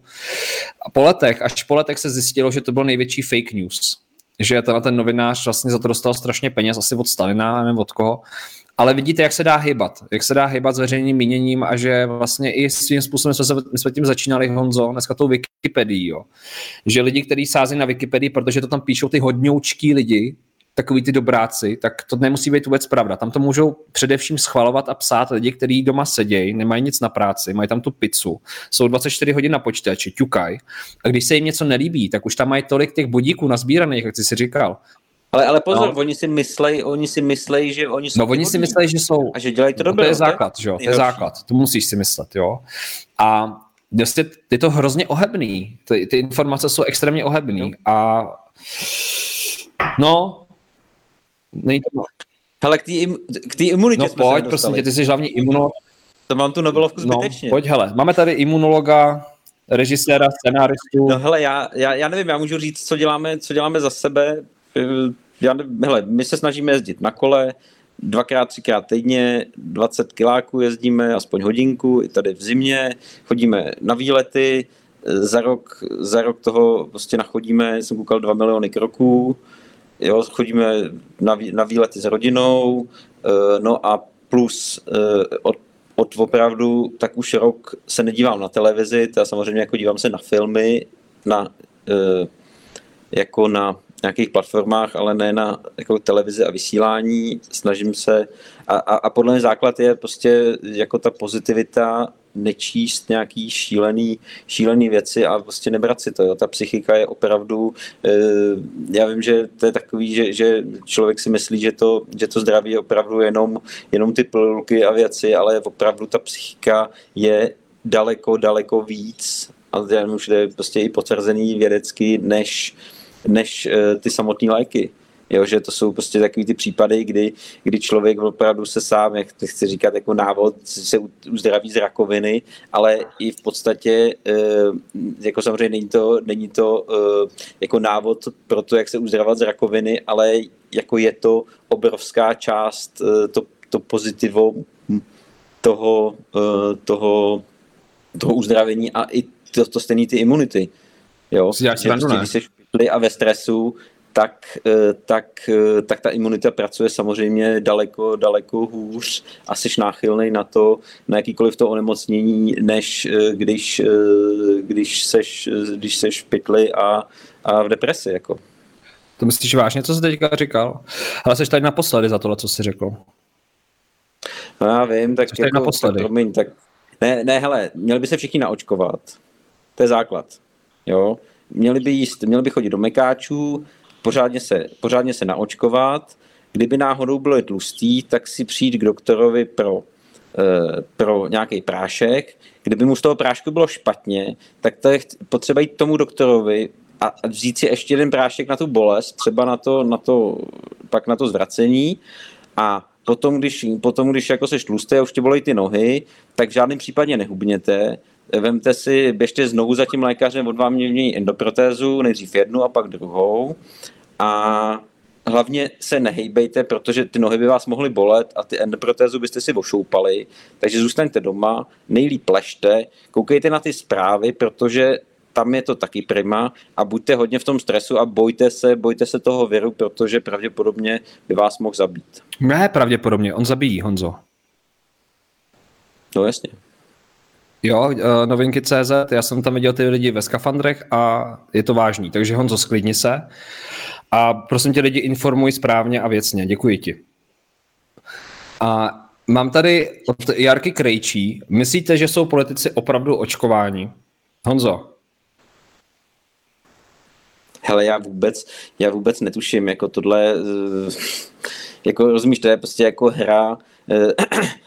[SPEAKER 1] A po letech, až po letech se zjistilo, že to byl největší fake news. Že tenhle ten novinář vlastně za to dostal strašně peněz, asi od Stalina, nevím od koho. Ale vidíte, jak se dá hybat. Jak se dá hybat s veřejným míněním a že vlastně i svým způsobem jsme, se, my jsme tím začínali, Honzo, dneska tou Wikipedii, jo. Že lidi, kteří sází na Wikipedii, protože to tam píšou ty hodňoučký lidi, takový ty dobráci, tak to nemusí být vůbec pravda. Tam to můžou především schvalovat a psát lidi, kteří doma sedějí, nemají nic na práci, mají tam tu pizzu, jsou 24 hodin na počítači, ťukaj. A když se jim něco nelíbí, tak už tam mají tolik těch bodíků nazbíraných, jak jsi si říkal.
[SPEAKER 2] Ale, ale pozor, no. oni si myslej, oni si myslej, že oni jsou
[SPEAKER 1] No oni si myslej, že jsou.
[SPEAKER 2] A že dělají to dobře.
[SPEAKER 1] No, to je základ, že jo, to je základ, to musíš si myslet, jo. A vlastně je to hrozně ohebný, ty, ty informace jsou extrémně ohebný a no,
[SPEAKER 2] Není to... Ale k té im, imunitě
[SPEAKER 1] No pojď, prosím tě, ty jsi hlavní imunolog.
[SPEAKER 2] To mám tu Nobelovku no, zbytečně.
[SPEAKER 1] No, pojď, hele, máme tady imunologa, režiséra, scenáristu.
[SPEAKER 2] No hele, já, já, já nevím, já můžu říct, co děláme, co děláme za sebe. Já nevím, hele, my se snažíme jezdit na kole, dvakrát, třikrát týdně, 20 kiláků jezdíme, aspoň hodinku, i tady v zimě, chodíme na výlety, za rok, za rok toho prostě nachodíme, jsem koukal 2 miliony kroků, jo, chodíme na, na výlety s rodinou, eh, no a plus eh, od, od opravdu tak už rok se nedívám na televizi, já samozřejmě jako dívám se na filmy, na, eh, jako na nějakých platformách, ale ne na jako televizi a vysílání. Snažím se a, a, a podle mě základ je prostě jako ta pozitivita nečíst nějaký šílený, šílený věci a prostě nebrat si to. Jo. Ta psychika je opravdu, e, já vím, že to je takový, že, že člověk si myslí, že to, že to zdraví je opravdu jenom, jenom ty pilulky a věci, ale opravdu ta psychika je daleko, daleko víc a už je prostě i potvrzený vědecky, než, než e, ty samotné léky. Jo, že to jsou prostě takový ty případy, kdy, kdy člověk opravdu se sám, jak to chci říkat, jako návod, se uzdraví z rakoviny, ale i v podstatě, eh, jako samozřejmě není to, není to eh, jako návod pro to, jak se uzdravovat z rakoviny, ale jako je to obrovská část, eh, to, to pozitivo toho, toho, toho uzdravení a i to, to stejný ty imunity. Jo?
[SPEAKER 1] Si děláš srandu,
[SPEAKER 2] prostě, když jsi a ve stresu, tak, tak, tak ta imunita pracuje samozřejmě daleko, daleko hůř a jsi náchylný na to, na jakýkoliv to onemocnění, než když, když seš, když seš v pytli a, a v depresi. Jako.
[SPEAKER 1] To myslíš vážně, co jsi teďka říkal? Ale jsi tady naposledy za tohle, co jsi řekl.
[SPEAKER 2] No já vím, tak,
[SPEAKER 1] jako, naposledy.
[SPEAKER 2] tak, promiň, tak ne, ne, hele, měli by se všichni naočkovat. To je základ. Jo? Měli by jíst, měli by chodit do mekáčů, pořádně se, pořádně se naočkovat. Kdyby náhodou bylo tlustý, tak si přijít k doktorovi pro, e, pro nějaký prášek. Kdyby mu z toho prášku bylo špatně, tak to je potřeba jít tomu doktorovi a vzít si ještě jeden prášek na tu bolest, třeba na to, na to, pak na to zvracení a potom, když, potom, když jako seš tlustý a už tě bolí ty nohy, tak v žádném případě nehubněte, vemte si, běžte znovu za tím lékařem, od vám mění endoprotézu, nejdřív jednu a pak druhou a hlavně se nehejbejte, protože ty nohy by vás mohly bolet a ty endoprotézu byste si ošoupali, takže zůstaňte doma, nejlíp ležte, koukejte na ty zprávy, protože tam je to taky prima a buďte hodně v tom stresu a bojte se, bojte se toho viru, protože pravděpodobně by vás mohl zabít.
[SPEAKER 1] Ne, pravděpodobně, on zabíjí, Honzo.
[SPEAKER 2] No jasně.
[SPEAKER 1] Jo, eh, novinky CZ, já jsem tam viděl ty lidi ve skafandrech a je to vážný, takže Honzo, sklidni se. A prosím tě lidi, informuj správně a věcně, děkuji ti. A mám tady od Jarky Krejčí, myslíte, že jsou politici opravdu očkováni? Honzo.
[SPEAKER 2] Hele, já vůbec, já vůbec netuším, jako tohle, eh, jako rozumíš, to je prostě jako hra, eh,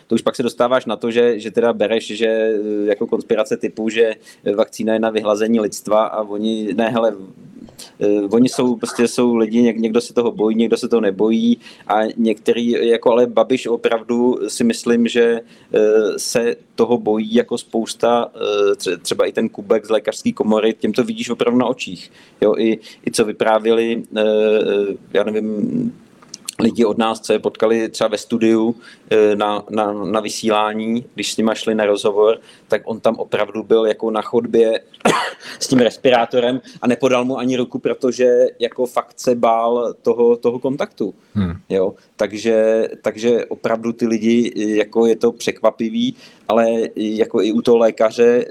[SPEAKER 2] to už pak se dostáváš na to, že, že teda bereš, že eh, jako konspirace typu, že vakcína je na vyhlazení lidstva a oni, ne hele, Uh, oni jsou, prostě jsou lidi, něk, někdo se toho bojí, někdo se toho nebojí a některý, jako ale Babiš opravdu si myslím, že se toho bojí jako spousta, třeba i ten Kubek z lékařské komory, těm to vidíš opravdu na očích. Jo, i, i co vyprávěli, já nevím, lidi od nás, co je potkali třeba ve studiu e, na, na, na vysílání, když s nimi šli na rozhovor, tak on tam opravdu byl jako na chodbě [coughs] s tím respirátorem a nepodal mu ani ruku, protože jako fakt se bál toho, toho kontaktu. Hmm. Jo? Takže, takže opravdu ty lidi, jako je to překvapivý, ale jako i u toho lékaře, e,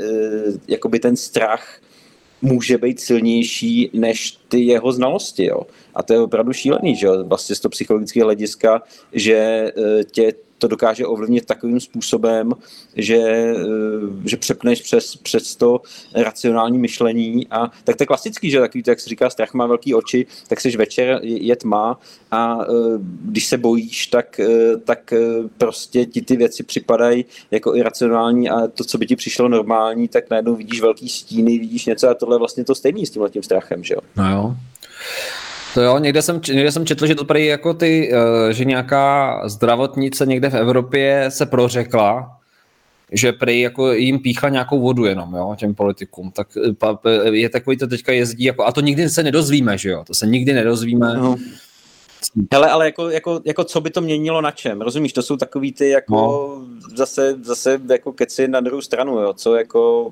[SPEAKER 2] jako by ten strach může být silnější než ty jeho znalosti. Jo. A to je opravdu šílený, že jo? vlastně z toho psychologického hlediska, že eh, tě to dokáže ovlivnit takovým způsobem, že, eh, že přepneš přes, přes to racionální myšlení a tak to je klasický, že takový, jak se říká, strach má velký oči, tak seš večer, je tma a eh, když se bojíš, tak, tak prostě ti ty věci připadají jako iracionální a to, co by ti přišlo normální, tak najednou vidíš velký stíny, vidíš něco a tohle je vlastně to stejný s tím strachem, že jo?
[SPEAKER 1] No jo. To jo, někde jsem, někde jsem četl, že to prý jako ty, eh, že nějaká zdravotnice někde v Evropě se prořekla, že prý jako jim píchla nějakou vodu jenom, jo, těm politikům. Tak eh, je takový to teďka jezdí, jako, a to nikdy se nedozvíme, že jo, to se nikdy nedozvíme. No.
[SPEAKER 2] Hele, ale jako, jako, jako, co by to měnilo na čem? Rozumíš, to jsou takový ty jako no. zase, zase jako keci na druhou stranu, jo, co jako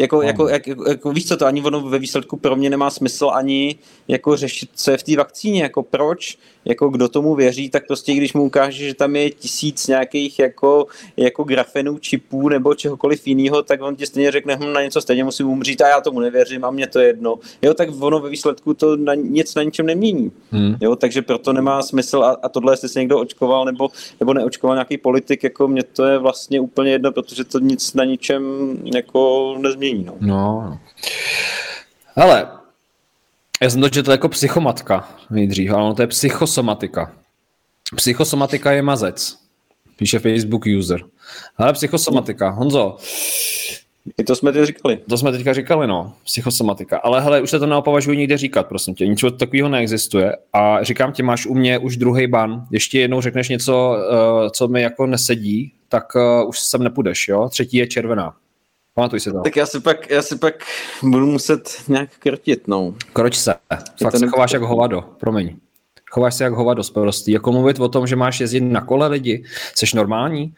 [SPEAKER 2] jako, no. jako, jako, jako, víš co, to ani ono ve výsledku pro mě nemá smysl ani jako řešit, co je v té vakcíně, jako proč, jako kdo tomu věří, tak prostě když mu ukáže, že tam je tisíc nějakých jako, jako grafenů, čipů nebo čehokoliv jiného, tak on ti stejně řekne, hm, na něco stejně musím umřít a já tomu nevěřím a mě to je jedno. Jo, tak ono ve výsledku to na, nic na ničem nemění. Hmm. Jo, takže proto nemá smysl a, a tohle, jestli se někdo očkoval nebo, nebo neočkoval nějaký politik, jako mě to je vlastně úplně jedno, protože to nic na ničem jako nezmění. No.
[SPEAKER 1] no. Ale já jsem to četl jako psychomatka nejdřív, ale ono to je psychosomatika. Psychosomatika je mazec, píše Facebook user. Ale psychosomatika. Honzo,
[SPEAKER 2] I to jsme teď říkali.
[SPEAKER 1] To jsme teďka říkali, no, psychosomatika. Ale hele, už se to neopovažuji nikde říkat, prosím tě. Nic takového neexistuje. A říkám ti, máš u mě už druhý ban. Ještě jednou řekneš něco, uh, co mi jako nesedí, tak uh, už sem nepůjdeš, jo? Třetí je červená. Pamatuj si to.
[SPEAKER 2] Tak já si pak, já si pak budu muset nějak krtit, no.
[SPEAKER 1] Kroč se. Fakt se chováš jako hovado, promiň. Chováš se jak hovado sprostý. Jako mluvit o tom, že máš jezdit na kole lidi, jsi normální?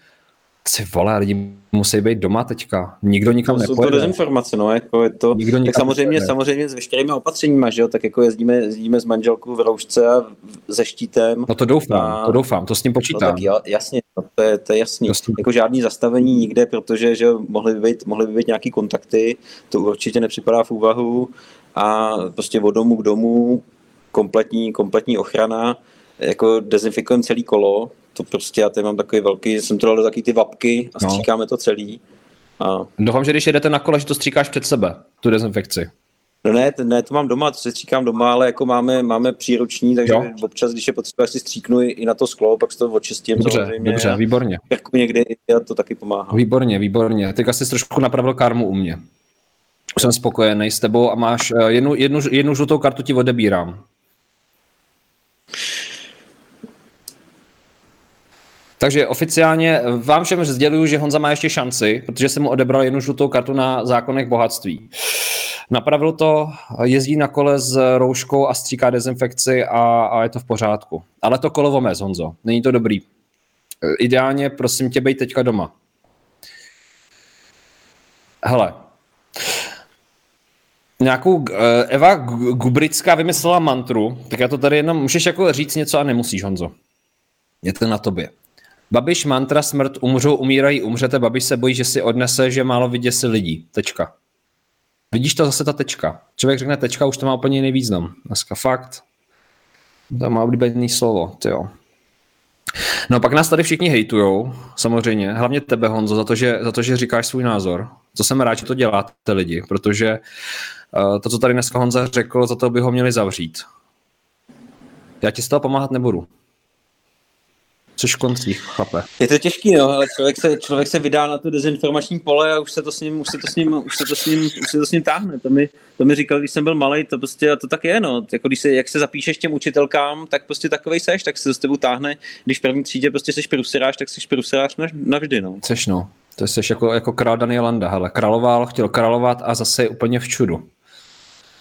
[SPEAKER 1] Ty vole, lidi musí být doma teďka. Nikdo nikam
[SPEAKER 2] to
[SPEAKER 1] nepojede.
[SPEAKER 2] Jsou to dezinformace, no, jako je to, Nikdo tak samozřejmě, nepojede. samozřejmě s veškerými opatřeními, že jo, tak jako jezdíme, jezdíme s manželkou v roušce a se štítem.
[SPEAKER 1] No to doufám, a... to doufám, to s ním počítám.
[SPEAKER 2] No tak jasně, no, to, je, to je jasný. Jasný. Jako žádný zastavení nikde, protože že mohly by být, mohly by být nějaký kontakty, to určitě nepřipadá v úvahu a prostě od domu k domu kompletní, kompletní ochrana, jako dezinfikujeme celý kolo, to prostě já tady mám takový velký, jsem to dal do taky ty vapky a stříkáme no. to celý. A...
[SPEAKER 1] Doufám, že když jedete na kole, že to stříkáš před sebe, tu dezinfekci.
[SPEAKER 2] No ne, ne, to mám doma, to se stříkám doma, ale jako máme, máme příruční, takže jo. občas, když je potřeba, si stříknu i na to sklo, pak se to očistím.
[SPEAKER 1] Dobře, dobře, výborně.
[SPEAKER 2] Jako někdy a to taky pomáhá.
[SPEAKER 1] Výborně, výborně. Teď asi trošku napravil karmu u mě. Jsem spokojený s tebou a máš eh, jednu, jednu, jednu žlutou kartu ti odebírám. Takže oficiálně vám všem sděluju, že Honza má ještě šanci, protože jsem mu odebral jednu žlutou kartu na zákonech bohatství. Napravil to, jezdí na kole s rouškou a stříká dezinfekci a, a je to v pořádku. Ale to kolo vomez, Honzo. Není to dobrý. Ideálně, prosím tě, bej teďka doma. Hele. Nějakou eh, Eva Gubrická vymyslela mantru, tak já to tady jenom, můžeš jako říct něco a nemusíš, Honzo. Je to na tobě. Babiš mantra smrt, umřou, umírají, umřete, Babiš se bojí, že si odnese, že málo vyděsí lidí. Tečka. Vidíš to zase ta tečka. Člověk řekne tečka, už to má úplně jiný význam. Dneska fakt. To má oblíbený slovo, jo. No pak nás tady všichni hejtujou, samozřejmě, hlavně tebe Honzo, za to, že, za to, že říkáš svůj názor. To jsem rád, že to děláte lidi, protože uh, to, co tady dneska Honza řekl, za to by ho měli zavřít. Já ti z toho pomáhat nebudu. Což koncí, chlape.
[SPEAKER 2] Je to těžký, no, ale člověk se, člověk se vydá na to dezinformační pole a už se to s ním, už se to s ním, už se to s ním, už se to s ním táhne. To mi, to mi říkal, když jsem byl malý, to prostě a to tak je, no. Jako když se, jak se zapíšeš těm učitelkám, tak prostě takovej seš, tak se to s tebou táhne. Když v první třídě prostě seš pruseráš, tak seš pruseráš navždy, no.
[SPEAKER 1] Seš, no. To jsi jako, jako král Daniel Landa, hele. Královal, chtěl královat a zase je úplně v čudu.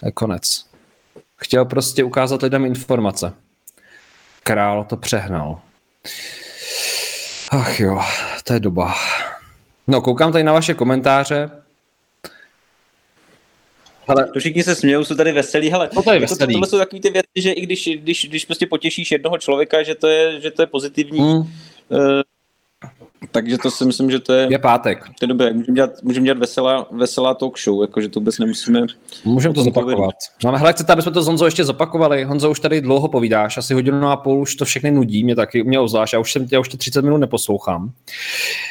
[SPEAKER 1] Je konec. Chtěl prostě ukázat lidem informace. Král to přehnal. Ach jo, to je doba. No, koukám tady na vaše komentáře.
[SPEAKER 2] Ale to všichni se smějou, jsou tady veselí. Hele,
[SPEAKER 1] no to je veselý. To,
[SPEAKER 2] tohle jsou takové ty věci, že i když, když, když prostě potěšíš jednoho člověka, že to je, že to je pozitivní, mm. Takže to si myslím, že to je...
[SPEAKER 1] Je pátek.
[SPEAKER 2] To je dobré, můžeme dělat, můžeme dělat veselá, veselá talk show, jakože to vůbec nemusíme...
[SPEAKER 1] Můžeme to zopakovat. No ale hele, chcete, aby jsme to s Honzou ještě zopakovali? Honzo, už tady dlouho povídáš, asi hodinu a půl už to všechny nudí, mě taky, mě ozvlášť, já už, jsem, já už tě 30 minut neposlouchám.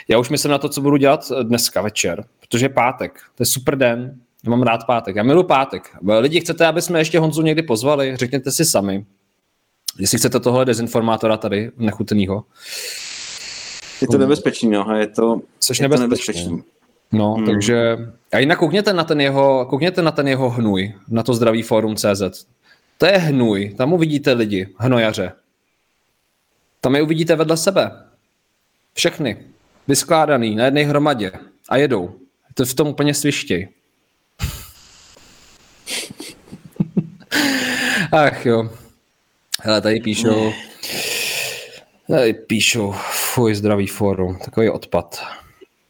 [SPEAKER 1] Já už myslím na to, co budu dělat dneska večer, protože je pátek, to je super den, já mám rád pátek, já miluji pátek. Lidi, chcete, aby jsme ještě Honzu někdy pozvali? Řekněte si sami. Jestli chcete tohle dezinformátora tady, nechutnýho.
[SPEAKER 2] Je to nebezpečný, no, je to,
[SPEAKER 1] Což je nebezpečný. to nebezpečný. No, hmm. takže... A jinak koukněte na ten jeho, koukněte na ten jeho hnůj, na to zdravý fórum CZ. To je hnůj, tam uvidíte lidi, hnojaře. Tam je uvidíte vedle sebe. Všechny. Vyskládaný na jedné hromadě. A jedou. To v tom úplně svištěj. [laughs] Ach jo. Hele, tady píšou... Tady píšou, fuj, zdravý fórum, takový odpad.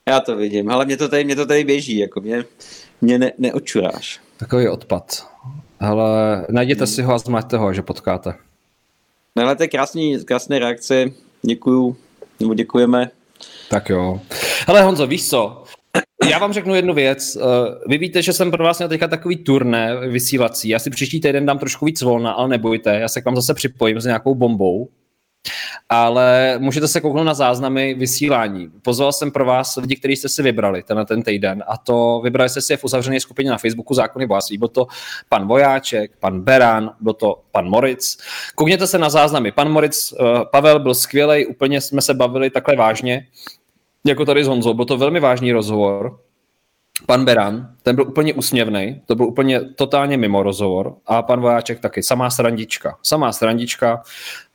[SPEAKER 2] Já to vidím, ale mě to tady, mě to tady běží, jako mě, mě ne, neočuráš.
[SPEAKER 1] Takový odpad. Ale najděte hmm. si ho a zmaďte ho, že potkáte.
[SPEAKER 2] No ale to je krásný, krásné reakce, děkuju, nebo děkujeme.
[SPEAKER 1] Tak jo. Hele Honzo, víš co? Já vám řeknu jednu věc. Eh, vy víte, že jsem pro vás měl teďka takový turné vysílací. Já si příští týden dám trošku víc volna, ale nebojte, já se k vám zase připojím s nějakou bombou ale můžete se kouknout na záznamy vysílání. Pozval jsem pro vás lidi, kteří jste si vybrali ten, ten týden a to vybrali jste si v uzavřené skupině na Facebooku Zákony bohatství. Byl to pan Vojáček, pan Beran, byl to pan Moritz. Koukněte se na záznamy. Pan Moritz, uh, Pavel byl skvělý, úplně jsme se bavili takhle vážně, jako tady s Honzou. Byl to velmi vážný rozhovor. Pan Beran, ten byl úplně úsměvný, to byl úplně totálně mimo rozhovor a pan Vojáček taky, samá srandička, samá srandička.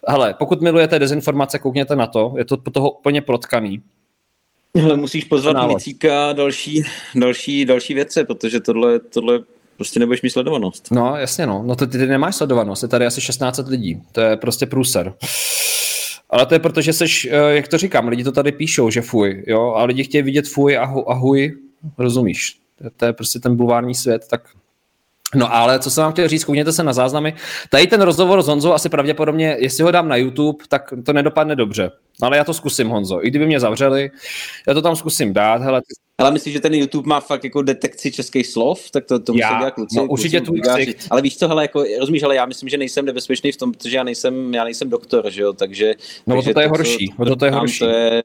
[SPEAKER 1] Hele, pokud milujete dezinformace, koukněte na to, je to toho úplně protkaný.
[SPEAKER 2] Hele, musíš pozvat Milicíka a další, další, další věce, protože tohle, tohle prostě nebudeš mít sledovanost.
[SPEAKER 1] No, jasně no. No to ty, ty nemáš sledovanost, je tady asi 16 lidí. To je prostě průser. Ale to je proto, že seš, eh, jak to říkám, lidi to tady píšou, že fuj, jo, a lidi chtějí vidět fuj a, hu, a huj, rozumíš. To je prostě ten bulvární svět, tak No ale co jsem vám chtěl říct, koukněte se na záznamy. Tady ten rozhovor s Honzou asi pravděpodobně, jestli ho dám na YouTube, tak to nedopadne dobře. Ale já to zkusím, Honzo. I kdyby mě zavřeli, já to tam zkusím dát. Hele, ty...
[SPEAKER 2] Ale myslíš, že ten YouTube má fakt jako detekci českých slov? Tak to, to musí dělat kluci.
[SPEAKER 1] No, určitě tu
[SPEAKER 2] Ale víš co, hele, jako, rozumíš, ale já myslím, že nejsem nebezpečný v tom, protože já nejsem, já nejsem doktor, že jo, takže...
[SPEAKER 1] No
[SPEAKER 2] takže
[SPEAKER 1] to, to je horší, to, to je horší.
[SPEAKER 2] To je,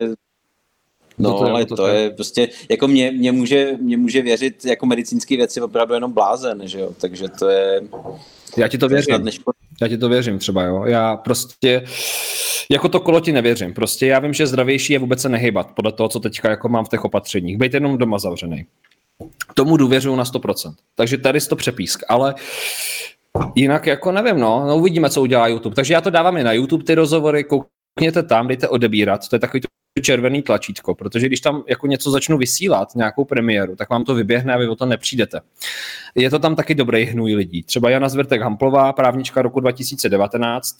[SPEAKER 2] No, to, ale to, to je prostě, jako mě, mě, může, mě může věřit jako medicínské věci opravdu jenom blázen, že jo, takže to je...
[SPEAKER 1] Já ti to, to věřím. Já ti to věřím třeba, jo. Já prostě, jako to kolo ti nevěřím. Prostě já vím, že zdravější je vůbec se nehybat podle toho, co teďka jako mám v těch opatřeních. Bejte jenom doma zavřený. Tomu důvěřuju na 100%. Takže tady to přepísk, ale jinak jako nevím, no, no uvidíme, co udělá YouTube. Takže já to dávám i na YouTube ty rozhovory, koukněte tam, dejte odebírat, to je takový to červený tlačítko, protože když tam jako něco začnu vysílat, nějakou premiéru, tak vám to vyběhne a vy o to nepřijdete. Je to tam taky dobrý hnůj lidí. Třeba Jana Zvrtek Hamplová, právnička roku 2019,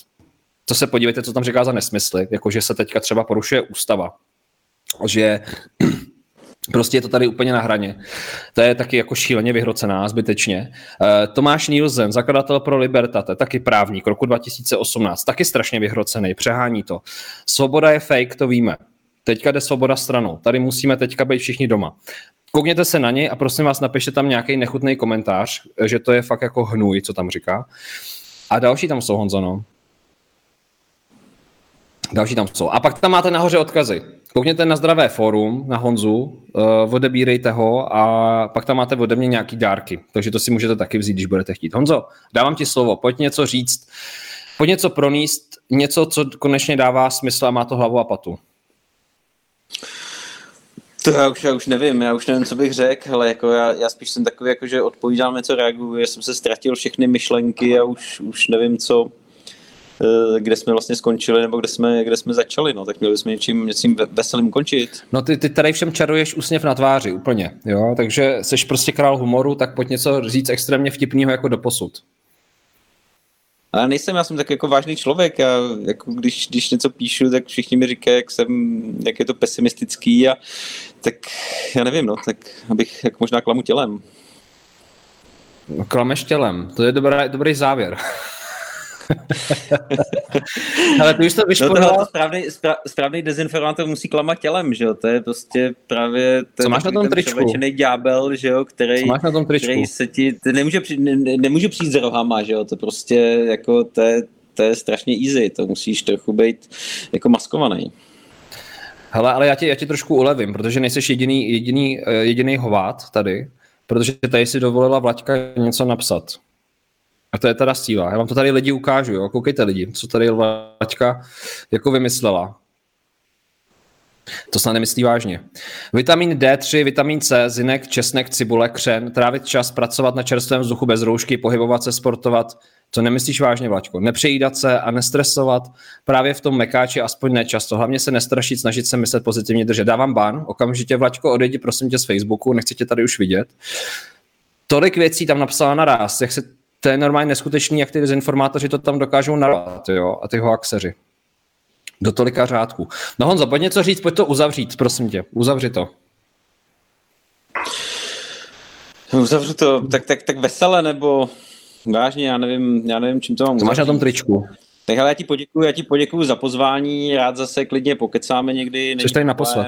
[SPEAKER 1] to se podívejte, co tam říká za nesmysly, jako že se teďka třeba porušuje ústava, že Prostě je to tady úplně na hraně. To je taky jako šíleně vyhrocená, zbytečně. Uh, Tomáš Nielsen, zakladatel pro Libertate, taky právník roku 2018, taky strašně vyhrocený, přehání to. Svoboda je fake, to víme. Teďka jde svoboda stranou. Tady musíme teďka být všichni doma. Koukněte se na něj a prosím vás, napište tam nějaký nechutný komentář, že to je fakt jako hnůj, co tam říká. A další tam jsou, Honzo, no. Další tam jsou. A pak tam máte nahoře odkazy. Koukněte na zdravé fórum, na Honzu, uh, odebírejte ho a pak tam máte ode mě nějaký dárky. Takže to si můžete taky vzít, když budete chtít. Honzo, dávám ti slovo, pojď něco říct, pojď něco proníst, něco, co konečně dává smysl a má to hlavu a patu.
[SPEAKER 2] To já už, já už nevím, já už nevím, co bych řekl, ale jako já, já spíš jsem takový, jako, že odpovídám něco, reaguju, já jsem se ztratil všechny myšlenky a už, už nevím, co, kde jsme vlastně skončili, nebo kde jsme, kde jsme začali, no, tak měli jsme něčím, něčím veselým končit.
[SPEAKER 1] No ty, ty tady všem čaruješ úsměv na tváři, úplně, jo, takže jsi prostě král humoru, tak pojď něco říct extrémně vtipného jako do posud.
[SPEAKER 2] Ale nejsem, já jsem tak jako vážný člověk a jako když, když něco píšu, tak všichni mi říkají, jak jsem, jak je to pesimistický a tak já nevím, no, tak abych jak možná klamu tělem.
[SPEAKER 1] No, klameš tělem, to je dobrý, dobrý závěr. [laughs] [laughs] Ale ty už to vyšporila...
[SPEAKER 2] No správný, správný dezinformátor musí klamat tělem, že jo? To je prostě právě ten,
[SPEAKER 1] Co máš na tom tričku?
[SPEAKER 2] ďábel, že jo? Který,
[SPEAKER 1] Co máš na tom tričku?
[SPEAKER 2] který se ti... Ty nemůže, přijít, ne, nemůže přijít s rohama, že jo? To prostě jako, to je, to je strašně easy, to musíš trochu být jako maskovaný.
[SPEAKER 1] Hele, ale já ti, já ti trošku ulevím, protože nejseš jediný, jediný, eh, jediný hovát tady, protože tady si dovolila Vlaďka něco napsat. A to je teda síla. Já vám to tady lidi ukážu, jo? koukejte lidi, co tady Lačka jako vymyslela. To snad nemyslí vážně. Vitamin D3, vitamin C, zinek, česnek, cibule, křen, trávit čas, pracovat na čerstvém vzduchu bez roušky, pohybovat se, sportovat. To nemyslíš vážně, Vlačko. Nepřejídat se a nestresovat. Právě v tom mekáči aspoň nečasto. Hlavně se nestrašit, snažit se myslet pozitivně držet. Dávám ban, okamžitě, Vlačko, odejdi prosím tě z Facebooku, nechci tě tady už vidět. Tolik věcí tam napsala naraz, jak se to je normálně neskutečný, jak ty dezinformátoři to tam dokážou narvat, jo, a ty hoaxeři. Do tolika řádků. No Honzo, pojď něco říct, pojď to uzavřít, prosím tě, uzavři to.
[SPEAKER 2] Uzavřu to, tak, tak, tak vesele, nebo vážně, já nevím, já nevím, čím to mám
[SPEAKER 1] uzavřít. máš na tom tričku.
[SPEAKER 2] Tak ale já ti poděkuju, já ti poděkuju za pozvání, rád zase klidně pokecáme někdy.
[SPEAKER 1] Jsi tady naposled.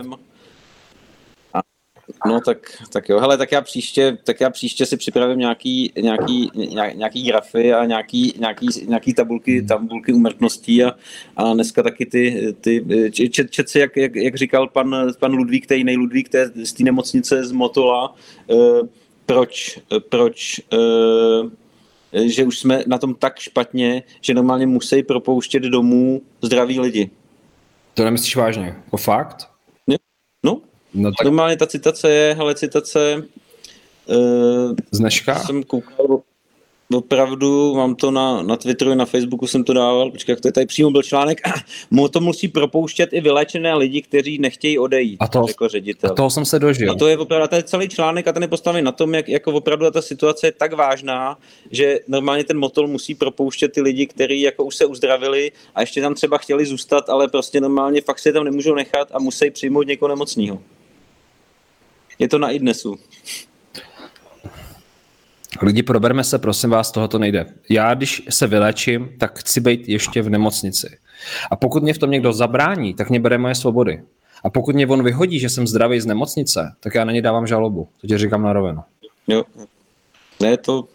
[SPEAKER 2] No tak, tak jo, hele, tak já příště, tak já příště si připravím nějaký, nějaký, nějaký grafy a nějaký, nějaký, nějaký tabulky, hmm. tabulky umrtností a, a dneska taky ty, ty čet, čet si, jak, jak, jak, říkal pan, pan Ludvík, tej nejludvík té, z té nemocnice z Motola, uh, proč, proč uh, že už jsme na tom tak špatně, že normálně musí propouštět domů zdraví lidi.
[SPEAKER 1] To nemyslíš vážně? O fakt?
[SPEAKER 2] No, tak... Normálně ta citace je, hele, citace, Uh,
[SPEAKER 1] Z dneška?
[SPEAKER 2] Jsem koukal, opravdu, mám to na, na Twitteru i na Facebooku jsem to dával, počkej, jak to je tady přímo byl článek, [clears throat] mu to musí propouštět i vylečené lidi, kteří nechtějí odejít,
[SPEAKER 1] a to,
[SPEAKER 2] řekl ředitel.
[SPEAKER 1] A toho jsem se dožil.
[SPEAKER 2] A to je opravdu, a ten celý článek a ten je postavený na tom, jak jako opravdu ta situace je tak vážná, že normálně ten motol musí propouštět ty lidi, kteří jako už se uzdravili a ještě tam třeba chtěli zůstat, ale prostě normálně fakt si je tam nemůžou nechat a musí přijmout někoho nemocného. Je to na i dnesu.
[SPEAKER 1] Lidi, proberme se, prosím vás, tohoto nejde. Já, když se vylečím, tak chci být ještě v nemocnici. A pokud mě v tom někdo zabrání, tak mě bere moje svobody. A pokud mě on vyhodí, že jsem zdravý z nemocnice, tak já na ně dávám žalobu. To ti říkám na rovinu.
[SPEAKER 2] Jo. Ne, to...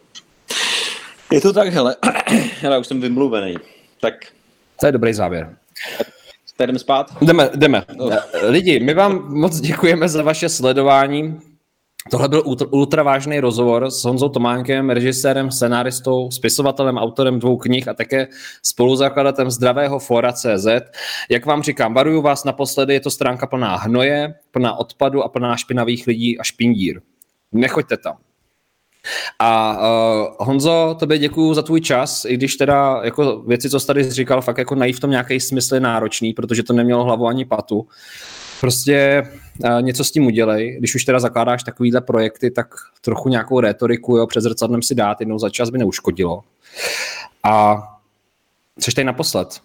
[SPEAKER 2] Je to tak, hele. [clears throat] hele, už jsem vymluvený. Tak.
[SPEAKER 1] To je dobrý závěr.
[SPEAKER 2] Tak jdeme spát?
[SPEAKER 1] Jdeme, jdeme. No. Lidi, my vám moc děkujeme za vaše sledování. Tohle byl ultra vážný rozhovor s Honzou Tománkem, režisérem, scenáristou, spisovatelem, autorem dvou knih a také spoluzakladatelem zdravého fora CZ. Jak vám říkám, varuju vás naposledy, je to stránka plná hnoje, plná odpadu a plná špinavých lidí a špindír. Nechoďte tam. A uh, Honzo, tobě děkuju za tvůj čas, i když teda jako věci, co jsi tady říkal, fakt jako najít v tom nějaký smysl náročný, protože to nemělo hlavu ani patu. Prostě uh, něco s tím udělej. Když už teda zakládáš takovýhle projekty, tak trochu nějakou retoriku jo, před zrcadlem si dát jednou za čas by neuškodilo. A jsi tady naposled?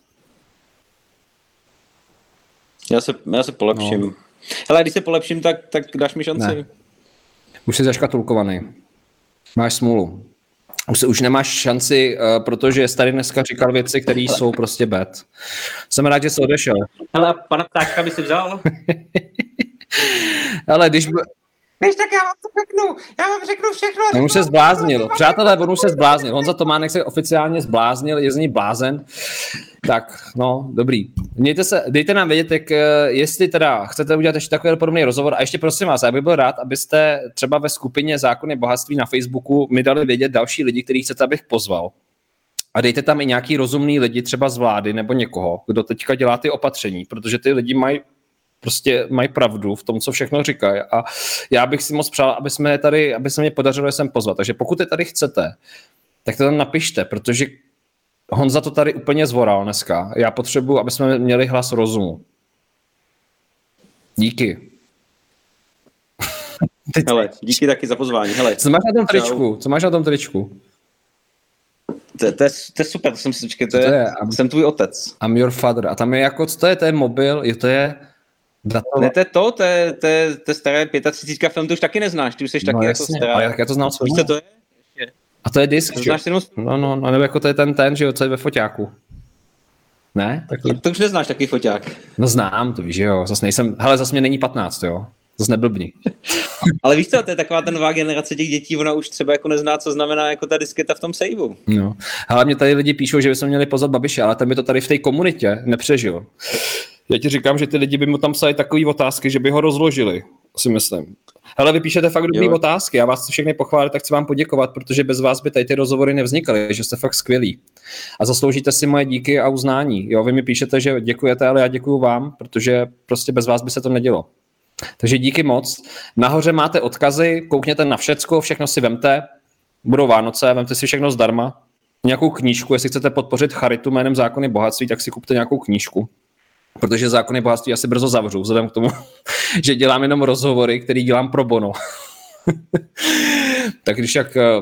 [SPEAKER 2] Já se, já se polepším. No. Hele, když se polepším, tak, tak dáš mi šanci. Ne.
[SPEAKER 1] Už jsi zaškatulkovaný. Máš smůlu. Už, už nemáš šanci, uh, protože tady dneska říkal věci, které jsou prostě bad. Jsem rád, že jsi odešel.
[SPEAKER 2] Ale pana ptáčka by si vzal? [laughs]
[SPEAKER 1] Ale když...
[SPEAKER 2] Víš, tak já vám to řeknu, já vám řeknu všechno.
[SPEAKER 1] On už se zbláznil. Přátelé, on už se zbláznil. Honza Tománek se oficiálně zbláznil, je z ní blázen. Tak, no, dobrý. Mějte se, dejte nám vědět, jak, jestli teda chcete udělat ještě takový podobný rozhovor. A ještě prosím vás, já bych byl rád, abyste třeba ve skupině Zákony bohatství na Facebooku mi dali vědět další lidi, který chcete, abych pozval. A dejte tam i nějaký rozumný lidi, třeba z vlády nebo někoho, kdo teďka dělá ty opatření, protože ty lidi mají prostě mají pravdu v tom, co všechno říkají. A já bych si moc přál, aby jsme tady, aby se mě podařilo je sem pozvat. Takže pokud je tady chcete, tak to tam napište, protože Honza to tady úplně zvoral dneska. Já potřebuji, aby jsme měli hlas rozumu. Díky. [laughs]
[SPEAKER 2] Hele, díky taky za pozvání. Hele,
[SPEAKER 1] co máš na tom tričku? Co máš na tom tričku?
[SPEAKER 2] To, to, je, to je super, to jsem si to, to je, je jsem tvůj otec.
[SPEAKER 1] I'm your father. A tam je jako, co to je, to je mobil, je to je
[SPEAKER 2] Dato... Ne, to je to, to je, to je, to je staré 35 film, ty už taky neznáš, ty už jsi taky no, jako stará.
[SPEAKER 1] Ale jak já to znám
[SPEAKER 2] Víš, co to je?
[SPEAKER 1] A to je disk,
[SPEAKER 2] to znáš jenom...
[SPEAKER 1] No, no, no, nebo jako to je ten, ten, že jo, co je ve foťáku. Ne?
[SPEAKER 2] Tak to, to už neznáš takový foťák.
[SPEAKER 1] No znám, to víš, že jo, zase nejsem, hele, zase mě není 15, jo. Zase neblbni. [laughs]
[SPEAKER 2] Ale víš co, to je taková ten nová generace těch dětí, ona už třeba jako nezná, co znamená jako ta disketa v tom saveu.
[SPEAKER 1] No. Ale mě tady lidi píšou, že bychom měli pozvat Babiše, ale ten by to tady v té komunitě nepřežil. Já ti říkám, že ty lidi by mu tam psali takové otázky, že by ho rozložili, si myslím. Hele, vy píšete fakt dobré otázky, já vás všechny pochválit, tak chci vám poděkovat, protože bez vás by tady ty rozhovory nevznikaly, že jste fakt skvělí. A zasloužíte si moje díky a uznání. Jo, vy mi píšete, že děkujete, ale já děkuju vám, protože prostě bez vás by se to nedělo. Takže díky moc. Nahoře máte odkazy, koukněte na všecko, všechno si vemte. Budou Vánoce, vemte si všechno zdarma. Nějakou knížku, jestli chcete podpořit charitu jménem Zákony bohatství, tak si kupte nějakou knížku protože zákony bohatství asi brzo zavřu, vzhledem k tomu, [laughs] že dělám jenom rozhovory, který dělám pro bono. [laughs] tak když jak, eh,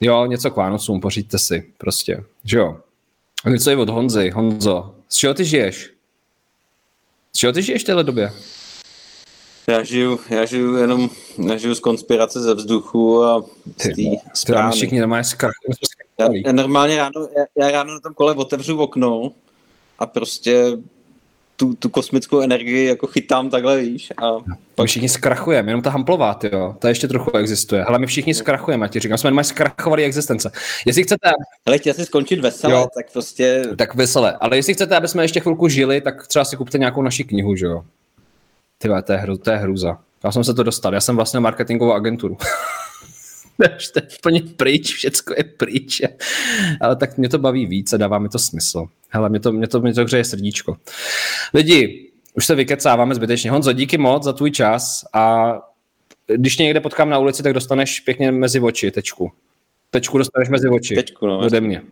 [SPEAKER 1] jo, něco k Vánocům, pořiďte si, prostě, že jo. A něco je od Honzy. Honzo, z čeho ty žiješ? Z čeho ty žiješ v téhle době?
[SPEAKER 2] Já žiju, já žiju jenom, já žiju z konspirace ze vzduchu a z té
[SPEAKER 1] správy. Všichni normálně skrach.
[SPEAKER 2] Já, já, normálně ráno, já, já ráno na tom kole otevřu okno a prostě tu, tu kosmickou energii jako chytám takhle, víš. A
[SPEAKER 1] pak... My všichni zkrachujeme, jenom ta hamplová, jo. Ta ještě trochu existuje. Ale my všichni zkrachujeme, ti říkám, jsme mají zkrachovali existence. Jestli chcete...
[SPEAKER 2] Ale chtěl si skončit veselé, jo. tak prostě...
[SPEAKER 1] Tak veselé. Ale jestli chcete, aby jsme ještě chvilku žili, tak třeba si kupte nějakou naši knihu, že jo. Ty to je, hru, to je hruza. Já jsem se to dostal, já jsem vlastně marketingovou agenturu. [laughs] to je úplně pryč, všecko je pryč. Ale tak mě to baví víc a dává mi to smysl. Hele, mě to, mě to, mě to hřeje srdíčko. Lidi, už se vykecáváme zbytečně. Honzo, díky moc za tvůj čas a
[SPEAKER 3] když tě někde potkám na ulici, tak dostaneš pěkně mezi oči tečku. Tečku dostaneš mezi oči.
[SPEAKER 2] Tečku, no.
[SPEAKER 3] Ode mě.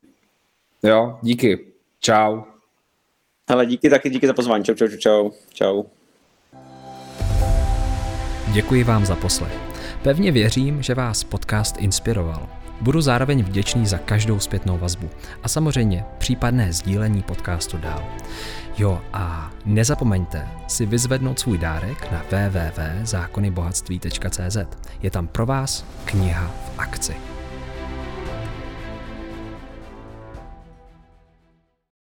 [SPEAKER 3] Jo, díky. Čau.
[SPEAKER 2] Ale díky taky, díky za pozvání. Čau, čau, čau, čau.
[SPEAKER 1] Děkuji vám za poslech. Pevně věřím, že vás podcast inspiroval. Budu zároveň vděčný za každou zpětnou vazbu a samozřejmě případné sdílení podcastu dál. Jo a nezapomeňte si vyzvednout svůj dárek na www.zákonybohatství.cz. Je tam pro vás kniha v akci.